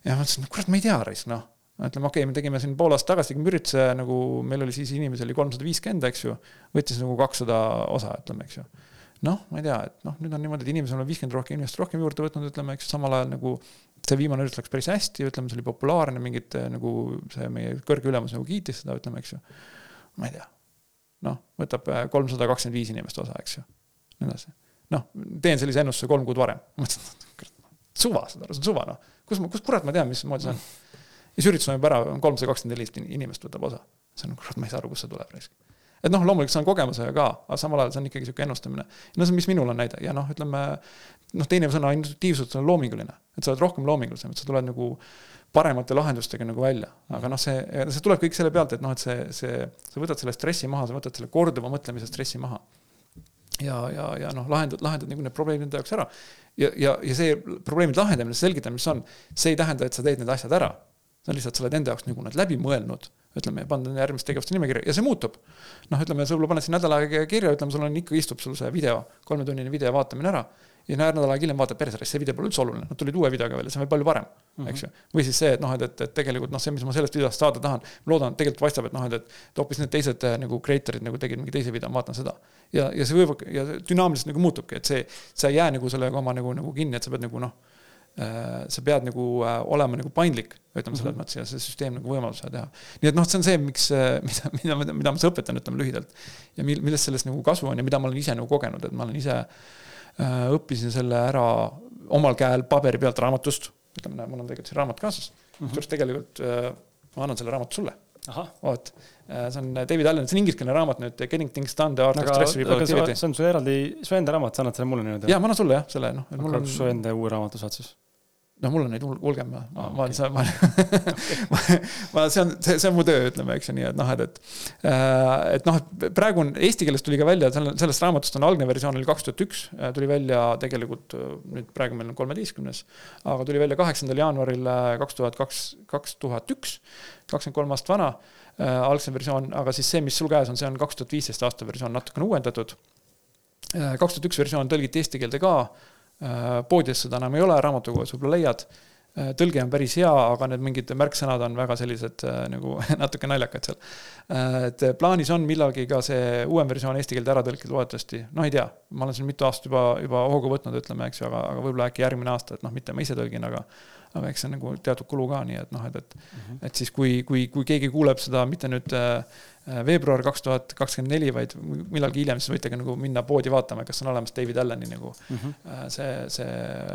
ja ma mõtlesin, no kurat, ma ei tea, noh ütleme, okei okay,, me tegime siin pool aastat tagasi, tegime ürituse nagu meil oli siis inimesi oli kolmsada viiskümmend, eks ju. võttis nagu kakssada osa, ütleme, eks ju noh, ma ei tea, et noh, nüüd on niimoodi, et inimesed on viiskümmend rohkem inimest rohkem juurde võtnud, ütleme, eks samal ajal nagu see viimane üritus läks päris hästi, ütleme, see oli populaarne, mingid nagu see meie kõrge ülemus nagu kiitis seda, ütleme, eks ju. ma ei tea, noh, võtab äh, kolmsada kakskümmend viis inimest osa, eks ju, nii edasi. noh, teen sellise ennustuse kolm kuud varem, mõtlesin, suva, saad aru, see on suva, noh, kus ma, kus kurat ma tean, mismoodi see on siis üritus toimub ära, kolmsada kakskümmend neli inimest võtab osa. see on, kurat, ma ei saa aru, kust see tuleb raisk et noh, loomulikult see on kogemusega ka, aga samal ajal see on ikkagi sihuke ennustamine. no see, mis minul on näide ja noh, ütleme noh, teine sõna intuitiivsus on loominguline, et sa oled rohkem loomingulisem, et sa tuled nagu paremate lahendustega nagu välja, aga noh, see, see tuleb kõik selle pealt, et noh, et see, see, sa võtad selle stressi maha, sa võtad selle korduva mõtlemise stressi maha. ja, ja, ja noh, lahendad, lahendad nagu need probleemid enda jaoks ära. ja, ja, ja see probleemide lahendamine, selgitamine, mis on, see ei tähenda, et sa teed need asjad ära. see on lihtsalt, sa oled enda jaoks nagu nad läbi mõelnud ütleme, panna järgmiste tegevuste nimekirja ja see muutub. noh, ütleme, sa võib-olla paned siin nädal aega kirja, ütleme, sul on ikka, istub sul see video, kolmetunnine video vaatamine ära ja nädal aega hiljem vaatad, perse, see video pole üldse oluline, nad tulid uue videoga välja, see on veel palju parem mm, -hmm. eks ju. või siis see, et noh, et, et, et tegelikult noh, see, mis ma sellest videost saada tahan, loodan, tegelikult paistab, et noh, et, et hoopis need teised äh, nagu creator'id nagu tegid mingi teise video, ma vaatan seda. ja, ja see võib, ja dünaamiliselt nagu muutubki, et see, sa ei jää nagu sellega oma nagu, nagu kinni, et sa pead nagu noh sa pead nagu äh, olema nagu paindlik, ütleme selles -hmm. mõttes ja see süsteem nagu võimaldab seda teha. nii et noh, see on see, miks, äh, [LAUGHS] mida, mida, mida, ma siis õpetan, ütleme lühidalt. ja mil-, millest sellest nagu kasu on ja mida ma olen ise nagu kogenud, et ma olen ise äh,, õppisin selle ära omal käel paberi pealt raamatust. ütleme, mul on tegelikult see raamat kaasas mm -hmm., kusjuures tegelikult äh, ma annan selle raamatu sulle. vot, see on David Allen, see on ingliskeelne raamat nüüd, Getting Things Done, The Art of Stress Productivity. see on su eraldi, su enda raamat, sa annad selle mulle nii-öelda? jaa, ma annan sulle jah, selle noh. aga kus su enda uue raamatu saad siis? Noh, mul on neid hulgem, ma, ma, ma olen, ma, ma, ma, see on, see, see on mu töö, ütleme, eks ju, nii et noh, et, et. Äh, et noh, praegu on eesti keeles tuli ka välja, sellest raamatust on algne versioon oli kaks tuhat üks, äh, tuli välja tegelikult nüüd praegu meil on kolmeteistkümnes. aga tuli välja kaheksandal jaanuaril äh, kaks tuhat kaks, kaks tuhat üks, kakskümmend kolm aastat vana äh,. algsem versioon, aga siis see, mis sul käes on, see on kaks tuhat viisteist aasta versioon, natukene uuendatud. kaks tuhat üks versioon tõlgiti eesti keelde ka Äh, poodides seda enam ei ole, raamatukogus võib-olla leiad. Äh, tõlge on päris hea, aga need mingid märksõnad on väga sellised äh, nagu [LAUGHS] natuke naljakad seal. et plaanis on millalgi ka see uuem versioon eesti keelde ära tõlkida loodetavasti, no ei tea, ma olen siin mitu aastat juba, juba hoogu võtnud, ütleme, eks ju, aga, aga võib-olla äkki järgmine aasta, et noh, mitte ma ise tõlgin, aga aga eks see on nagu teatud kulu ka, nii et noh, et, et mm, -hmm. et siis kui, kui, kui keegi kuuleb seda mitte nüüd äh, veebruar kaks tuhat kakskümmend neli, vaid millalgi hiljem, siis võite ka nagu minna poodi vaatama, kas on olemas David Alleni nagu mm -hmm. see, see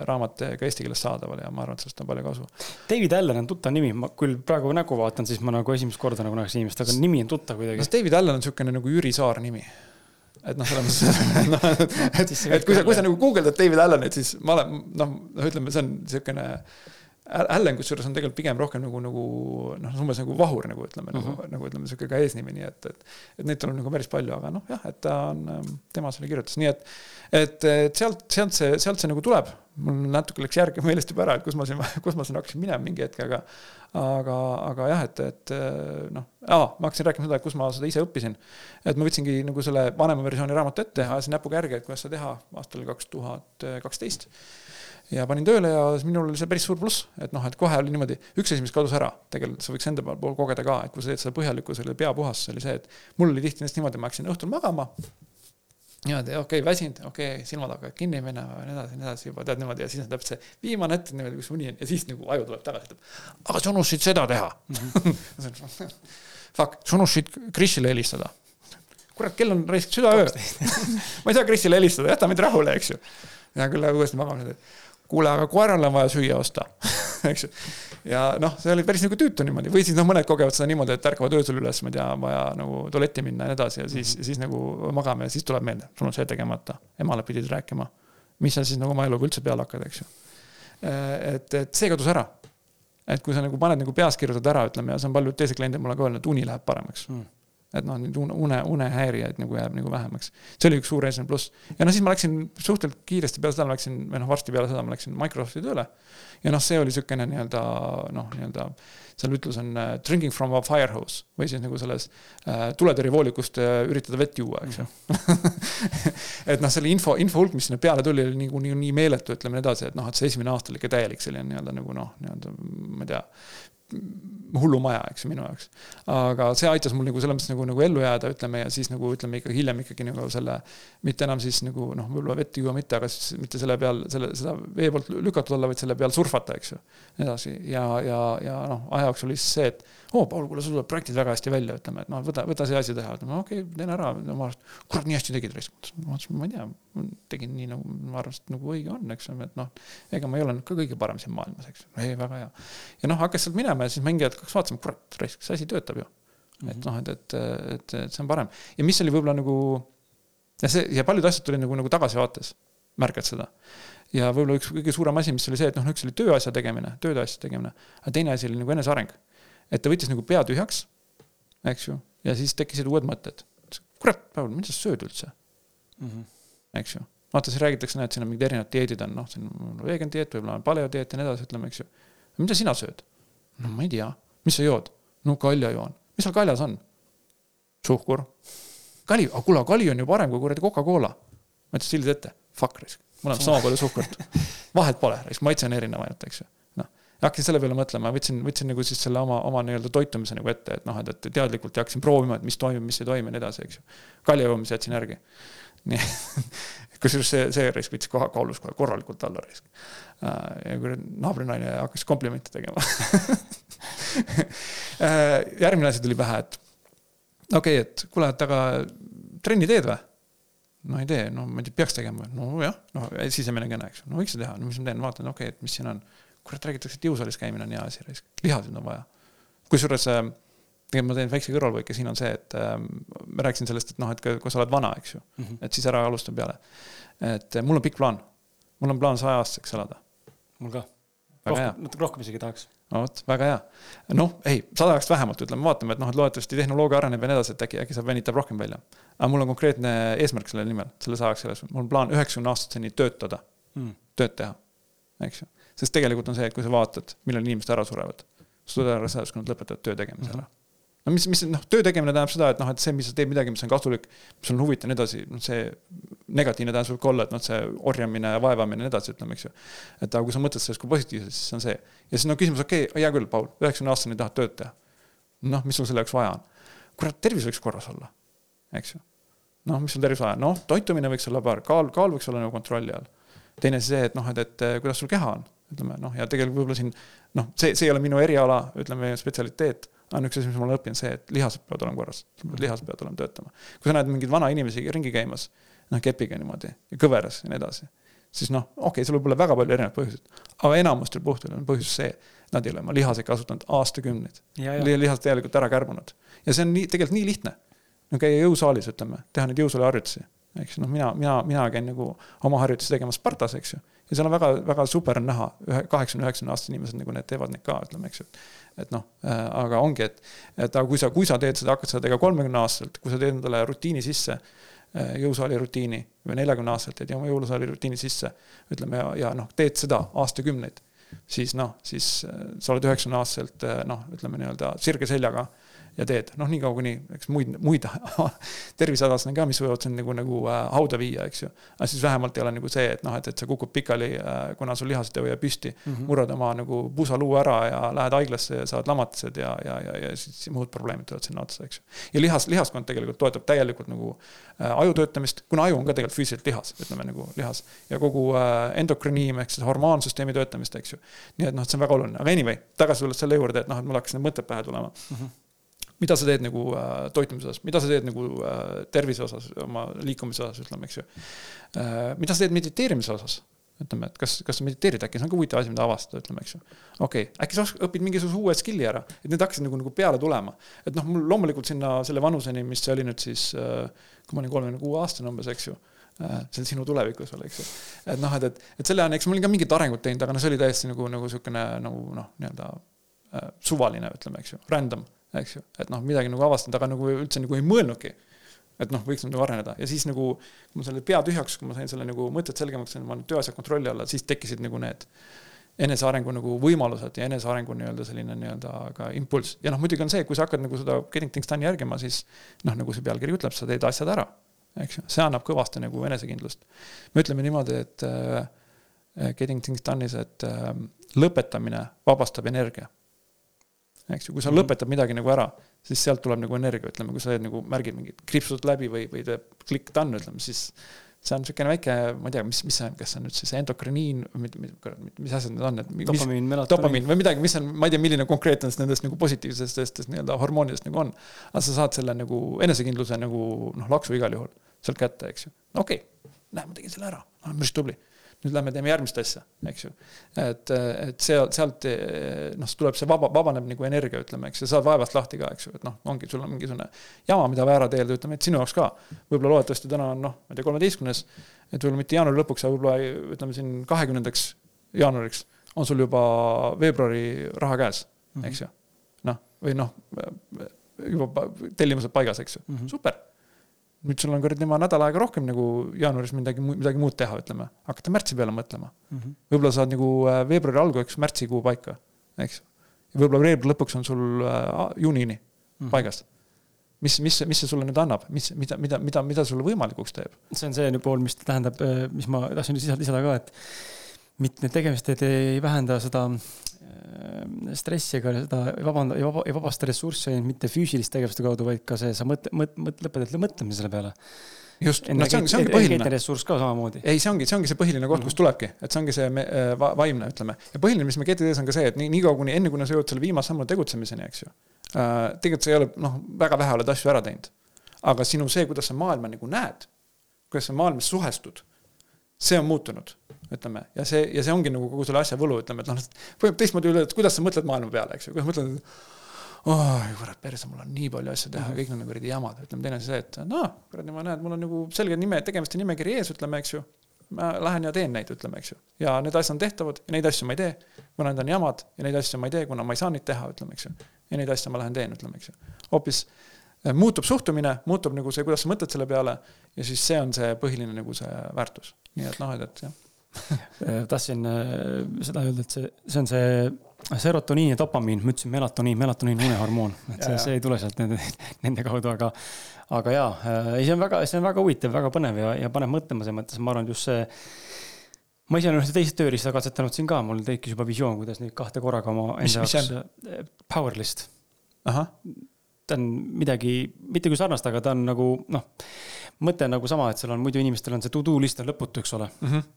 raamat ka eesti keeles saadaval ja ma arvan, et sellest on palju kasu. David Allen on tuttav nimi, ma küll praegu nägu vaatan, siis ma nagu esimest korda nagu näeks inimest, aga nimi on tuttav kuidagi. no David Allen on niisugune nagu Jüri Saar nimi et noh, selles mõttes, [LAUGHS] noh, et, et kui sa, kui sa nagu guugeldad David Allanit, siis ma olen, noh, ütleme, see on niisugune Allen kusjuures on tegelikult pigem rohkem nagu, nagu noh, umbes nagu vahur nagu ütleme mm, -hmm. nagu, nagu ütleme, sihuke ka eesnimi, nii et, et. et neid tuleb nagu päris palju, aga noh, jah, et ta on, tema selle kirjutas, nii et. et, et sealt, sealt see, sealt see nagu tuleb. mul natuke läks järg meelest juba ära, et kus ma siin, [LAUGHS] kus ma siin hakkasin minema mingi hetk, aga. aga, aga jah, et, et noh, ma hakkasin rääkima seda, et kus ma seda ise õppisin. et ma võtsingi nagu selle vanema versiooni raamatu ette, ajasin näpuga järge, et kuidas seda teha aastal kaks tuhat kaksteist ja panin tööle ja minul oli see päris suur pluss, et noh, et kohe oli niimoodi, üks asi, mis kadus ära, tegelikult sa võiks enda pool kogeda ka, et kui sa teed seda põhjalikku selle peapuhastuse, oli see, et mul oli tihti niimoodi, ma läksin õhtul magama. niimoodi, okei okay,, väsinud, okei okay,, silmad hakkavad kinni minema ja nii edasi, nii edasi juba tead niimoodi ja siis on täpselt see viimane hetk niimoodi, kus uni on ja siis nagu aju tuleb tagasi, ütleb. aga sa unustasid seda teha. [LAUGHS] -hmm. Fuck, sa unustasid Krisile helistada kurat, kell on raisk südaöö [LAUGHS] ma ei saa Krisile helistada, jäta mind rahule, eks ju. ja küll uuesti magama, kuule, aga koerale on vaja süüa osta [LAUGHS] eks ju. ja noh, see oli päris nagu tüütu niimoodi või siis noh, mõned kogevad seda niimoodi, et ärkavad öösel üles, ma ei tea, vaja nagu tualetti minna ja nii edasi ja siis mm, -hmm. siis nagu magame ja siis tuleb meelde, sul on see tegemata. emale pidid rääkima, mis sa siis nagu oma eluga üldse peale hakkad, eks ju. et, et see kadus ära. et kui sa nagu paned nagu peas kirjutad ära, ütleme ja see on paljud teised kliendid mulle ka öelnud, uni läheb paremaks mm et noh, nüüd une, unehäirijaid nagu jääb nagu vähemaks. see oli üks suur esimene pluss. ja no siis ma läksin suhteliselt kiiresti peale seda, ma läksin, või noh, varsti peale seda ma läksin Microsofti tööle. ja noh, see oli niisugune nii-öelda noh, nii-öelda seal ütlus on uh, drinking from a fire hose või siis nagu selles uh, tuletõrjevoolikust uh, üritada vett juua, eks ju [LAUGHS] et noh, selle info, info hulk, mis sinna peale tuli, oli nagu nii, nii meeletu, ütleme nii edasi, et noh, et see esimene aasta oli ikka täielik selline nii-öelda nagu noh, nii-öelda ma ei tea hullumaja, eks ju, minu jaoks. aga see aitas mul nagu selles mõttes nagu, nagu ellu jääda, ütleme, ja siis nagu ütleme ikka hiljem ikkagi nagu selle. mitte enam siis nagu noh, võib-olla vett juua mitte, aga siis mitte selle peal, selle, seda vee poolt lükatud olla, vaid selle peal surfata, eks ju. edasi ja, ja, ja noh, aja jooksul oli siis see, et oo Paul, kuule, sul tulevad projektid väga hästi välja, ütleme, et noh, võta, võta see asi teha, ütleme okei okay,, teen ära, ma arvasin, kurat, nii hästi tegid, ma mõtlesin, ma ei tea, tegin nii nagu ma arvasin, et nagu õige on, eks ju, et noh. ega ma ei ole nüüd ka kõige parem siin maailmas, eks ei, väga hea. ja noh, hakkas sealt minema ja siis mingi hetk vaatama, kurat, raisk, see asi töötab ju. et Mhm. noh, et, et, et, et see on parem ja mis oli võib-olla nagu ja see ja paljud asjad tulid nagu, nagu tagasivaates, märkad seda. ja võib-olla üks kõige suurem asi, mis oli see, et noh, üks oli tööasja tegemine, tööasja tegemine, aga teine asi oli nagu eneseareng. Et ta võttis nagu pea tühjaks, eks ju, ja siis tekkisid uued mõtted. kurat, Paul, mida sa sööd üldse, Mhm. eks ju. vaata, siis räägitakse, näed, siin on mingid erinevad dieedid on, noh, siin on vegan dieet, võib-olla on paleodieet ja nii edasi, ütleme, eks ju. mida sina sööd? no ma ei tea, mis sa jood? no kalja joon. mis seal kaljas on? suhkur. kali, aga kuule, kali on ju parem kui kuradi Coca-Cola. ma ütlesin sildid ette, fuck risk, mul on sama palju suhkurt. [LAUGHS] vahet pole, risk, maitse on erinev ainult, eks ju. Hakkasin selle peale mõtlema, võtsin, võtsin nagu siis selle oma, oma nii-öelda toitumise nagu ette, et noh, et, et teadlikult ja hakkasin proovima, et mis toimib, mis ei toimi ja nii edasi, eks ju. kalja joomise jätsin järgi. nii [LAUGHS] kusjuures see, see risk võttis kohe kaalus kohe korralikult alla risk. ja kuradi naabrinaine hakkas komplimente tegema [LAUGHS] järgmine asi tuli pähe, et okei okay,, et kuule, et aga trenni teed või? no ei tee, no ma ei tea, peaks tegema, nojah, noh, sisemine kõne, eks ju, no võiks ju teha, no mis ma teen, vaatan, okei okay,, et mis siin on. Kurat, räägitakse, et jõusaalis käimine on hea asi, lihaseid on vaja. kusjuures äh, tegelikult ma teen väikse kõrvalpõike, siin on see, et äh, ma rääkisin sellest, et noh, et kui sa oled vana, eks ju mm, -hmm. et siis ära alusta peale. et äh, mul on pikk plaan, mul on plaan saja aastaseks elada. mul ka. natuke rohkem isegi tahaks no vot, väga hea. noh, ei, sada aastat vähemalt ütleme, vaatame, et noh, et loodetavasti tehnoloogia areneb ja nii edasi, et äkki, äkki saab venitab rohkem välja. aga mul on konkreetne eesmärk selle nimel, selle sajaks selles, mul on plaan üheksakümne aastaseni töötada mm., tööd teha, eks ju. Sest tegelikult on see, et kui sa vaatad, millal inimesed ära surevad, surevad ära selles, kui nad lõpetavad töö tegemise ära. -hmm no mis, mis noh, töö tegemine tähendab seda, et noh, et see, mis sa teed midagi, mis on kasulik, mis on huvitav ja nii edasi, noh, see negatiivne tähendus võib ka olla, et noh, see orjamine ja vaevamine ja nii edasi, ütleme, eks ju. et aga kui sa mõtled sellest kui positiivselt, siis see on see. ja siis on no, küsimus, okei okay,, hea küll, Paul, üheksakümne aastaseni tahad tööd teha. noh, mis sul selle jaoks vaja on? kurat, tervis võiks korras olla, eks ju. noh, mis sul tervis vaja on, noh, toitumine võiks olla paar, kaal, kaal võiks olla nagu kontrolli all. teine asi see, et noh, et, et kuidas sul keha on, ütleme noh, ja tegelikult võib-olla siin noh, see, see ei ole minu eriala, ütleme spetsialiteet ainult üks asi, mis ma olen õppinud, see, et lihased peavad olema korras, lihased peavad olema töötama. kui sa näed mingeid vana inimesi ringi käimas, noh kepiga niimoodi ja kõveras ja nii edasi, siis noh, okei okay,, seal võib olla väga palju erinevaid põhjuseid, aga enamustel puhtul on põhjus see, nad ei ole oma lihaseid kasutanud aastakümneid. lihased täielikult ära kärbunud ja see on nii, tegelikult nii lihtne. no käia jõusaalis, ütleme, teha neid jõusaaliharjutusi, eks noh, mina, mina, mina käin nagu oma harjutusi tegemas Spartas, eks ju. Ja seal on väga, väga super on näha, ühe, kaheksakümne, üheksakümne aastased inimesed nagu need teevad neid ka, ütleme, eks ju et noh äh,, aga ongi, et, et aga kui sa, kui sa teed seda, hakkad seda tegema kolmekümne aastaselt, kui sa teed endale rutiini sisse äh,, jõusaali rutiini või neljakümne aastaselt teed oma jõusaali rutiini sisse, ütleme ja, ja noh, teed seda aastakümneid, siis noh, siis äh, sa oled üheksakümne aastaselt noh, ütleme nii-öelda sirge seljaga ja teed, noh, niikaua kuni, eks muid, muid [LAUGHS] tervisehädasid on ka, mis võivad sind nagu, nagu äh, hauda viia, eks ju. aga siis vähemalt ei ole nagu see, et noh, et, et sa kukud pikali äh,, kuna sul lihased ei hoia püsti mm, -hmm. murrad oma nagu puusaluu ära ja lähed haiglasse ja saad lamatised ja, ja, ja, ja siis muud probleemid tulevad sinna otsa, eks ju. ja lihas, lihaskond tegelikult toetab täielikult nagu äh, aju töötamist, kuna aju on ka tegelikult füüsiliselt lihas, ütleme nagu lihas. ja kogu äh, endokriniim ehk siis hormoonsüsteemi töötamist, eks ju. nii et noh, see on väga oluline, aga anyway, tagasi tulles selle juurde, et noh, et mul hakkas need mõtted pähe tulema mm. -hmm mida sa teed nagu äh, toitumise osas, mida sa teed nagu äh, tervise osas, oma liikumise osas, ütleme, eks ju äh,. mida sa teed mediteerimise osas? ütleme, et kas, kas sa mediteerid, äkki see on ka huvitav asi, mida avastada, ütleme, eks ju. okei okay., äkki sa õpid mingisuguse uue skill'i ära, et need hakkasid nagu, nagu peale tulema. et noh, mul loomulikult sinna selle vanuseni, mis see oli nüüd siis äh,, kui ma olin kolmekümne kuue aastane umbes, eks ju äh,. see on sinu tulevikus veel, eks ju. et noh, et, et, et selle on, eks ma olin ka mingit arengut teinud, aga noh, see oli täiesti nagu, nagu sihukene nagu noh, nii-öelda äh, suvaline, ütleme, eks ju, random eks ju, et noh, midagi nagu avastanud, aga nagu üldse nagu ei mõelnudki. et noh, võiks nagu areneda ja siis nagu, kui ma selle pea tühjaks, kui ma sain selle nagu mõtted selgemaks, sain oma tööasjad kontrolli alla, siis tekkisid nagu need enesearengu nagu võimalused ja enesearengu nii-öelda selline nii-öelda ka impulss. ja noh, muidugi on see, kui sa hakkad nagu seda Getting Things Done'i järgima, siis noh, nagu see pealkiri ütleb, sa teed asjad ära. eks ju, see annab kõvasti nagu enesekindlust. me ütleme niimoodi, et äh, Getting Things Done'is, et äh, lõpetamine vabastab energia eks ju, kui sa lõpetad midagi nagu ära, siis sealt tuleb nagu energia, ütleme, kui sa teed nagu märgid mingid kriipsud läbi või, või teeb klikk done, ütleme siis. see on niisugune väike, ma ei tea, mis, mis see on, kas see on nüüd siis endokriniin või mis, mis asjad need on, et. dopamiin, melatoniin. dopamiin või midagi, mis on, ma ei tea, milline konkreetne nendest nagu positiivsetest nii-öelda hormoonidest nagu on. aga sa saad selle nagu enesekindluse nagu noh, laksu igal juhul sealt kätte, eks ju. okei okay., näe, ma tegin selle ära, ma olen päris tubli nüüd lähme teeme järgmist asja, eks ju. et, et seal, sealt noh, tuleb see vaba, vabaneb nagu energia, ütleme, eks ju, saad vaevast lahti ka, eks ju, et noh, ongi, sul on mingisugune jama, mida vaja ära teelda, ütleme, et sinu jaoks ka. võib-olla loodetavasti täna on noh, ma ei tea, kolmeteistkümnes, et võib-olla mitte jaanuari lõpuks, aga võib-olla ütleme siin kahekümnendaks jaanuariks on sul juba veebruari raha käes, mhm. eks ju. noh, või noh, juba tellimused paigas, eks ju mm, -hmm. super nüüd sul on kuradi oma nädal aega rohkem nagu jaanuaris midagi, midagi muud teha, ütleme. hakata märtsi peale mõtlema mm -hmm.. võib-olla saad nagu äh, veebruari alguseks märtsikuu paika, eks. võib-olla veebruari lõpuks on sul äh, juunini mm -hmm. paigas. mis, mis, mis see sulle nüüd annab, mis, mida, mida, mida, mida sulle võimalikuks teeb? see on see pool, mis tähendab, äh, mis ma tahtsin lisada ka, et mitte need tegemised ei vähenda seda Äh, stressi ega seda vabanda, ei vaba, ei vabasta ressurssi ainult mitte füüsiliste tegevuste kaudu, vaid ka see, sa mõtle, mõtle, mõtle, lõpetad mõtlemise selle peale. just, no see on, see ongi põhiline. ressurss ka samamoodi. ei, see ongi, see ongi see põhiline koht, kust tulebki, et see ongi see me, äh, va, vaimne, ütleme. ja põhiline, mis me GTD-s on ka see, et nii, niikaua kuni, enne kui sa jõuad selle viimase sammu tegutsemiseni, eks ju äh,. tegelikult sa ei ole, noh, väga vähe oled asju ära teinud. aga sinu see, kuidas sa maailma nagu näed, kuidas sa maailmas suhestud, see on muutunud ütleme, ja see, ja see ongi nagu kogu selle asja võlu, ütleme, et noh, võib teistmoodi öelda, et kuidas sa mõtled maailma peale, eks ju, kuidas mõtled, et oh, kurat, perse, mul on nii palju asju teha, kõik need kuradi jamad, ütleme, teine asi see, et noh, kuradi, ma näen, mul on nagu selge nime, tegemiste nimekiri ees, ütleme, eks ju. ma lähen ja teen neid, ütleme, eks ju. ja need asjad on tehtavad ja neid asju ma ei tee, kuna need on jamad ja neid asju ma ei tee, kuna ma ei saa neid teha, ütleme, eks ju. ja neid asju ma lähen teen, ütleme, eks ju. hoopis eh, muutub suhtumine, muutub nagu see, kuidas sa mõtled selle peale ja siis see on see põhiline nagu see väärtus. nii et noh, et, et jah [LAUGHS] tahtsin äh, seda öelda, et see, see on see serotoniin ja dopamiin, ma ütlesin melatoniin, melatoniin on unehormoon, et see, see ei tule sealt nende, nende kaudu, aga, aga jaa, äh, ei, see on väga, see on väga huvitav, väga põnev ja, ja paneb mõtlema selles mõttes, ma arvan, et just see. ma ise olen ühte teist tööriista katsetanud siin ka, mul tekkis juba visioon, kuidas neid kahte korraga oma enda jaoks. Powerlist. ta on midagi, mitte küll sarnast, aga ta on nagu noh, mõte on nagu sama, et seal on muidu inimestel on see to do list on lõputu, eks ole mm. -hmm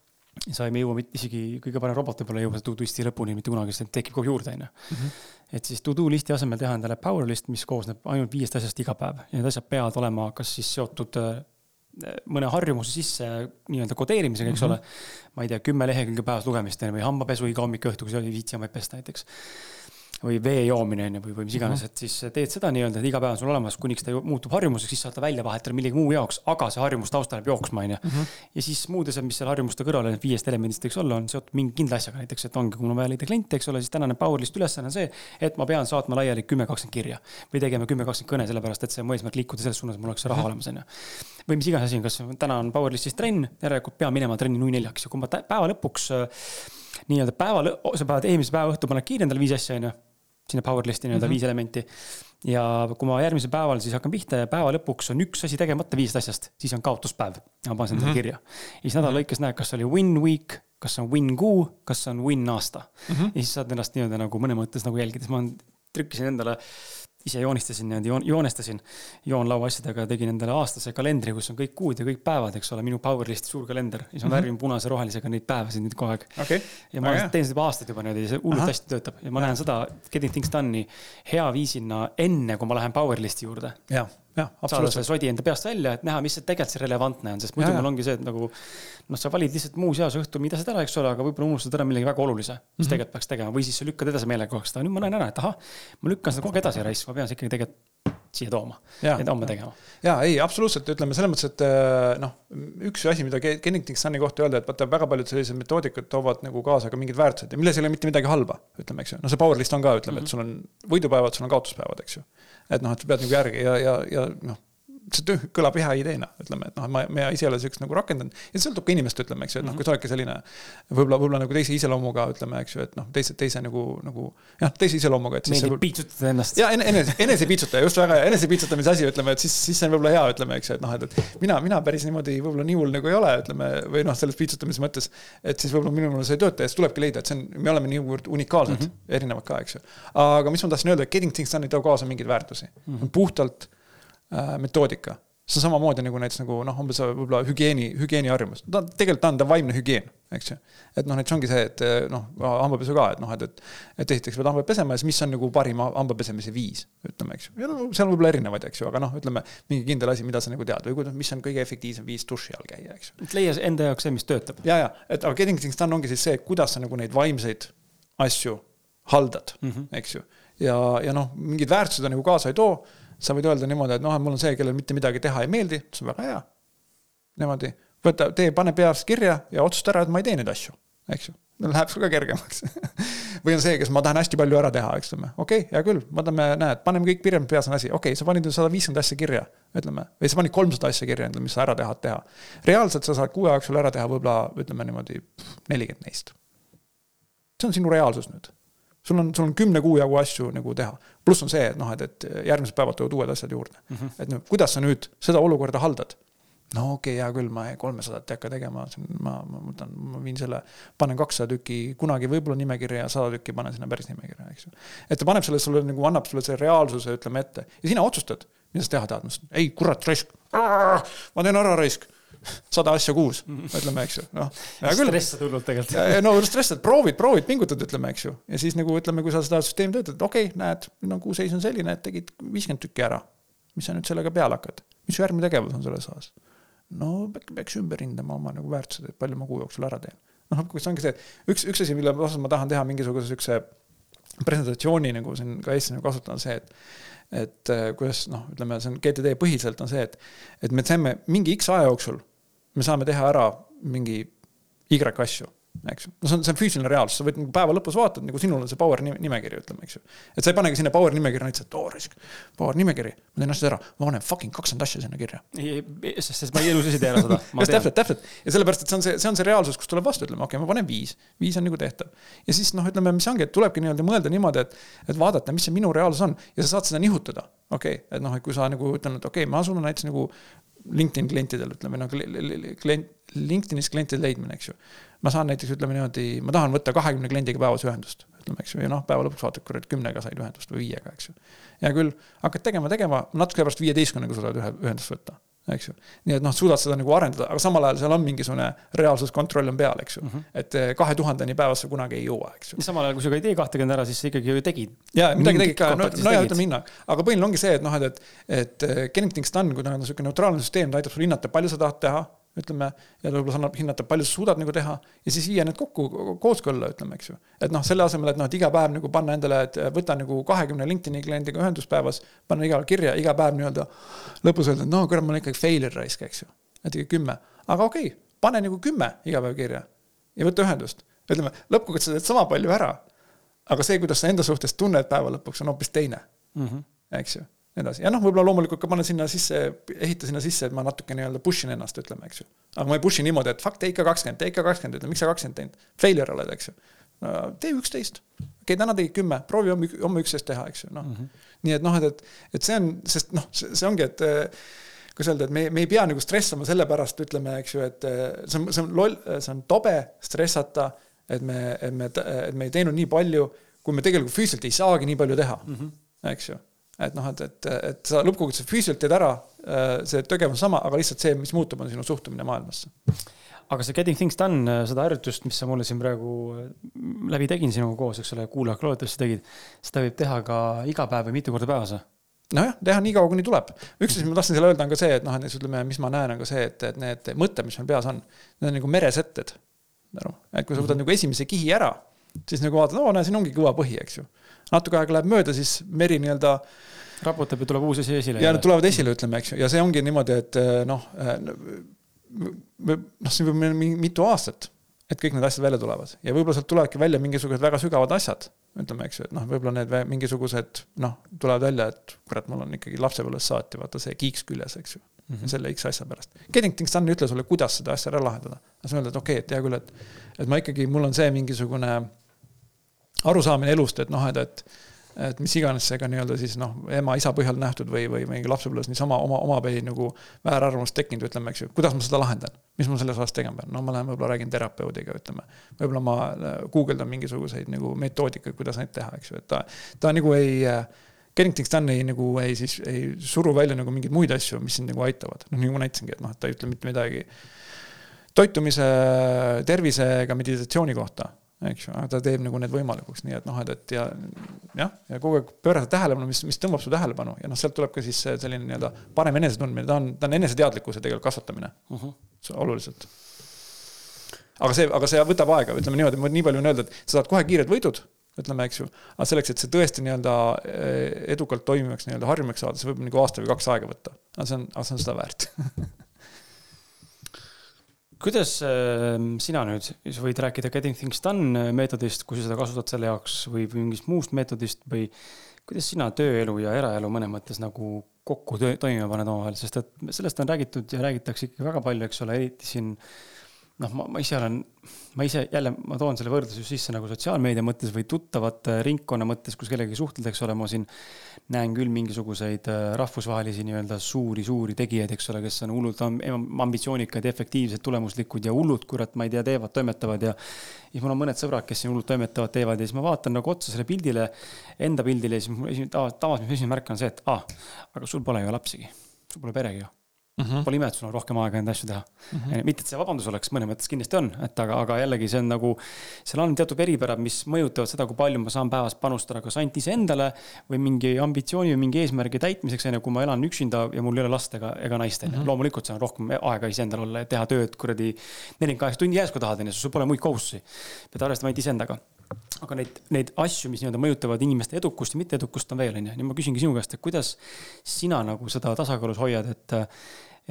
sa ei jõua mitte isegi kõige parem robot võib-olla ei jõua to do list'i lõpuni mitte kunagi, sest tekib kogu juurde, on ju. Mhm. et siis to do list'i asemel teha endale power list, mis koosneb ainult viiest asjast iga päev ja need asjad peavad olema kas siis seotud äh, mõne harjumuse sisse nii-öelda kodeerimisega, eks mm -hmm. ole. ma ei tea, kümme lehekülge päevas lugemist või hambapesu iga hommik ja õhtu, kui sa ei viitsi hambaid pesta näiteks või vee joomine on ju, või, või mis iganes -hmm. et siis teed seda nii-öelda, et iga päev on sul olemas, kuniks ta muutub harjumuseks, siis saad ta välja vahetada millegi muu jaoks, aga see harjumus taustal jääb jooksma, on ju. Mhm. ja siis muud asjad, mis seal harjumuste kõrval on, viiest elemendist võiks olla, on seotud mingi kindla asjaga, näiteks, et ongi, kui mul on vaja leida kliente, eks ole, siis tänane Powerlist ülesanne on see, et ma pean saatma laiali kümme, kakskümmend kirja. või tegema kümme, kakskümmend kõne, sellepärast et see on mu eesmärk liikuda selles suunas, mul oleks raha -hmm. olemas, on ju. või mis iganes asi on, kas täna on Powerlistis trenn, järelikult pean minema trenni nui neljaks ja kui ma päeva lõpuks nii-öelda päeva, sa pead eelmise päeva õhtul paned kiirendada viis asja, on ju sinna power list'i nii-öelda mm -hmm. viis elementi. ja kui ma järgmisel päeval siis hakkan pihta ja päeva lõpuks on üks asi tegemata viiest asjast, siis on kaotuspäev. ma panen selle mm -hmm. kirja. ja siis nädala lõikes näed, kas oli win week, kas on win kuu, kas on win aasta mm. -hmm. ja siis saad ennast nii-öelda nagu mõnes mõttes nagu jälgida, siis ma trükkisin endale ise joonistasin niimoodi, joon, joonestasin joonlaua asjadega, tegin endale aastase kalendri, kus on kõik kuud ja kõik päevad, eks ole, minu Powerlisti suur kalender. ja siis ma mm -hmm. värvin punase rohelisega neid päevasid nüüd kogu aeg okay.. ja ma oh, teen seda juba aastaid juba niimoodi, see hullult hästi töötab ja ma näen seda Getting Things Done'i hea viisina enne, kui ma lähen Powerlisti juurde. jah saada see sodi enda peast välja, et näha, mis see tegelikult see relevantne on, sest muidu ja, mul ongi see, et nagu. noh, sa valid lihtsalt muus eas õhtul, mida sa teed, eks ole, aga võib-olla unustad ära millegi väga olulise, mis mm -hmm. tegelikult peaks tegema või siis sa lükkad edasi seda, nüüd ma näen ära, et ahah. ma lükkan seda kogu aeg edasi raisk, ma pean seda ikkagi tegelikult siia tooma ja, ja homme tegema. ja ei, absoluutselt, ütleme selles mõttes, et äh, noh, üks asi, mida Kennington Sunni kohta öelda, et vaata, väga paljud sellised metoodikad toovad nagu kaasa ka mingid väärtused ja milles ei ole mitte midagi halba, ütleme, eks ju. no see power list on ka, ütleme mm, -hmm. et sul on võidupäevad, sul on kaotuspäevad, eks ju. Et noh, et sa pead nagu järgi ja, ja, ja noh see töö kõlab hea ideena, ütleme, et noh, ma, ma ise ei ole sihukest nagu rakendanud. ja see sõltub ka inimest, ütleme, eks ju, et noh, kui sa oledki selline võib-olla, võib-olla nagu teise iseloomuga, ütleme, eks ju, et noh, teise, teise nagu, nagu jah, teise iseloomuga, et siis. meeldib piitsutada ennast. ja enese, enesepiitsutaja, just väga hea, enesepiitsutamise asi, ütleme, et siis, siis see on võib-olla hea, ütleme, eks ju, et noh, et, et mina, mina päris niimoodi võib-olla nii hull nagu ei ole, ütleme, või noh, selles piitsutamise mõttes. et siis võib-olla minul see ei tööta ja siis tulebki leida, et see on, me oleme niivõrd unikaalsed mm, -hmm. erinevad ka, eks ju. aga mis ma tahtsin öelda, getting things done ei too kaasa mingeid väärtusi mm, -hmm. puhtalt metoodika see on samamoodi nagu näiteks nagu noh, umbes võib-olla hügieeni, hügieeniharjumus, ta tegelikult on ta vaimne hügieen eks ju. et noh, näiteks ongi see, et eh, noh, hambapesu ka, et noh, et, et, et esiteks pead hambaid pesema ja siis mis on nagu parim hamba pesemise viis, ütleme, eks ju. ja no seal võib olla erinevaid, eks ju, aga noh, ütleme mingi kindel asi, mida sa nagu tead või kuidas, mis on kõige efektiivsem viis duši all käia, eks ju. leia enda jaoks see, mis töötab. ja, ja, et aga getting things done ongi siis see, kuidas sa nagu neid vaimseid asju haldad mm, -hmm. eks ju. ja, ja noh, mingid väärtused nagu kaasa ei too. Sa võid öelda niimoodi, et noh, et mul on see, kellel mitte midagi teha ei meeldi, see on väga hea. niimoodi võta, tee, pane peas kirja ja otsusta ära, et ma ei tee neid asju, eks ju. Läheb sul ka kergemaks [LAUGHS] või on see, kes ma tahan hästi palju ära teha, eks ütleme, okei okay,, hea küll, võtame, näed, paneme kõik kirja, peas on asi, okei okay,, sa panid sada viiskümmend asja kirja, ütleme. või sa panid kolmsada asja kirja endale, mis sa ära tahad teha. reaalselt sa saad kuu jooksul ära teha võib-olla, ütleme niimoodi, nelikümmend neist. see on sinu reaalsus nüüd sul on, sul on kümne kuu jagu asju nagu teha. pluss on see, et noh, et, et järgmised päevad tulevad uued asjad juurde mm. -hmm. et noh, kuidas sa nüüd seda olukorda haldad? no okei okay,, hea küll, ma kolmesadat ei hakka tegema, ma, ma võtan, ma viin selle, panen kakssada tükki kunagi võib-olla nimekirja ja sada tükki panen sinna päris nimekirja, eks ju. et ta paneb selle sulle nagu, annab sulle selle reaalsuse, ütleme ette ja sina otsustad, mida sa teha tahad, ma ütlesin, ei kurat, raisk. ma teen ära raisk sada asja kuus, ütleme, eks ju, noh. stressad hullult tegelikult. no stressad, proovid, proovid, pingutad, ütleme, eks ju. ja siis nagu ütleme, kui sa seda süsteemi töötad, okei okay,, näed, nagu seis on selline, et tegid viiskümmend tükki ära. mis sa nüüd sellega peale hakkad? mis su järgmine tegevus on selles osas? no äkki peaks ümber hindama oma nagu väärtused, et palju ma kuu jooksul ära teen. noh, lõpuks ongi see, üks, üks asi, mille osas ma tahan teha mingisuguse siukse presentatsiooni nagu siin ka Eestis nagu kasutada, on see, et et äh, kuidas noh, ütleme, see on GTD põhiselt on see, et, et me teeme mingi X aja jooksul, me saame teha ära mingi Y asju eks ju. no see on, see on füüsiline reaalsus, sa võid nagu päeva lõpus vaatad, nagu sinul on see power nimekiri, ütleme, eks ju. et sa ei panegi sinna power nimekirja näiteks, et oo raisk, power nimekiri, ma teen asjad ära, ma panen fucking kakskümmend asja sinna kirja. sest, sest ma elus ei tee ära seda. just täpselt, täpselt ja sellepärast, et see on see, see on see reaalsus, kus tuleb vastu, ütleme, okei okay,, ma panen viis, viis on nagu tehtav. ja siis noh, ütleme, mis ongi, et tulebki nii-öelda mõelda niimoodi, et, et vaadata, mis see minu reaalsus on ja sa saad seda nihutada. okei okay,, et noh, et kui sa nagu ütled, et okei okay,, ma asun näiteks nagu LinkedIn klientidel, ütleme nagu klient, LinkedInis klientide leidmine, eks ju. ma saan näiteks, ütleme niimoodi, ma tahan võtta kahekümne kliendiga päevas ühendust, ütleme, eks ju, ja noh, päeva lõpuks vaatad, kurat, kümnega said ühendust või viiega, eks ju. hea küll, hakkad tegema, tegema, natuke pärast viieteistkümnega suudad ühe ühendust võtta eks ju. nii et noh, suudad seda nagu arendada, aga samal ajal seal on mingisugune reaalsuskontroll on peal, eks ju mm. -hmm. et eh, kahe tuhandeni päevas sa kunagi ei jõua, eks ju. samal ajal, kui sa ka ei tee kahtekümmend ära, siis sa ikkagi ju tegid. ja midagi tegid ka, no, no ja ütleme hinna, aga põhiline ongi see, et noh, et, et, et eh, getting things done, kui ta on niisugune neutraalne süsteem, ta aitab sul hinnata, palju sa tahad teha ütleme, ja võib-olla annab hinnata, palju sa suudad nagu teha ja siis viia need kokku kooskõlla, ütleme, eks ju. et noh, selle asemel, et noh, et iga päev nagu panna endale, et võta nagu kahekümne LinkedIn'i kliendiga ühendust päevas, panna iga kirja, iga päev nii-öelda lõpus öelda, et no kurat, mul on ikkagi failure raisk, eks ju. et ikka kümme, aga okei okay,, pane nagu kümme iga päev kirja ja võta ühendust. ütleme, lõppkokkuvõttes sa teed sama palju ära. aga see, kuidas sa enda suhtes tunned päeva lõpuks, on hoopis teine mm. -hmm. eks ju nii edasi, ja noh, võib-olla loomulikult ka panen sinna sisse, ehita sinna sisse, et ma natuke nii-öelda push in ennast, ütleme, eks ju. aga ma ei push'i niimoodi, et fuck, tee ikka kakskümmend, tee ikka kakskümmend, ütle, miks sa kakskümmend teinud. Failure oled, eks ju. tee üksteist. okei okay,, täna tegid kümme, proovi homme, homme üksteist teha, eks ju, noh mm -hmm.. nii et noh, et, et, et see on, sest noh, see ongi, et kuidas öelda, et me, me ei pea nagu stressama selle pärast, ütleme, eks ju, et see on, see on loll, see on tobe stressata, et me, et me, et me ei teinud nii palju, kui me tegelikult füüsiliselt ei saagi nii palju teha mm, -hmm. eks ju et noh, et, et, et sa lõppkokkuvõttes füüsiliselt teed ära, äh, see tegevus on sama, aga lihtsalt see, mis muutub, on sinu suhtumine maailmasse. aga see Getting Things Done, äh, seda harjutust, mis sa mulle siin praegu äh, läbi tegin sinuga koos, eks ole, kuulajad loodetavasti tegid, seda võib teha ka iga päev või mitu korda päevas või? nojah, teha nii kaua, kuni tuleb. üks asi, mis ma tahtsin selle öelda, on ka see, et noh, et ütleme, mis ma näen, on ka see, et, et need mõtted, mis meil peas on, need on nagu meresetted. et kui sa võtad mm -hmm. nagu esimese kihi ära, siis nagu vaatad, oo, näe, siin ongi kõva põhi, eks ju natuke aega läheb mööda, siis meri nii-öelda raputab ja tuleb uus asi esile. ja nad tulevad esile, ütleme, eks ju, ja see ongi niimoodi, et eh, noh, eh, noh, siin võib minna mitu aastat, et kõik need asjad välja tulevad ja võib-olla sealt tulevadki välja mingisugused väga sügavad asjad, ütleme, eks ju, et noh, võib-olla need mingisugused noh, tulevad välja, et kurat, mul on ikkagi lapsepõlvest saati vaata see kiiks küljes, eks ju mm. -hmm. selle X asja pärast. Things done ei ütle sulle, kuidas seda asja ära lahendada. sa ütled, et okei okay,, et hea küll, et, et ma ikkagi, mul on see mingisugune arusaamine elust, et noh, et, et et mis iganes see ka nii-öelda siis noh, ema-isa põhjal nähtud või, või mingi lapsepõlves niisama oma, omapäi nagu väärarvamust tekkinud, ütleme, eks ju, kuidas ma seda lahendan. mis ma selles osas tegema pean, no ma lähen võib-olla räägin terapeudiga, ütleme. võib-olla ma äh, guugeldan mingisuguseid nagu metoodikaid, kuidas neid teha, eks ju, et ta, ta nagu ei äh, Getting things done ei nagu ei siis ei suru välja nagu mingeid muid asju, mis sind nagu aitavad, noh nagu ma näitasingi, et noh, et ta ei ütle mitte midagi toitumise, tervisega meditatsiooni kohta eks ju, ta teeb nagu need võimalikuks, nii et noh, et, et ja jah, ja kogu aeg pöörata tähelepanu, mis, mis tõmbab su tähelepanu ja noh, sealt tuleb ka siis selline nii-öelda parem enesetundmine, ta on, ta on eneseteadlikkuse tegelikult kasvatamine uh mhm. -huh. oluliselt. aga see, aga see võtab aega, ütleme niimoodi, ma nii palju võin öelda, et sa saad kohe kiired võidud, ütleme, eks ju, aga selleks, et see tõesti nii-öelda eh, edukalt toimivaks nii-öelda harjumaks saada, see võib nagu aasta või kaks aega võtta. aga see on, aga see on seda väärt [LAUGHS] kuidas äh, sina nüüd, sa võid rääkida Getting Things Done meetodist, kui sa seda kasutad selle jaoks või mingist muust meetodist või kuidas sina tööelu ja eraelu mõnes mõttes nagu kokku toimima paned omavahel, sest et sellest on räägitud ja räägitakse ikkagi väga palju, eks ole, eriti siin noh, ma, ma ise olen, ma ise jälle, ma toon selle võrdluse just sisse nagu sotsiaalmeedia mõttes või tuttavate ringkonna mõttes, kus kellegagi suhtled, eks ole, ma siin näen küll mingisuguseid äh, rahvusvahelisi nii-öelda suuri-suuri tegijaid, eks ole, kes on hullult ambitsioonikad, efektiivsed, tulemuslikud ja hullud, kurat, ma ei tea, teevad, toimetavad ja siis mul on mõned sõbrad, kes siin hullult toimetavad, teevad ja siis ma vaatan nagu otsa selle pildile, enda pildile ja siis mul esimene, tavaliselt esimene märk on see, et aa ah,, aga sul pole ju lapsigi, sul pole peregi ju Mm -hmm. Pole ime, et sul on rohkem aega neid asju teha mm. -hmm. mitte, et see vabandus oleks, mõnes mõttes kindlasti on, et aga, aga jällegi see on nagu, seal on teatud eripärad, mis mõjutavad seda, kui palju ma saan päevas panustada kas ainult iseendale või mingi ambitsiooni või mingi eesmärgi täitmiseks, on ju, kui ma elan üksinda ja mul ei ole last ega, ega naist, on ju. Mhm. loomulikult seal on rohkem aega iseendal olla ja teha tööd kuradi nelikümmend kaheksa tundi järsku tahad, on ju, sul pole muid kohustusi. pead arvestama ainult iseendaga aga neid, neid asju, mis nii-öelda mõjutavad inimeste edukust ja mitteedukust on veel, on ju. nii ma küsingi sinu käest, et kuidas sina nagu seda tasakaalus hoiad, et,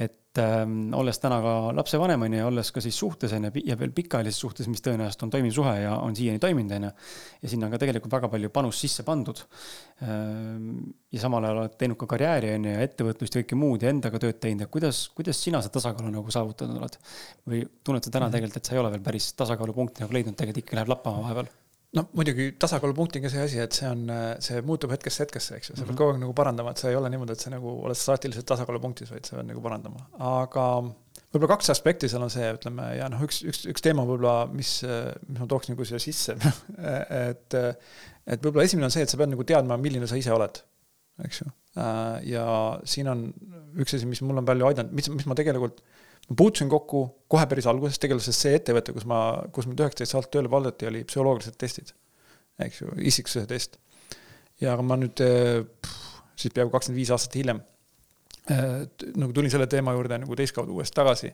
et ähm, olles täna ka lapsevanem, on ju, ja olles ka siis suhtes, on ju, ja veel pikaajalises suhtes, mis tõenäoliselt on toimiv suhe ja on siiani toiminud, on ju. ja sinna on ka tegelikult väga palju panust sisse pandud ähm,. ja samal ajal oled teinud ka karjääri, on ju, ja ettevõtlust ja kõike muud ja endaga tööd teinud ja kuidas, kuidas sina seda tasakaalu nagu saavutanud oled? või tunned sa täna mhm. tegelikult, et sa ei ole veel päris tasakaalupunkti nagu leidnud, tegelikult ikka läheb lappama vahepeal? No muidugi tasakaalupunktiga see asi, et see on, see muutub hetkest hetkesse, eks ju, sa pead mm -hmm. kogu aeg nagu parandama, et see ei ole niimoodi, et sa nagu oled staatiliselt tasakaalupunktis, vaid sa pead nagu parandama, aga võib-olla kaks aspekti seal on see, ütleme, ja noh, üks, üks, üks teema võib-olla, mis, mis ma tooks nagu siia sisse [LAUGHS] et, et võib-olla esimene on see, et sa pead nagu teadma, milline sa ise oled, eks ju. ja siin on üks asi, mis mul on palju aidanud, mis, mis ma tegelikult ma puutusin kokku kohe päris alguses tegelikult, sest see ettevõte, kus ma, kus mind üheksateist aastat tööle valdati, oli psühholoogilised testid. eks ju, isiksuse test. ja ma nüüd siis peaaegu kakskümmend viis aastat hiljem nagu tulin selle teema juurde nagu teistkaudu uuesti tagasi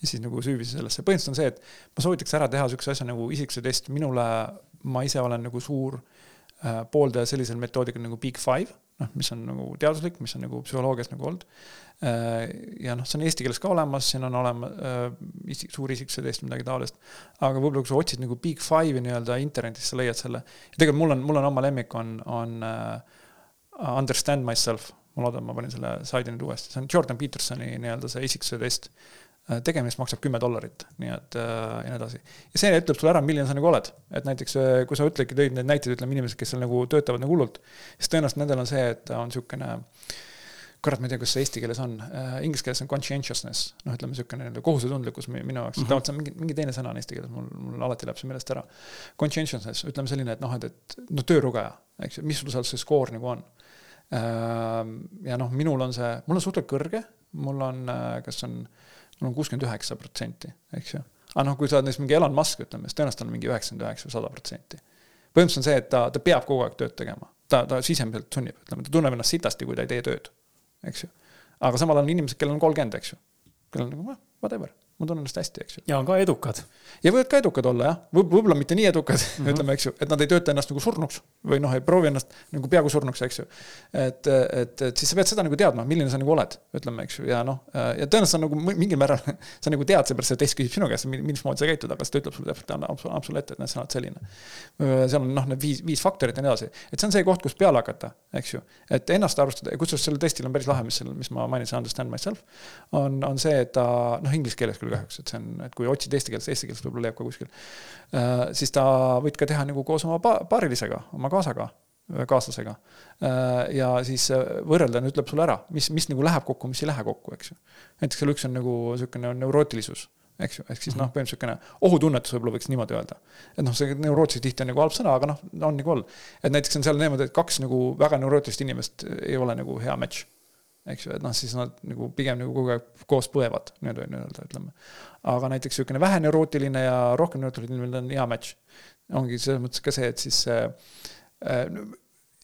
ja siis nagu süüvisin sellesse. põhimõtteliselt on see, et ma soovitaks ära teha sihukese asja nagu isiksuse test, minule, ma ise olen nagu suur äh, pooldaja sellisel metoodikal nagu Big Five, noh, mis on nagu teaduslik, mis on nagu psühholoogias nagu olnud Äh, ja noh, see on eesti keeles ka olemas, siin on olemas äh, isik, suur isiksuse test, midagi taolist. aga võib-olla, kui sa otsid nagu Big Five'i nii-öelda internetis, sa leiad selle. ja tegelikult mul on, mul on oma lemmik on, on uh, Understand Myself. ma loodan, ma panin selle slaidi nüüd uuesti, see on Jordan Petersoni nii-öelda see isiksuse test uh,. Tegemist maksab kümme dollarit, nii et uh, ja nii edasi. ja see ütleb sulle ära, milline sa nagu oled. et näiteks kui sa ütledki, tõid neid näiteid, ütleme inimesed, kes seal nagu töötavad nagu hullult, siis tõenäoliselt nendel on see, et on niisugune kurat, ma ei tea, kas see eesti keeles on inglise keeles on conscientiousness, noh, ütleme niisugune nii-öelda kohusetundlikkus minu jaoks mm, -hmm. tavaliselt on mingi, mingi teine sõna on eesti keeles, mul, mul alati läheb see meelest ära. Conscientiousness, ütleme selline, et noh, et, et noh, töörugeja, eks ju, mis sul seal see skoor nagu on ja noh, minul on see, mul on suhteliselt kõrge, mul on kas on, mul on kuuskümmend üheksa protsenti, eks ju. aga noh, kui sa oled näiteks mingi Elon Musk, ütleme, siis tõenäoliselt on mingi üheksakümmend üheksa või sada protsenti. põhimõtteliselt on see, et ta, ta peab kogu aeg tööd tegema ta, ta sisemiselt sunnib, ütleme, ta tunneb ennast sitasti, kui ta ei tee tööd eks ju. aga samal on inimesed, kellel on kolmkümmend, eks ju. kellel on nagu whatever ma tunnen ennast hästi, eks ju. ja on ka edukad. ja võivad ka edukad olla jah, võib, võib-olla mitte nii edukad [LAUGHS] mm, -hmm. ütleme, eks ju, et nad ei tööta ennast nagu surnuks või noh, ei proovi ennast nagu peaaegu surnuks, eks ju. et, et, et siis sa pead seda nagu teadma, milline sa nagu oled, ütleme, eks ju, ja noh, ja tõenäoliselt sa nagu mingil määral, [LAUGHS] sa nagu tead, seepärast see test küsib sinu käest, mismoodi sa käitud, aga siis ta ütleb sulle täpselt, annab, annab sulle ette, et näed, sa oled selline. seal on noh, need viis, viis faktorit ja nii edasi, et see on see koht, kust peale hakata, eks ju. et ennast arvestada ja kusjuures sellel testil on päris lahe, mis seal, mis ma mainisin, understand myself, on, on see, et ta noh, inglise keeles küll kahjuks, et see on et kui otsid eesti keelest, eesti keelest võib-olla leiab ka kuskil. Äh, siis ta võid ka teha nagu koos oma paarilisega, oma kaasaga, kaaslasega. Äh, ja siis äh, võrrelda, ütleb sulle ära, mis, mis nagu läheb kokku, mis ei lähe kokku, eks ju. näiteks seal üks on nagu niisugune neurootilisus eks ju, ehk siis noh, põhimõtteliselt niisugune ohutunnetus võib-olla võiks niimoodi öelda. et noh, see neurootilis tihti on nagu halb sõna, aga noh, on nagu all. et näiteks on seal niimoodi, et kaks nagu väga neurootilist inimest ei ole nagu hea match eks ju, et noh, siis nad nagu pigem nagu kogu aeg koos põevad, nii-öelda ütleme. aga näiteks niisugune vähe neurootiline ja rohkem neurootiline on hea match. ongi selles mõttes ka see, et siis äh, äh,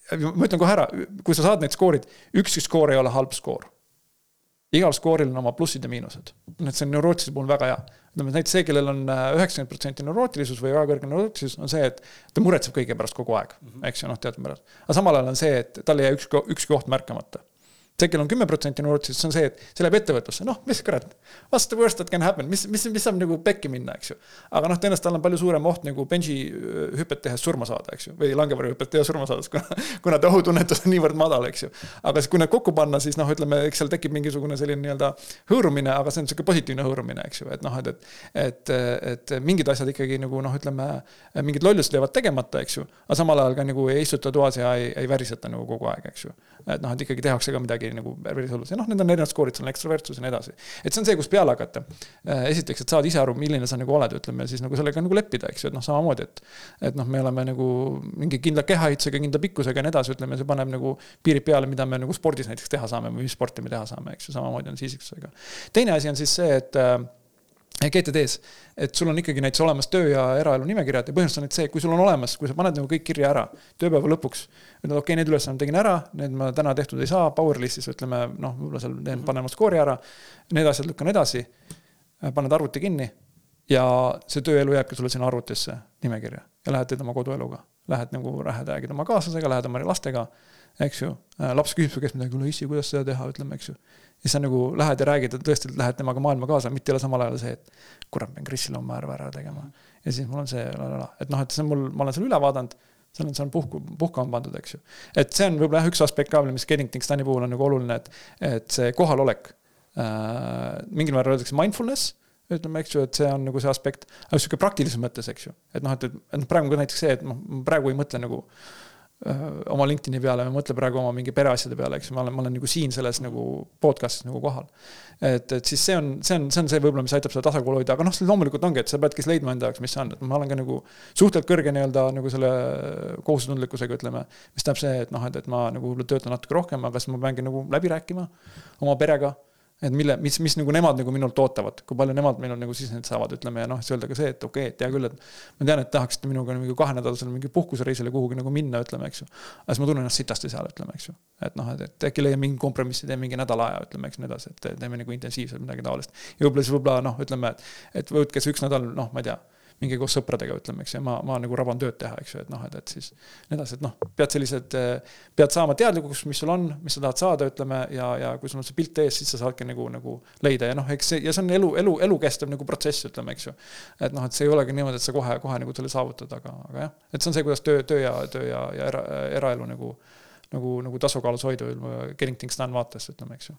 ma ütlen kohe ära, kui sa saad need skoorid, ükski skoor ei ole halb skoor. igal skooril on oma plussid ja miinused. et see on neurootilise puhul väga hea. ütleme näiteks see, kellel on äh, üheksakümmend protsenti neurootilisus või väga kõrge neurootilisus, on see, et ta muretseb kõige pärast kogu aeg, eks ju, noh, teatud määral. aga samal ajal on see, et tal ei jää üks, ükski koht märkamata see, kellel on kümme protsenti noortest, see on see, et see läheb ettevõtlusse, noh, mis kurat. What's the worst that can happen, mis, mis, mis saab nagu pekki minna, eks ju. aga noh, tõenäoliselt tal on palju suurem oht nagu benži äh, hüpet tehes surma saada, eks ju, või langevarju hüpet tehes surma saada, [LAUGHS] kuna, kuna ta ohutunnetus on niivõrd madal, eks ju. aga siis, kui need kokku panna, siis noh, ütleme, eks seal tekib mingisugune selline nii-öelda hõõrumine, aga see on sihuke positiivne hõõrumine, eks ju, et noh, et, et, et, et mingid asjad ikkagi nagu noh, ütleme, mingid lollused jäävad tegemata, eks ju. aga samal ajal ka nagu ei istuta toas ja ei, ei väriseta nagu kogu aeg, eks ju. et noh, et ikkagi tehakse ka midagi nagu päris hullus ja noh, need on erinevad skoorid, seal on ekstravertsus ja nii edasi. et see on see, kus peale hakata. Äh, esiteks, et saad ise aru, milline sa nagu oled, ütleme siis nagu sellega nagu leppida, eks ju, et noh, samamoodi, et. et noh, me oleme nagu mingi kindla kehaehitusega, kindla pikkusega ja nii edasi, ütleme, see paneb nagu piirid peale, mida me nagu spordis näiteks teha saame või mis sporti me teha saame, eks ju, samamoodi on sisiksusega. teine asi on siis see, et äh, GTD-s, et sul on ikkagi näiteks olemas töö ja eraelu nimekirjad ja põhimõtteliselt on see, kui sul on olemas, kui sa paned nagu kõik kirja ära, tööpäeva lõpuks. ütled, okei okay,, need ülesanded tegin ära, need ma täna tehtud ei saa, Powerlistis ütleme, noh, võib-olla seal teen, panen oma skoori ära. Need asjad lükkan edasi, paned arvuti kinni ja see tööelu jääbki sulle sinna arvutisse nimekirja ja lähed teed oma kodueluga. Lähed nagu, lähed räägid oma kaaslasega, lähed oma lastega, eks ju. laps küsib su käest midagi, kuule issi, kuidas seda teha, ütleme, eks ju siis sa nagu lähed ja räägid ja tõesti lähed temaga maailma kaasa, mitte ei ole samal ajal see, et kurat, pean Krisile oma arve ära tegema. ja siis mul on see, et noh, et see on mul, ma olen selle üle vaadanud, seal on, see on puhku, puhkama pandud, eks ju. et see on võib-olla jah, üks aspekt ka veel, mis Getting Things Done'i puhul on nagu oluline, et, et see kohalolek äh,. mingil määral öeldakse mindfulness ütleme, eks ju, et see on nagu see aspekt, aga sihuke praktilises mõttes, eks ju. et noh, et, et praegu on ka näiteks see, et noh, praegu ei mõtle nagu äh, oma LinkedIn'i peale, ma mõtlen praegu oma mingi pereasjade peale, eks ju, ma olen, ma olen nagu siin selles nagu podcast'is nagu kohal. et, et siis see on, see on, see on see võib-olla, mis aitab seda tasakaalu hoida, aga noh, loomulikult ongi, et sa peadki leidma enda jaoks, mis see on, et ma olen ka nagu suhteliselt kõrge nii-öelda nagu selle kohusetundlikkusega, ütleme. mis tähendab see, et noh, et, et ma nagu võib-olla töötan natuke rohkem, aga siis ma peangi nagu läbi rääkima oma perega et mille, mis, mis nagu nemad nagu minult ootavad, kui palju nemad minul nagu sisendit saavad, ütleme ja noh, siis öelda ka see, et okei okay,, et hea küll, et. ma tean, et tahaksite minuga mingi kahenädalasele mingi puhkusereisile kuhugi nagu minna, ütleme, eks ju. aga siis ma tunnen ennast sitasti seal, ütleme, eks ju. et noh, et, et äkki leian mingi kompromissi, teen mingi nädala aja, ütleme, eks nii edasi, et teeme nagu intensiivselt midagi taolist. ja võib-olla siis võib-olla noh, ütleme, et, et võtke see üks nädal, noh, ma ei tea minge koos sõpradega, ütleme, eks ju, ma, ma nagu raban tööd teha, eks ju, et noh, et, et siis. nii edasi, et noh, pead sellised, pead saama teadlikuks, mis sul on, mis sa tahad saada, ütleme ja, ja kui sul on see pilt ees, siis sa saadki nagu, nagu leida ja noh, eks see ja see on elu, elu, elukestev nagu protsess, ütleme, eks ju. et noh, et see ei olegi niimoodi, et sa kohe, kohe nagu selle saavutad, aga, aga jah, et see on see, kuidas töö, töö ja, töö ja, ja era, eraelu nagu, nagu, nagu tasakaalus hoida, getting things done vaates, ütleme, eks ju.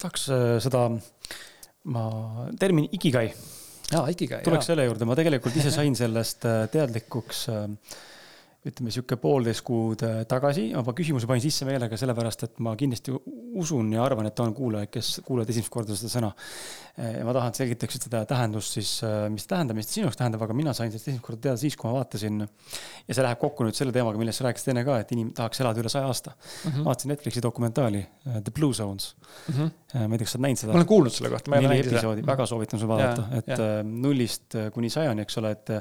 tahaks äh, seda ma, termin ikigai. aa, ikigai. tuleks selle juurde, ma tegelikult ise sain sellest äh, teadlikuks äh, ütleme sihuke poolteist kuud äh, tagasi, ma küsimuse panin sisse meelega sellepärast, et ma kindlasti usun ja arvan, et on kuulajaid, kes kuulevad esimest korda seda sõna. ja ma tahan, et selgitaksid seda tähendust siis, äh, mis tähendab, mis ta sinu jaoks tähendab, aga mina sain sellest esimest korda teada siis, kui ma vaatasin. ja see läheb kokku nüüd selle teemaga, millest sa rääkisid enne ka, et inimene tahaks elada üle saja aasta mm. -hmm. vaatasin Netflixi dokumentaali The Blue Zones mm. -hmm. ma ei tea, kas sa oled näinud seda? ma olen kuulnud selle kohta, ma ei ole näinud seda. väga soovitan sul vaadata, et ja. nullist kuni sajani, eks ole, et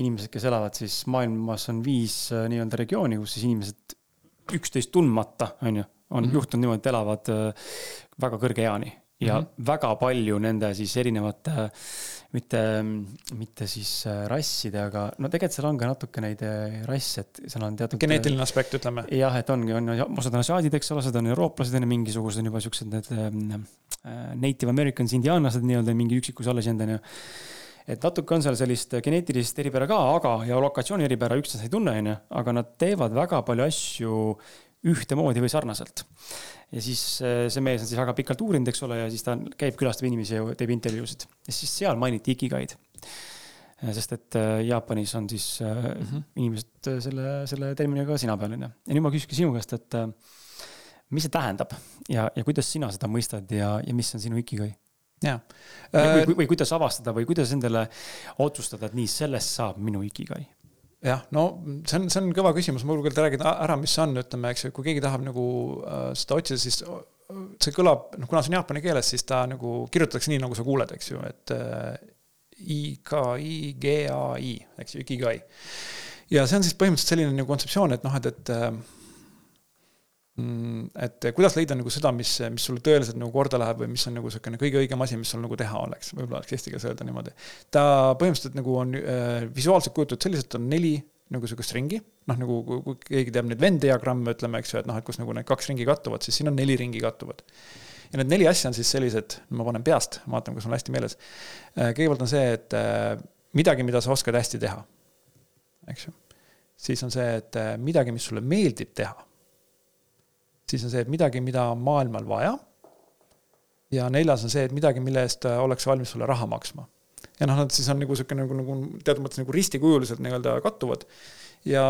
inimesed, kes elavad siis maailmas on viis äh, nii-öelda regiooni, kus siis inimesed üksteist tundmata, on ju, on mm -hmm. juhtunud niimoodi, et elavad äh, väga kõrge eani ja mm -hmm. väga palju nende siis erinevate, mitte, mitte siis äh, rasside, aga no tegelikult seal on ka natuke neid rasse, et seal on teatud. geneetiline aspekt, ütleme. jah, et ongi, on, osad on asiaadid, eks ole, osad on eurooplased, on ju, mingisugused on juba siuksed need äh, native americans, indiaanlased nii-öelda mingi üksikus alles jäänud, on ju et natuke on seal sellist geneetilist eripära ka, aga, ja lokatsiooni eripära üksteist ei tunne, onju, aga nad teevad väga palju asju ühtemoodi või sarnaselt. ja siis eh, see mees on siis väga pikalt uurinud, eks ole, ja siis ta käib, külastab inimesi ja teeb intervjuusid. ja siis seal mainiti ikigaid. sest et eh, Jaapanis on siis mm -hmm. inimesed selle, selle terminiga sina peal, onju. ja nüüd ma küsikski sinu käest, et mis see tähendab ja, ja kuidas sina seda mõistad ja, ja mis on sinu ikigai? Jaa. Või, või, või kuidas avastada või kuidas endale otsustada, et nii, sellest saab minu ikigai? jah, no see on, see on kõva küsimus, ma julgen rääkida ära, mis see on, ütleme, eks ju, kui keegi tahab nagu äh, seda otsida, siis see kõlab, noh, kuna see on jaapani keeles, siis ta nagu kirjutatakse nii, nagu sa kuuled, eks ju, et äh, I-K-I-G-A-I, eks ju, ikigai. ja see on siis põhimõtteliselt selline nagu kontseptsioon, et noh, et, et äh, et kuidas leida nagu seda, mis, mis sulle tõeliselt nagu korda läheb või mis on nagu niisugune kõige õigem asi, mis sul nagu teha oleks, võib-olla oleks eesti keeles öelda niimoodi. ta põhimõtteliselt nagu on äh, visuaalselt kujutatud selliselt, on neli nagu sihukest ringi, noh nagu kui keegi teab neid Venn diagramme, ütleme, eks ju, et noh, et kus nagu need kaks ringi kattuvad, siis siin on neli ringi kattuvad. ja need neli asja on siis sellised, ma panen peast, vaatan, kas mul hästi meeles. Äh, kõigepealt on see, et äh, midagi, mida sa oskad hästi teha, eks ju. siis on see, et äh, midagi, mis sulle meeldib teha. Siis on see, et midagi, mida on maailmal vaja. ja neljas on see, et midagi, mille eest oleks valmis sulle raha maksma ja noh, nad siis on nagu sihuke nagu, nagu teatud mõttes nagu ristikujuliselt nii-öelda kattuvad. ja,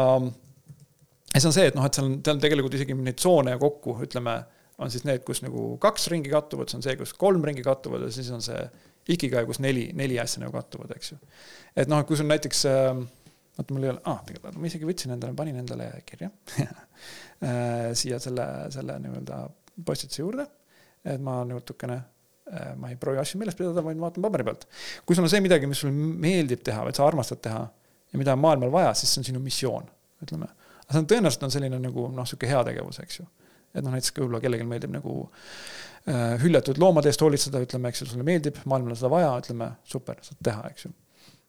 ja see on see, et noh, et seal on, seal on tegelikult isegi neid tsoone kokku, ütleme, on siis need, kus nagu kaks ringi kattuvad, see on see, kus kolm ringi kattuvad ja siis on see ikigai, kus neli, neli asja nagu kattuvad, eks ju. et noh, kui sul näiteks äh, vaata, mul ei ole, ah, tegelikult ma isegi võtsin endale, panin endale kirja [LAUGHS] äh, siia selle, selle nii-öelda postituse juurde. et ma natukene Äh, ma ei proovi asju meeles pidada, vaid vaatan paberi pealt. kui sul on see midagi, mis sulle meeldib teha, et sa armastad teha ja mida on maailmal vaja, siis see on sinu missioon, ütleme. aga see on tõenäoliselt on selline nagu noh, sihuke heategevus, eks ju. et noh, näiteks võib-olla kellelgi meeldib nagu äh, hüljatud loomade eest hoolitseda, ütleme, eks ju, sulle meeldib, maailmal on seda vaja, ütleme, super, saad teha, eks ju.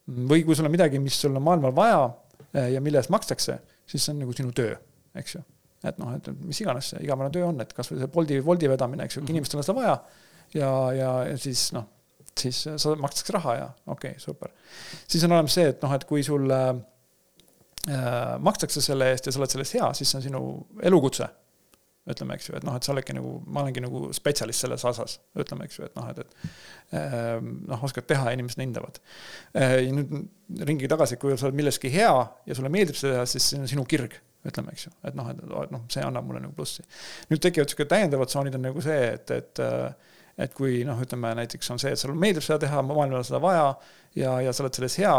Või kui sul on midagi, mis sul on maailmal vaja äh, ja mille eest makstakse, siis see on nagu sinu töö, eks ju. et noh, et mis iganes see igapäevane töö on, et kasvõi see Bolti, Bolti vedamine, eks ju, mhm. inimestel on seda vaja ja, ja, ja siis noh, siis sa makstakse raha ja okei okay,, super. siis on olemas see, et noh, et kui sul äh, makstakse selle eest ja sa oled selles hea, siis see on sinu elukutse. Ütleme, eks ju, et noh, et sa oledki nagu, ma olengi nagu spetsialist selles asas, ütleme, eks ju, et noh, et, et äh, noh, oskad teha ja inimesed hindavad äh,. ja nüüd ringi tagasi, kui sa oled milleski hea ja sulle meeldib seda teha, siis see on sinu kirg ütleme, eks ju, et noh, et noh, see annab mulle nagu plussi. nüüd tekivad sihuke täiendavad tsoonid on nagu see, et, et äh, et kui noh, ütleme näiteks on see, et sulle meeldib seda teha, maailmal on seda vaja ja, ja sa oled selles hea,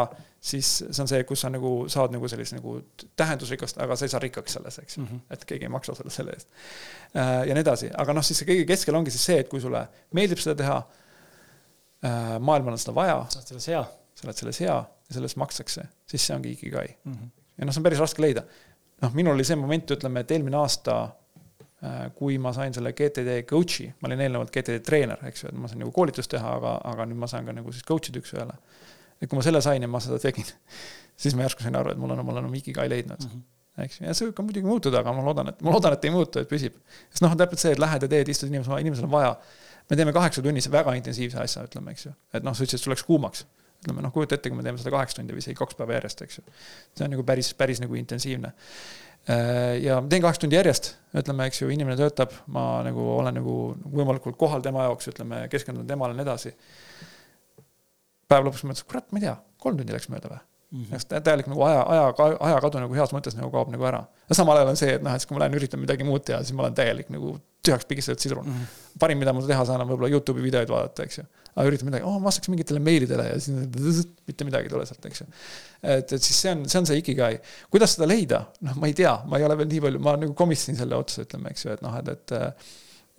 siis see on see, kus sa nagu saad nagu sellist nagu tähendusrikast, aga sa ei saa rikkaks selles, eks ju mm, -hmm. et keegi ei maksa sulle selle eest. Äh, ja nii edasi, aga noh, siis see kõige keskel ongi siis see, et kui sulle meeldib seda teha, äh, maailmal on seda vaja. sa oled selles hea. sa oled selles hea ja selle eest makstakse, siis see ongi ikigai mm. -hmm. ja noh, see on päris raske leida. noh, minul oli see moment, ütleme, et eelmine aasta Äh, kui ma sain selle GTD coach'i, ma olin eelnevalt GTD treener, eks ju, et ma sain nagu koolitust teha, aga, aga nüüd ma saan ka nagu siis coach ida üks-ühele. Et kui ma selle sain ja ma seda tegin, [LAUGHS] siis ma järsku sain aru, et mul on, mul on oma ikigai leidnud mm. -hmm eks ju, ja see võib ka muidugi muutuda, aga ma loodan, et, ma loodan, et ei muutu, et püsib. sest noh, täpselt see, et lähed ja teed, istud inimesel, inimesel on vaja. me teeme kaheksa tunnise väga intensiivse asja, ütleme, eks ju. et noh, sa ütlesid, et sul läks kuumaks. ütleme noh, kujuta ette, kui me teeme seda kaheksa tundi või isegi kaks päeva järjest, eks ju. see on nagu päris, päris nagu intensiivne. Äh, ja teen kaks tundi järjest, ütleme, eks ju, inimene töötab, ma nagu olen nagu võimalikult kohal tema jaoks, ütleme, keskendun temale ja nii edasi. Päeva lõpuks mõtlesin, kurat, ma ei tea, kolm tundi läks mööda või mm -hmm.. täielik nagu aja, aja, ajakadu nagu heas mõttes nagu kaob nagu ära. ja samal ajal on see, et noh, et siis kui ma lähen üritan midagi muud teha, siis ma olen täielik nagu tühjaks pigistatud sidrun mm. -hmm. parim, mida ma teha saan, on võib-olla Youtube'i videoid vaadata, eks ju aga üritan midagi, oh ma vastaks mingitele meilidele ja siis [LAUGHS] mitte midagi ei tule sealt, eks ju. et, et siis see on, see on see ikigai. kuidas seda leida, noh, ma ei tea, ma ei ole veel nii palju, ma nagu komistasin selle otsa, ütleme, eks ju, et noh, et, et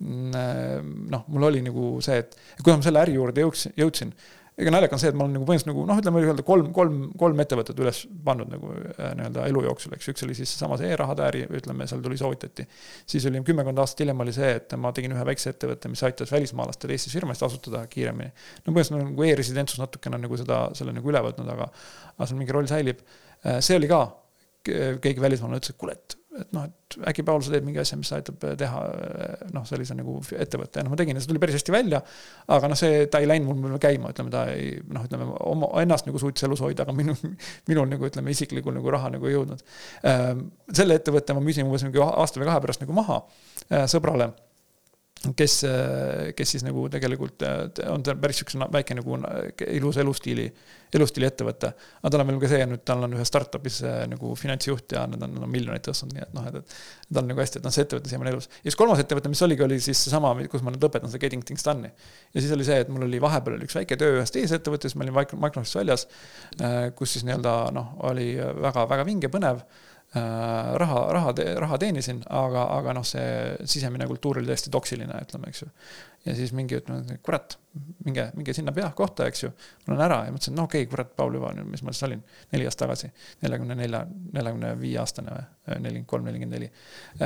mm, noh, mul oli nagu see, et kuidas ma selle äri juurde jõudsin, jõudsin ega naljakas on see, et ma olen nagu põhimõtteliselt nagu noh, ütleme öelda kolm, kolm, kolm ettevõtet üles pannud nagu äh, nii-öelda elu jooksul, eks üks oli siis seesama see e-rahade äri, ütleme, seal tuli, soovitati. siis oli kümmekond aastat hiljem oli see, et ma tegin ühe väikse ettevõtte, mis aitas välismaalastel Eestis firmasid asutada kiiremini. no põhimõtteliselt nagu e-residentsus natukene nagu seda, selle nagu üle võtnud, aga, aga seal mingi roll säilib. Äh, see oli ka, keegi välismaalane ütles, et kuule, et et noh, et äkki Paul, sa teed mingi asja, mis aitab teha noh, sellise nagu ettevõtte ja noh, ma tegin ja see tuli päris hästi välja. aga noh, see, ta ei läinud mul käima, ütleme, ta ei noh, ütleme oma, ennast nagu suutis elus hoida, aga minul, minul nagu ütleme, isiklikul nagu raha nagu ei jõudnud. Ehm, selle ettevõtte ma müüsin umbes mingi aasta või kahe pärast nagu maha äh, sõbrale kes, kes siis nagu tegelikult on ta päris siukene väike nagu ilus elustiili, elustiili ettevõte. aga tal on veel ka see, nüüd tal on ühe startup'is nagu finantsjuht ja nad on, nad on miljoneid tõstnud, nii et noh, et, et tal on nagu hästi, et noh, see ettevõte siiamaani elus. ja siis kolmas ettevõte, mis oligi, oli siis seesama, kus ma nüüd lõpetan, see Getting Things Done'i. ja siis oli see, et mul oli vahepeal oli üks väike töö ühes teises ettevõttes, ma olin Microsoftist väljas, kus siis nii-öelda noh, oli väga-väga vinge, põnev Äh, raha, raha, raha teenisin, aga, aga noh, see sisemine kultuur oli täiesti toksiline, ütleme, eks ju. ja siis mingi ütleme, kurat, minge, minge sinna pea kohta, eks ju. ma olen ära ja mõtlesin, no okei okay,, kurat, Paul juba, mis ma siis olin, neli aastat tagasi. neljakümne nelja, neljakümne viie aastane või, nelikümmend kolm, nelikümmend neli.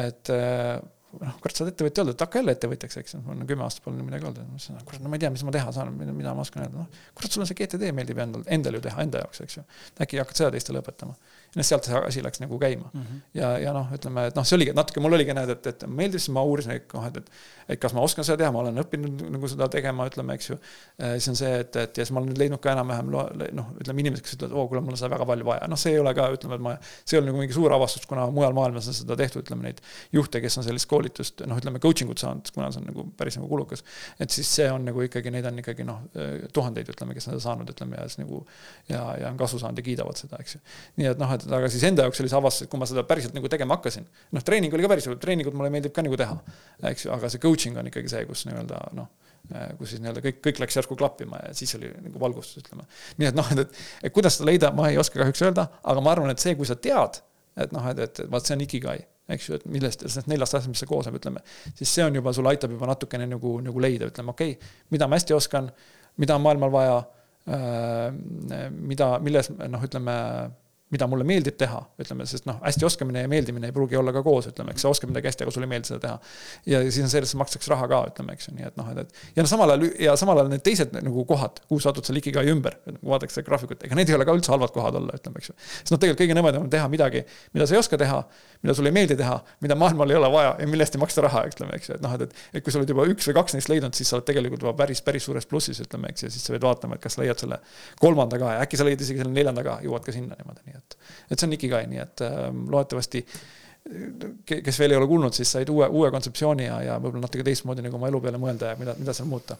et äh, noh, kurat, sa oled ettevõtja olnud, et hakka jälle ettevõtjaks, eks, mul on kümme aastat polnud midagi olnud, ma mõtlesin, kurat, no ma ei tea, mis ma teha saan, mida ma oskan öelda, noh. kurat, sulle see GTD meeldib endal, endal ju teha, enda jaoks, eks ju. äkki hakkad seda teistele õpetama noh, sealt see asi läks nagu käima mm. -hmm. ja, ja noh, ütleme, et noh, see oligi natuke, mul oligi näed, et, et meeldis, ma uurisin, et noh, et, et, et kas ma oskan seda teha, ma olen õppinud nagu seda tegema, ütleme, eks ju. siis on see, et, et ja siis ma olen nüüd leidnud ka enam-vähem noh, ütleme inimesed, kes ütlevad, oo, kuule, mul on seda väga palju vaja, noh, see ei ole ka, ütleme, et ma, see ei ole nagu mingi suur avastus, kuna mujal maailmas on seda tehtud, ütleme neid juhte, kes on sellist koolitust, noh, ütleme coaching ut saanud, kuna see on nagu päris nagu kulukas. et siis see on nagu ikkagi, neid on ikkagi noh, tuhandeid, ütleme, kes on seda saanud, ütleme ja siis nagu ja, ja on kasu saanud ja kiidavad seda, eks ju. nii et noh, et aga siis enda jaoks oli see avastus, et kui ma seda päriselt nagu tegema hakkasin. noh, treening oli ka päris treeningut mulle meeldib ka nagu teha, eks ju, aga see coaching on ikkagi see, kus nii-öelda noh kus siis nii-öelda kõik, kõik läks järsku klappima ja siis oli nagu valgustus, ütleme. nii et noh, et, et, et kuidas seda leida, ma ei oska kahjuks öelda, aga ma arvan, et see, kui sa tead, et noh, et, et vaat see on ikigai, eks ju, et millest, sellest neljast asjast, mis see koosneb, ütleme. siis see on juba, sulle aitab juba natukene nagu, nagu leida, ütleme, okei okay,, mida ma hästi oskan, mida on maailmal vaja äh,. mida, milles noh, ütleme mida mulle meeldib teha, ütleme, sest noh, hästi oskamine ja meeldimine ei pruugi olla ka koos, ütleme, eks sa oskad midagi hästi, aga sulle ei meeldi seda teha. ja siis on see, et makstakse raha ka, ütleme, eks ju, nii et noh, et, et ja no samal ajal ja samal ajal need teised nagu kohad, kuhu satud seal ikigai ümber, kui vaadatakse seda graafikut, ega need ei ole ka üldse halvad kohad olla, ütleme, eks ju. sest noh, tegelikult kõige nõmedam on teha midagi, mida sa ei oska teha, mida sulle ei meeldi teha, mida maailmal ei ole vaja ja mille eest ei maksta raha, ütleme, eks ju, et noh, et, et, et kui sa oled juba üks või kaks neist leidnud, siis sa oled tegelikult juba päris, päris suures plussis, ütleme, eks ju, siis sa pead vaatama, et kas leiad selle kolmanda ka ja äkki sa leiad isegi selle neljanda ka, jõuad ka sinna niimoodi, nii et, et see on ikigai, nii et äh, loodetavasti kes veel ei ole kuulnud, siis said uue, uue kontseptsiooni ja, ja võib-olla natuke teistmoodi nagu oma elu peale mõelda ja mida, mida seal muuta,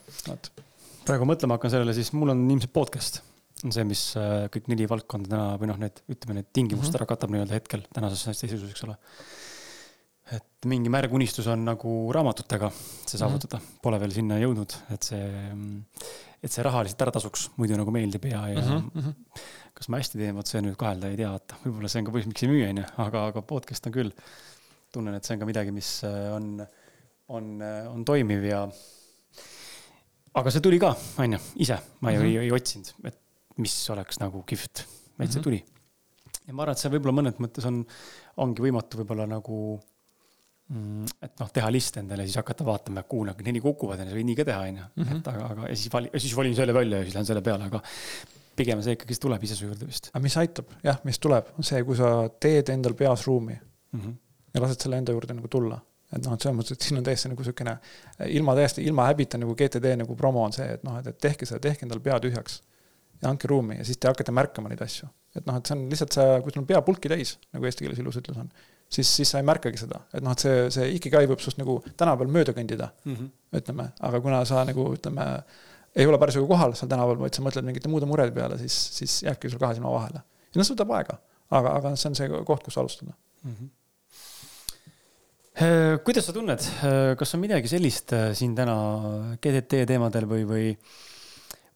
praegu mõtlema hakkan sellele, siis mul on ilmselt podcast on see, mis äh, kõik neli valdkonda täna või noh, need, ütleme, need tingimust mm -hmm. ära katab nii-öelda hetkel tänases seisus, eks ole. et mingi märg unistus on nagu raamatutega see mhm. saavutada mm, -hmm. pole veel sinna jõudnud, et see, et see rahaliselt ära tasuks, muidu nagu meeldib ja, ja mm -hmm kas ma hästi teen, vot see nüüd kahelda ei tea, vaata, võib-olla see on ka põhjus, miks ei müü, on ju, aga, aga podcast on küll. tunnen, et see on ka midagi, mis äh, on, on, äh, on toimiv ja. aga see tuli ka, on ju, ise, ma ju mm -hmm. ei, ei otsinud, et mis oleks nagu kihvt, -hmm. see mhm. tuli. ja ma arvan, et see võib-olla mõnes mõttes on, ongi võimatu võib-olla nagu mm, et noh, teha list endale, siis hakata vaatama, kuhu nagu neli kukuvad ja võid nii ka teha, on ju. Mhm. et aga, aga ja siis vali, siis valin selle välja ja siis lähen selle peale, aga pigem see ikkagist tuleb ise su juurde vist. aga mis aitab, jah, mis tuleb, on see, kui sa teed endal peas ruumi mm. -hmm. ja lased selle enda juurde nagu tulla. et noh, et selles mõttes, et siin on täiesti nagu sihukene ilma täiesti, ilma häbita nagu GTD nagu promo on see, et noh, et, et tehke seda, tehke endal pea tühjaks. Ja andke ruumi ja siis te hakkate märkama neid asju. et noh, et see on lihtsalt sa, kui sul on pea pulki täis, nagu eesti keeles ilus ütlus on, siis, siis sa ei märkagi seda, et noh, et see, see ikigai võib sinust nagu tänapäeval mööda kõndida mm, -hmm. ütleme, aga kuna sa nagu ütleme ei ole parasjagu kohal seal tänaval, vaid sa mõtled mingite muude murede peale, siis, siis jääbki sul kahe silma vahele. ja noh, see võtab aega, aga, aga see on see koht, kus alustada mm. -hmm kuidas sa tunned, äh, kas on midagi sellist äh, siin täna GDT teemadel või, või,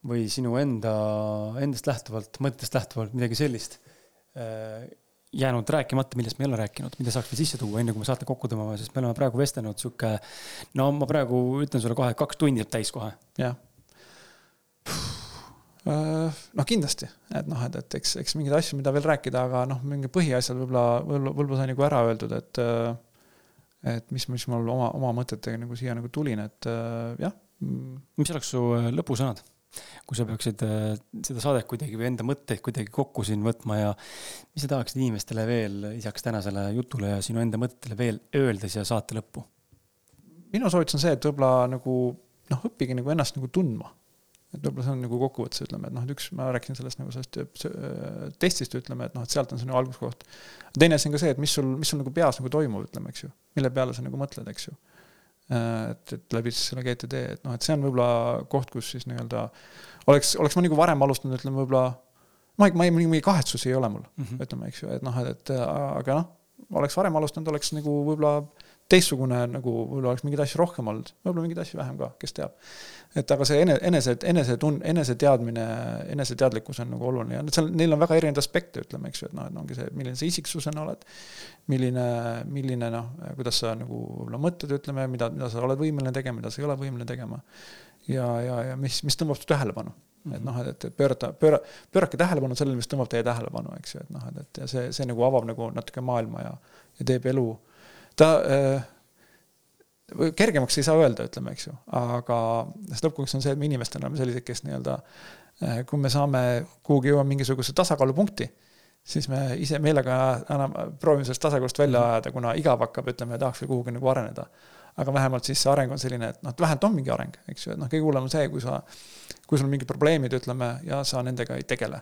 või sinu enda, endast lähtuvalt, mõtetest lähtuvalt midagi sellist jäänud rääkimata, millest me ei ole rääkinud, mida saaks veel sisse tuua, enne kui me saate kokku tõmbame, sest me oleme praegu vestelnud sihuke. no ma praegu ütlen sulle kohe, kaks tundi saab täis kohe. jah Äh, noh, kindlasti, et noh, et, et eks, eks mingeid asju, mida veel rääkida, aga noh, mingi põhiasjad võib-olla, võib-olla, võib-olla sai nagu ära öeldud, et. Äh, et mis, mis mul oma, oma mõtetega nagu siia nagu tulin, et äh, jah. mis oleks su lõpusõnad, kui sa peaksid seda saadet kuidagi või enda mõtteid kuidagi kokku siin võtma ja. mis sa tahaksid inimestele veel lisaks tänasele jutule ja sinu enda mõtetele veel öelda siia saate lõppu? minu soovitus on see, et võib-olla nagu noh, õppige nagu ennast nagu tundma et võib-olla see on nagu kokkuvõttes ütleme, et noh, et üks, ma rääkisin sellest nagu sellest äh, testist, ütleme, et noh, et sealt on see nagu alguskoht. teine asi on ka see, et mis sul, mis sul nagu peas nagu toimub, ütleme, eks ju, mille peale sa nagu mõtled, eks ju. Et, et läbi siis selle GTD, et noh, et see on võib-olla koht, kus siis nii-öelda oleks, oleks ma nagu varem alustanud, ütleme võib-olla ma ei, ma ei, mingi kahetsusi ei ole mul mm, -hmm. ütleme, eks ju, et noh, et aga noh, oleks varem alustanud, oleks nagu võib-olla teistsugune nagu võib-olla oleks mingeid asju rohkem olnud, võib-olla mingeid asju vähem ka, kes teab. et aga see ene, enese, enesetun-, eneseteadmine, eneseteadlikkus on nagu oluline ja seal, neil on väga erinevaid aspekte, ütleme, eks ju, et noh, et ongi see, milline sa isiksusena oled. milline, milline noh, kuidas sa nagu võib-olla mõtled, ütleme, mida, mida sa oled võimeline tegema, mida sa ei ole võimeline tegema. ja, ja, ja mis, mis tõmbab su tähelepanu et noh, et, et pöörata, pööra, pöörake tähelepanu sellele, mis tõmbab teie tähelepanu, eks ju, et noh, et, et ja see, see nagu avab nagu natuke maailma ja, ja teeb elu äh, ta äh, kergemaks ei saa öelda, ütleme, eks ju, aga sest lõppkokkuvõttes on see, et me inimestena oleme sellised, kes nii-öelda äh, kui me saame kuhugi jõuame mingisuguse tasakaalupunkti, siis me ise meelega enam proovime sellest tasakaalust välja ajada, kuna igav hakkab, ütleme, tahaks veel kuhugi nagu areneda. aga vähemalt siis see areng on selline, et noh, et vähemalt on mingi areng, eks ju, et noh, kõige hullem on see, kui sa, kui sul on mingid probleemid, ütleme, ja sa nendega ei tegele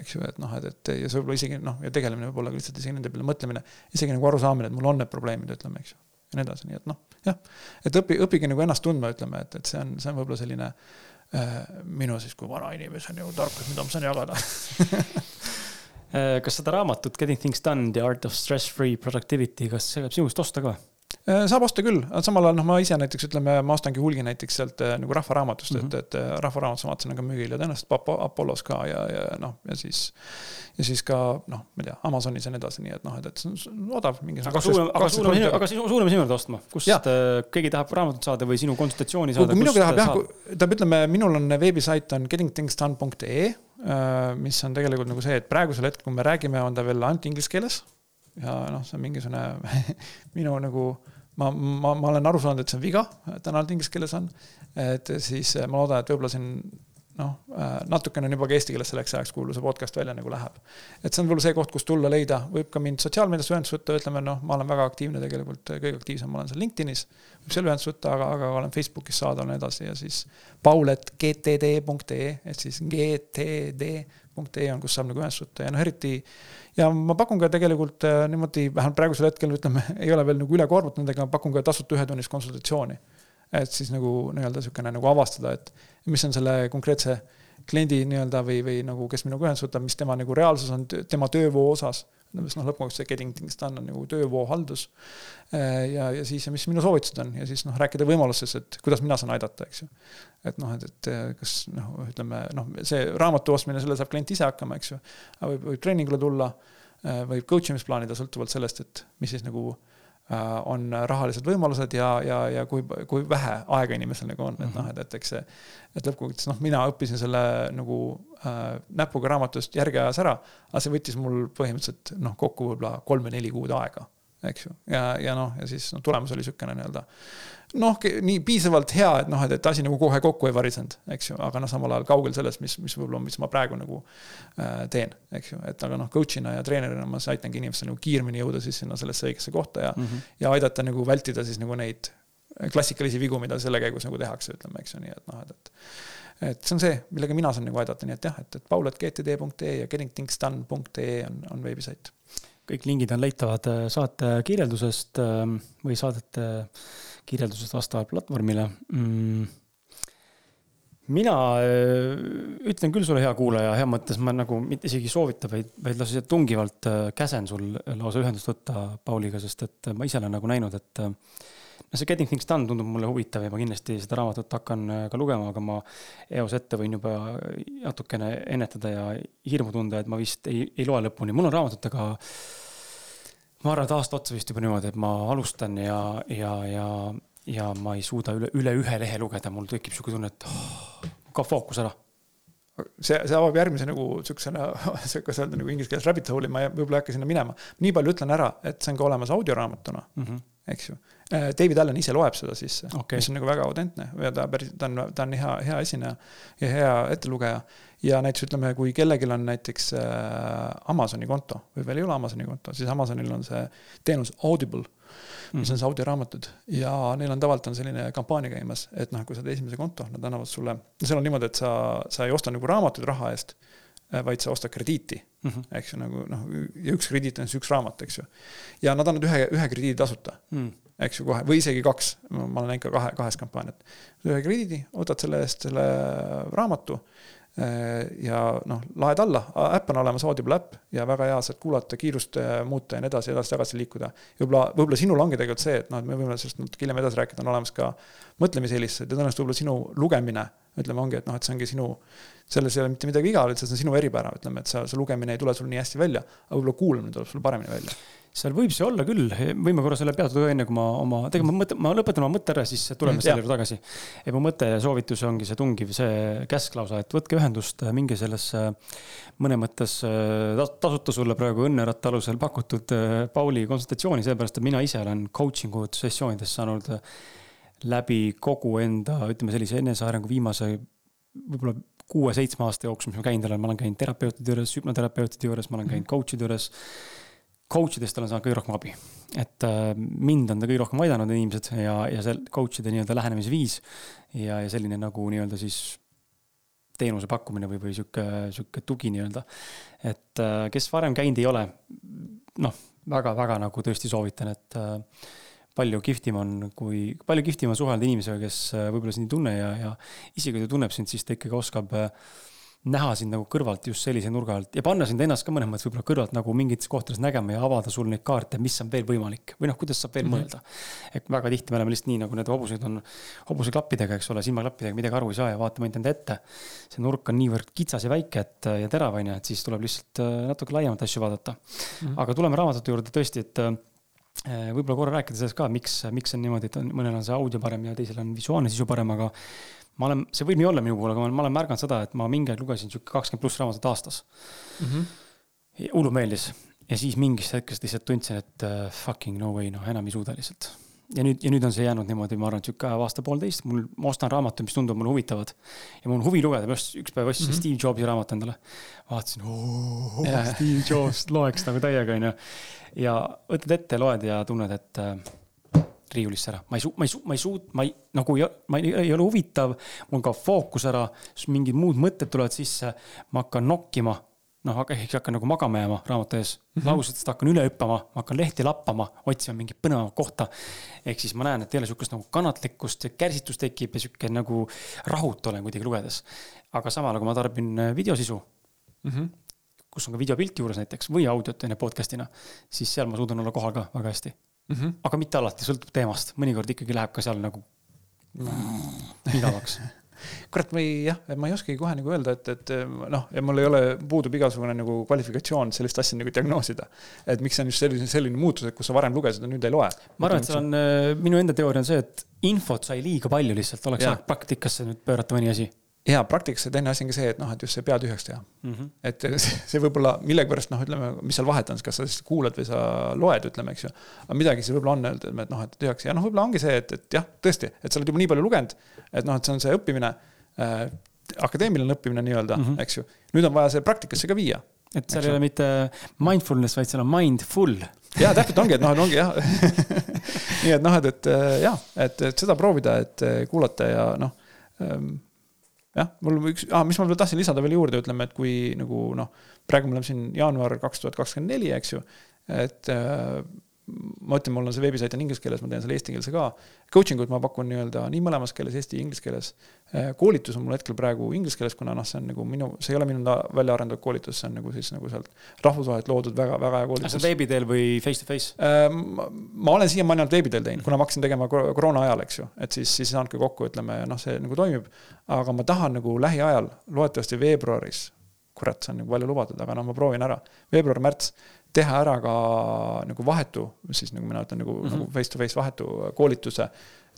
eks ju, et noh, et, et ja see võib-olla isegi noh, ja tegelemine võib olla ka lihtsalt isegi nende peale mõtlemine, isegi nagu arusaamine, et mul on need probleemid, ütleme, eks ju. ja nii edasi, nii et noh, jah, et õpi, õpige nagu ennast tundma, ütleme, et, et see on, see on võib-olla selline äh, minu siis kui vana inimese nagu tarkus, mida ma saan jagada [LAUGHS] äh, kas seda raamatut Getting things done, the art of stress free productivity, kas see võib sinust osta ka? Äh, saab osta küll, samal ajal noh, ma ise näiteks ütleme, ma ostangi hulgi näiteks sealt äh, nagu Rahva Raamatust mm, -hmm. et, et äh, Rahva Raamatus ma vaatasin, on ka müügil ja tõenäoliselt Apollos ka ja, ja noh, ja siis. ja siis ka noh, ma ei tea, Amazonis ja nii edasi, nii et noh, et, et see on odav aga suuname, aga suuname, aga suuname sinu juurde ostma, kust ja. keegi tahab raamatut saada või sinu konsultatsiooni saada. kui minugi tahab jah, tähendab, ütleme, minul on veebisait on gettingthingsdone.ee mis on tegelikult nagu see, et praegusel hetkel, kui me räägime, on ta veel ainult inglise keeles. ja noh, see on mingisugune [LAUGHS] minu nagu ma, ma, ma olen aru saanud, et see on viga, täna inglise keeles on. et siis eh, ma loodan, et võib-olla siin noh, äh, natukene on juba ka eesti keeles selleks ajaks, kuulu see podcast välja nagu läheb. et see on võib-olla see koht, kus tulla leida, võib ka mind sotsiaalmeedias ühendust võtta, ütleme noh, ma olen väga aktiivne tegelikult, kõige aktiivsem ma olen seal LinkedInis. võib seal ühendust võtta, aga, aga olen Facebookis saadaval ja nii edasi ja siis pauletgtd.ee ehk siis gtd.ee on, kus saab nagu ühendust võtta ja noh, eriti ja ma pakun ka tegelikult äh, niimoodi, vähemalt praegusel hetkel ütleme, [LAUGHS] ei ole veel nagu üle koormatud nendega, pakun ka tasuta ühetunnist konsultatsiooni et siis nagu nii-öelda niisugune nagu avastada, et mis on selle konkreetse kliendi nii-öelda või, või nagu, kes minuga ühendust võtab, mis tema nagu reaalsus on tema töövoo osas. Sest noh, lõppkokkuvõttes see getting things done on nagu töövoo haldus. Äh, ja, ja siis, mis minu soovitused on ja siis noh, rääkida võimalustest, et kuidas mina saan aidata, eks ju. et noh, et, et kas noh, ütleme noh, see raamatu ostmine, selle saab klient ise hakkama, eks ju. võib, võib treeningule tulla, äh, võib coach imisplaanida sõltuvalt sellest, et mis siis nagu Äh, on rahalised võimalused ja, ja, ja kui, kui vähe aega inimesel nagu on, et noh, et, et eks see. et lõppkokkuvõttes noh, mina õppisin selle nagu äh, näpuga raamatust järgi ajas ära, aga see võttis mul põhimõtteliselt noh, kokku võib-olla kolm või neli kuud aega eks ju, ja, ja noh, ja siis noh, tulemus oli niisugune nii-öelda noh, nii piisavalt hea, et noh, et, et asi nagu kohe kokku ei varisenud, eks ju, aga noh, samal ajal kaugel sellest, mis, mis võib-olla, mis ma praegu nagu äh, teen, eks ju, et aga noh, coach'ina ja treenerina ma siis aitangi inimestel nagu kiiremini jõuda siis sinna sellesse õigesse kohta ja mm, -hmm. ja aidata nagu vältida siis nagu neid klassikalisi vigu, mida selle käigus nagu tehakse, ütleme, eks ju, nii et noh, et, et et see on see, millega mina saan nagu aidata, nii et jah, et, et paul.gtd.ee ja gettingthingsdone.ee on, on veebisait kõik lingid on leitavad äh, saate kirjeldusest ähm, või saadete kirjeldusest vastavalt platvormile mm mina äh, ütlen küll sulle, hea kuulaja, hea mõttes ma nagu mitte isegi soovita, vaid, vaid lausa tungivalt äh, käsen sul lausa ühendust võtta Pauliga, sest et ma ise olen nagu näinud, et no see Getting Things Done tundub mulle huvitav ja ma kindlasti seda raamatut hakkan äh, ka lugema, aga ma eos ette võin juba natukene ennetada ja hirmu tunda, et ma vist ei, ei loe lõpuni. mul on raamatutega, ma arvan, et aasta otsa vist juba niimoodi, et ma alustan ja, ja, ja, ja ma ei suuda üle, üle ühe lehe lugeda, mul tekib sihuke tunne, et oh, kaob fookus ära see, see avab järgmise nagu sihukesena, [LAUGHS] kuidas öelda nagu inglise keeles rabbit hole'i, ma võib-olla ei hakka sinna minema. nii palju ütlen ära, et see on ka olemas audioraamatuna mm, -hmm. eks ju. Äh, David Allan ise loeb seda sisse okay., mis on nagu väga autentne ja ta päris, ta on, ta on hea, hea esineja ja hea ettelugeja. Ja näiteks ütleme, kui kellelgi on näiteks äh, Amazoni konto või veel ei ole Amazoni konto, siis Amazonil on see teenus Audible mis on siis audioraamatud ja neil on tavaliselt on selline kampaania käimas, et noh, kui sa teed esimese konto, nad annavad sulle, seal on niimoodi, et sa, sa ei osta nagu raamatuid raha eest, vaid sa ostad krediiti mm, -hmm. eks ju, nagu noh, ja üks krediit on siis üks raamat, eks ju. ja nad annavad ühe, ühe krediidi tasuta mm eks ju, kohe, või isegi kaks, ma olen näinud ka kahe, kahest kampaaniat. ühe krediidi, võtad selle eest selle raamatu äh, ja noh, laed alla, äpp on olemas, Audible äpp ja väga hea saad kuulata, kiirust äh, muuta ja nii edasi, edasi-tagasi liikuda. võib-olla, võib-olla sinul ongi tegelikult see, et noh, et me võime sellest natuke hiljem edasi rääkida, on olemas ka mõtlemiseelistused ja tõenäoliselt võib-olla sinu lugemine, ütleme, ongi, et noh, et see ongi sinu, selles ei ole mitte midagi viga, lihtsalt see on sinu eripära, ütleme, et sa, see lugemine ei tule sul nii hästi välja, aga võib-olla kuulamine tuleb sul paremini välja seal võib see olla küll, võime korra selle peatuda enne, kui ma oma, tegelikult ma mõtlen, ma lõpetan oma mõtte ära, siis tuleme mm, selle juurde tagasi. ja mu mõte ja soovitus ongi see tungiv, see käsk lausa, et võtke ühendust, minge sellesse mõne mõttes tasuta sulle praegu õnneratta alusel pakutud Pauli konsultatsiooni, sellepärast et mina ise olen coaching'u sessioonides saanud läbi kogu enda, ütleme sellise enesearengu viimase võib-olla kuue-seitsme aasta jooksul, mis ma käinud olen, ma olen käinud terapeutide juures, hüpnoterapeutide juures, ma olen käinud coach'ide juures coach idest olen saanud kõige rohkem abi. et äh, mind on ta kõige rohkem aidanud inimesed ja, ja see coach'ide nii-öelda lähenemisviis ja, ja selline nagu nii-öelda siis teenuse pakkumine või, või sihuke, sihuke tugi nii-öelda. et äh, kes varem käinud ei ole, noh, väga-väga nagu tõesti soovitan, et äh, palju kihvtim on, kui, palju kihvtim on suhelda inimesega, kes võib-olla sind ei tunne ja, ja isegi kui ta tunneb sind, siis ta ikkagi oskab äh, näha sind nagu kõrvalt just sellise nurga alt ja panna sind ennast ka mõnes mõttes võib-olla kõrvalt nagu mingites kohtades nägema ja avada sul neid kaarte, mis on veel võimalik või noh, kuidas saab veel mm -hmm. mõelda. et väga tihti me oleme lihtsalt nii, nagu need hobused on hobuseklappidega, eks ole, silmaklappidega midagi aru ei saa ja vaatame ainult enda ette. see nurk on niivõrd kitsas ja väike, et ja terav on ju, et siis tuleb lihtsalt äh, natuke laiemalt asju vaadata mm. -hmm. aga tuleme raamatute juurde tõesti, et äh, võib-olla korra rääkida sellest ka, miks, miks on niimoodi, et on, mõnel on see audio parem ja teisel on visuaalne sisu parem, aga ma olen, see võib nii olla minu puhul, aga ma olen märganud seda, et ma mingi aeg lugesin sihuke kakskümmend pluss raamatut aastas mm. -hmm. hullult meeldis ja siis mingist hetkest lihtsalt tundsin, et uh, fucking no way, noh, enam ei suuda lihtsalt. Ja nüüd, ja nüüd on see jäänud niimoodi, ma arvan, sihuke aasta-poolteist, mul, ma ostan raamatuid, mis tunduvad mulle huvitavad. ja mul on huvi lugeda, ma just üks päev ostsin mm -hmm. Steve Jobsi raamatu endale. vaatasin, Steve Jobs loeks nagu täiega, onju. ja võtad ette, loed ja tunned, et uh, riiulisse ära, ma ei suu-, ma ei suu-, ma ei suut-, ma ei, nagu ei, ma ei, ei ole huvitav, mul kaob fookus ära, siis mingid muud mõtted tulevad sisse, ma hakkan nokkima, noh, ehk hakkan nagu magama jääma raamatu ees mm -hmm. lausetest hakkan üle hüppama, ma hakkan lehti lappama, otsima mingit põnevamat kohta. ehk siis ma näen, et ei ole sihukest nagu kannatlikkust ja kärsitust tekib ja sihuke nagu rahut olen kuidagi lugedes. aga samal ajal, kui ma tarbin äh, videosisu mm, -hmm. kus on ka videopilt juures näiteks või audiot on ju podcast'ina, siis seal ma suudan olla kohal ka väga hästi mm. -hmm. aga mitte alati, sõltub teemast, mõnikord ikkagi läheb ka seal nagu [LAUGHS] igavaks kurat, ma ei, jah, ma ei oskagi kohe nagu öelda, et, et noh, ja mul ei ole, puudub igasugune nagu kvalifikatsioon sellist asja nagu diagnoosida. et miks on just selline, selline muutus, et kus sa varem lugesid ja nüüd ei loe. ma arvan, et see on, äh, minu enda teooria on see, et infot sai liiga palju lihtsalt, oleks aeg praktikasse nüüd pöörata mõni asi ja praktikas teine asi on ka see, et noh, et just see pea tühjaks teha mm. -hmm. et [LAUGHS] see, see võib-olla millegipärast noh, ütleme, mis seal vahet on, kas sa siis kuulad või sa loed, ütleme, eks ju. aga midagi siis võib-olla on öelda, et noh, et tühjaks ja noh, võib-olla ongi see, et, et jah, tõesti, et sa oled juba nii palju lugenud, et noh, et see on see õppimine äh,, akadeemiline õppimine nii-öelda mm, -hmm. eks ju. nüüd on vaja see praktikasse ka viia. et seal ei ole mitte mindfulness, vaid seal on mindful. ja täpselt ongi, et noh, ongi jah [LAUGHS] nii et noh, et, et jah, et, seda proovida, et kuulata ja noh ähm, jah, mul üks ah,, mis ma veel tahtsin lisada veel juurde, ütleme, et kui nagu noh, praegu me oleme siin jaanuar kaks tuhat kakskümmend neli, eks ju, et äh, ma ütlen, mul on see veebisait on inglise keeles, ma teen selle eestikeelse ka. Coaching ut ma pakun nii-öelda nii mõlemas keeles, eesti ja inglise keeles. Äh, koolitus on mul hetkel praegu inglise keeles, kuna noh, see on nagu minu, see ei ole minu välja arendatud koolitus, see on nagu siis nagu sealt rahvusvaheliselt loodud väga, väga hea koolitus. see on veebi teel või face to face? Ma olen siiamaani ainult veebi teel teinud, kuna ma hakkasin tegema koroona ajal, eks ju, et siis, siis ei saanudki kokku, ütleme noh, see nagu toimib. aga ma tahan nagu lähiajal, loodetavasti veebruaris kurat, see on nagu palju lubatud, aga noh, ma proovin ära. veebruar-märts teha ära ka nagu vahetu, siis nagu mina ütlen nagu mm, -hmm. nagu face to face vahetu koolituse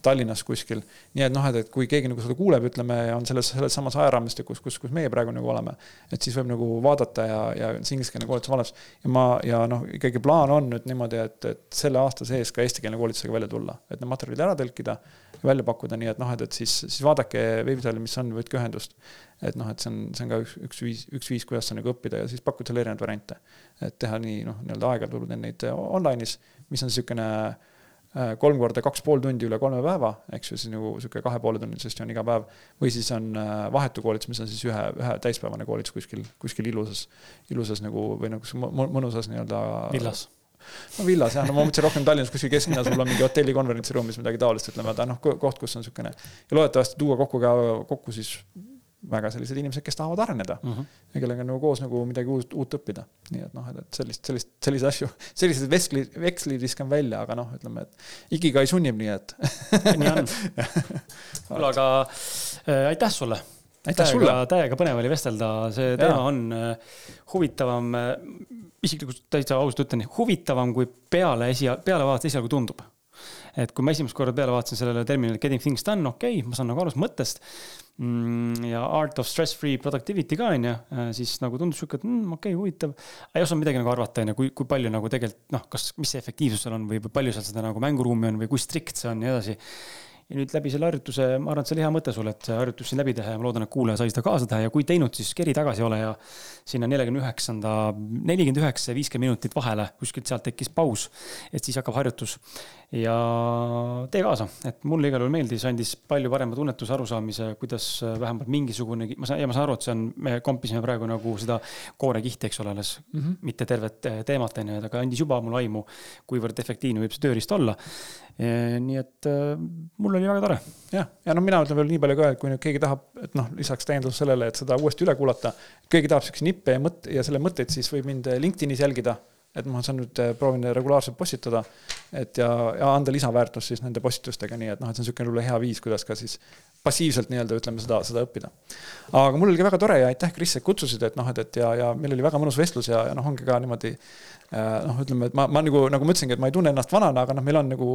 Tallinnas kuskil. nii et noh, et, et kui keegi nagu seda kuuleb, ütleme, ja on selles, selles samas ajaraamistikus, kus, kus meie praegu nagu oleme. et siis võib nagu vaadata ja, ja see ingliskeelne koolitus olemas. ja ma, ja noh, ikkagi plaan on nüüd niimoodi, et, et selle aasta sees ka eestikeelne koolitusega välja tulla, et need materjalid ära tõlkida välja pakkuda, nii et noh, et, et siis, siis vaadake veebisaali, mis on, võtke ühendust. et noh, et see on, see on ka üks, üks viis, üks viis, kuidas sa nagu õppida ja siis pakkuda seal erinevaid variante. et teha nii noh, nii-öelda aeg-ajalt võib-olla teen neid online'is, mis on niisugune äh, kolm korda kaks pool tundi üle kolme päeva, eks ju, siis nagu sihuke kahe poole tunnine sessioon iga päev. või siis on äh, vahetu koolitus, mis on siis ühe, ühe täispäevane koolitus kuskil, kuskil ilusas, ilusas nagu või nagu mõnusas nii-öelda. villas no villas jah, no ma mõtlesin rohkem Tallinnas kuskil kesklinnas, võib-olla mingi hotelli konverentsiruumis midagi taolist, ütleme, aga noh, koht, kus on niisugune. ja loodetavasti tuua kokku ka, kokku siis väga sellised inimesed, kes tahavad areneda mm. -hmm. ja kellega nagu koos nagu midagi uut, uut õppida. nii et noh, et sellist, sellist, selliseid asju, sellised veksli, vekslid viskan välja, aga noh, ütleme, et ikigai sunnib, nii et nii on. [LAUGHS] kuule, aga äh, aitäh sulle aitäh sulle. täiega põnev oli vestelda, see ja. teema on äh, huvitavam, äh, isiklikult täitsa ausalt ütlen, huvitavam kui peale esia-, pealevaates esialgu tundub. et kui ma esimest korda peale vaatasin sellele terminile getting things done, okei okay,, ma saan nagu aru mõttest mm,. ja art of stress free productivity ka on ju, äh, siis nagu tundus sihuke, et mm, okei okay,, huvitav. ei osanud midagi nagu arvata, on ju, kui, kui palju nagu tegelikult noh, kas, mis see efektiivsus seal on või palju seal seda nagu mänguruumi on või kui strikt see on ja nii edasi ja nüüd läbi selle harjutuse, ma arvan, et see oli hea mõte sul, et see harjutus siin läbi teha ja ma loodan, et kuulaja sai seda kaasa teha. Ja kui teinud, siis keri tagasi ole ja sinna neljakümne üheksanda, nelikümmend üheksa ja viiskümmend minutit vahele, kuskilt sealt tekkis paus. et siis hakkab harjutus ja tee kaasa, et mulle igal juhul meeldis, andis palju parema tunnetuse, arusaamise, kuidas vähemalt mingisugunegi, ma saan, ja ma saan aru, et see on, me kompisime praegu nagu seda koorekihti, eks ole, alles mm, -hmm. mitte tervet teemat, on ju, aga andis juba mulle aimu, kuivõrd efektiivne võib see tööriist olla nii et äh, mul oli väga tore. jah, ja no mina ütlen veel nii palju ka, et kui nüüd keegi tahab, et noh, lisaks täiendavalt sellele, et seda uuesti üle kuulata, keegi tahab siukseid nippe ja mõtte ja selle mõtteid, siis võib mind LinkedInis jälgida. et ma saan nüüd, äh, proovin regulaarselt postitada, et ja, ja anda lisaväärtust siis nende postitustega, nii et noh, et see on niisugune võib-olla hea viis, kuidas ka siis passiivselt nii-öelda ütleme seda, seda õppida. aga mul oli väga tore ja aitäh, Kris, et kutsusid, et noh, et, et ja, ja meil oli väga mõnus vestlus ja, ja noh, ongi ka niimoodi äh, noh, ütleme, et ma, ma nagu, nagu ma ütlesingi, et ma ei tunne ennast vanana, aga noh, meil on nagu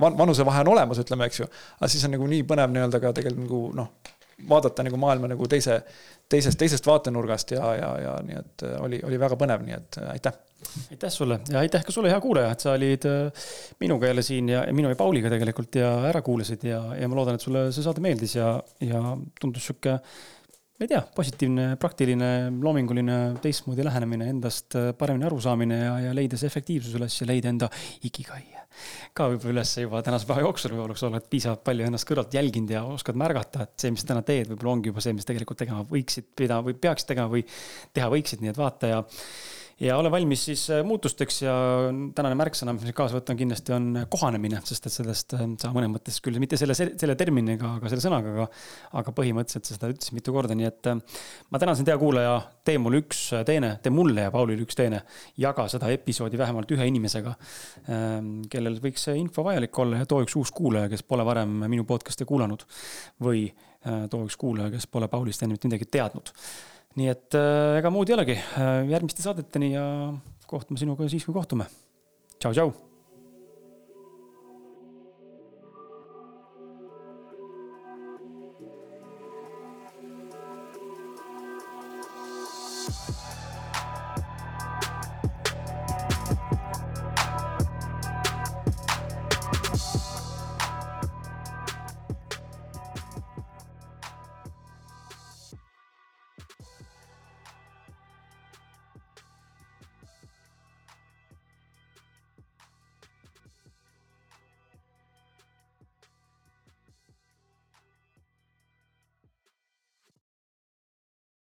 van, vanusevahe on olemas, ütleme, eks ju. aga siis on nagu nii põnev nii-öelda ka tegelikult nagu noh, vaadata nagu maailma nagu teise, teisest, teisest vaatenurgast ja, ja, ja nii et äh, oli, oli väga põnev, nii et äh, aitäh! Aitäh sulle ja aitäh ka sulle, hea kuulaja, et sa olid äh, minuga jälle siin ja minu ja Pauliga tegelikult ja ära kuulasid ja, ja ma loodan, et sulle see saade meeldis ja, ja tundus sihuke, ma ei tea, positiivne, praktiline, loominguline, teistmoodi lähenemine, endast äh, paremini arusaamine ja, ja leida see efektiivsus üles ja leida enda ikigai. Ka võib-olla üles juba tänase päeva jooksul võib-olla, kui sa oled piisavalt palju ennast kõrvalt jälginud ja oskad märgata, et see, mis täna teed, võib-olla ongi juba see, mis tegelikult tegema võiksid, mida või peaksid tegema või teha võiksid, nii et vaata ja ja ole valmis siis äh, muutusteks ja tänane märksõna, mis kaasa võtta, on kindlasti on kohanemine, sest et sellest äh, sa mõnes mõttes küll mitte selle, selle terminiga, aga selle sõnaga, aga, aga põhimõtteliselt sa seda ütlesid mitu korda, nii et äh, ma tänan sind, hea kuulaja, tee mulle üks teene, tee mulle ja Paulile üks teene. jaga seda episoodi vähemalt ühe inimesega, ähm, kellel võiks see info vajalik olla ja too üks uus kuulaja, kes pole varem minu podcast'e kuulanud. või too üks kuulaja, kes pole Paulist enne mitte midagi teadnud nii et äh, ega muud ei olegi, äh, järgmiste saadeteni ja kohtume sinuga siis, kui kohtume. tšau,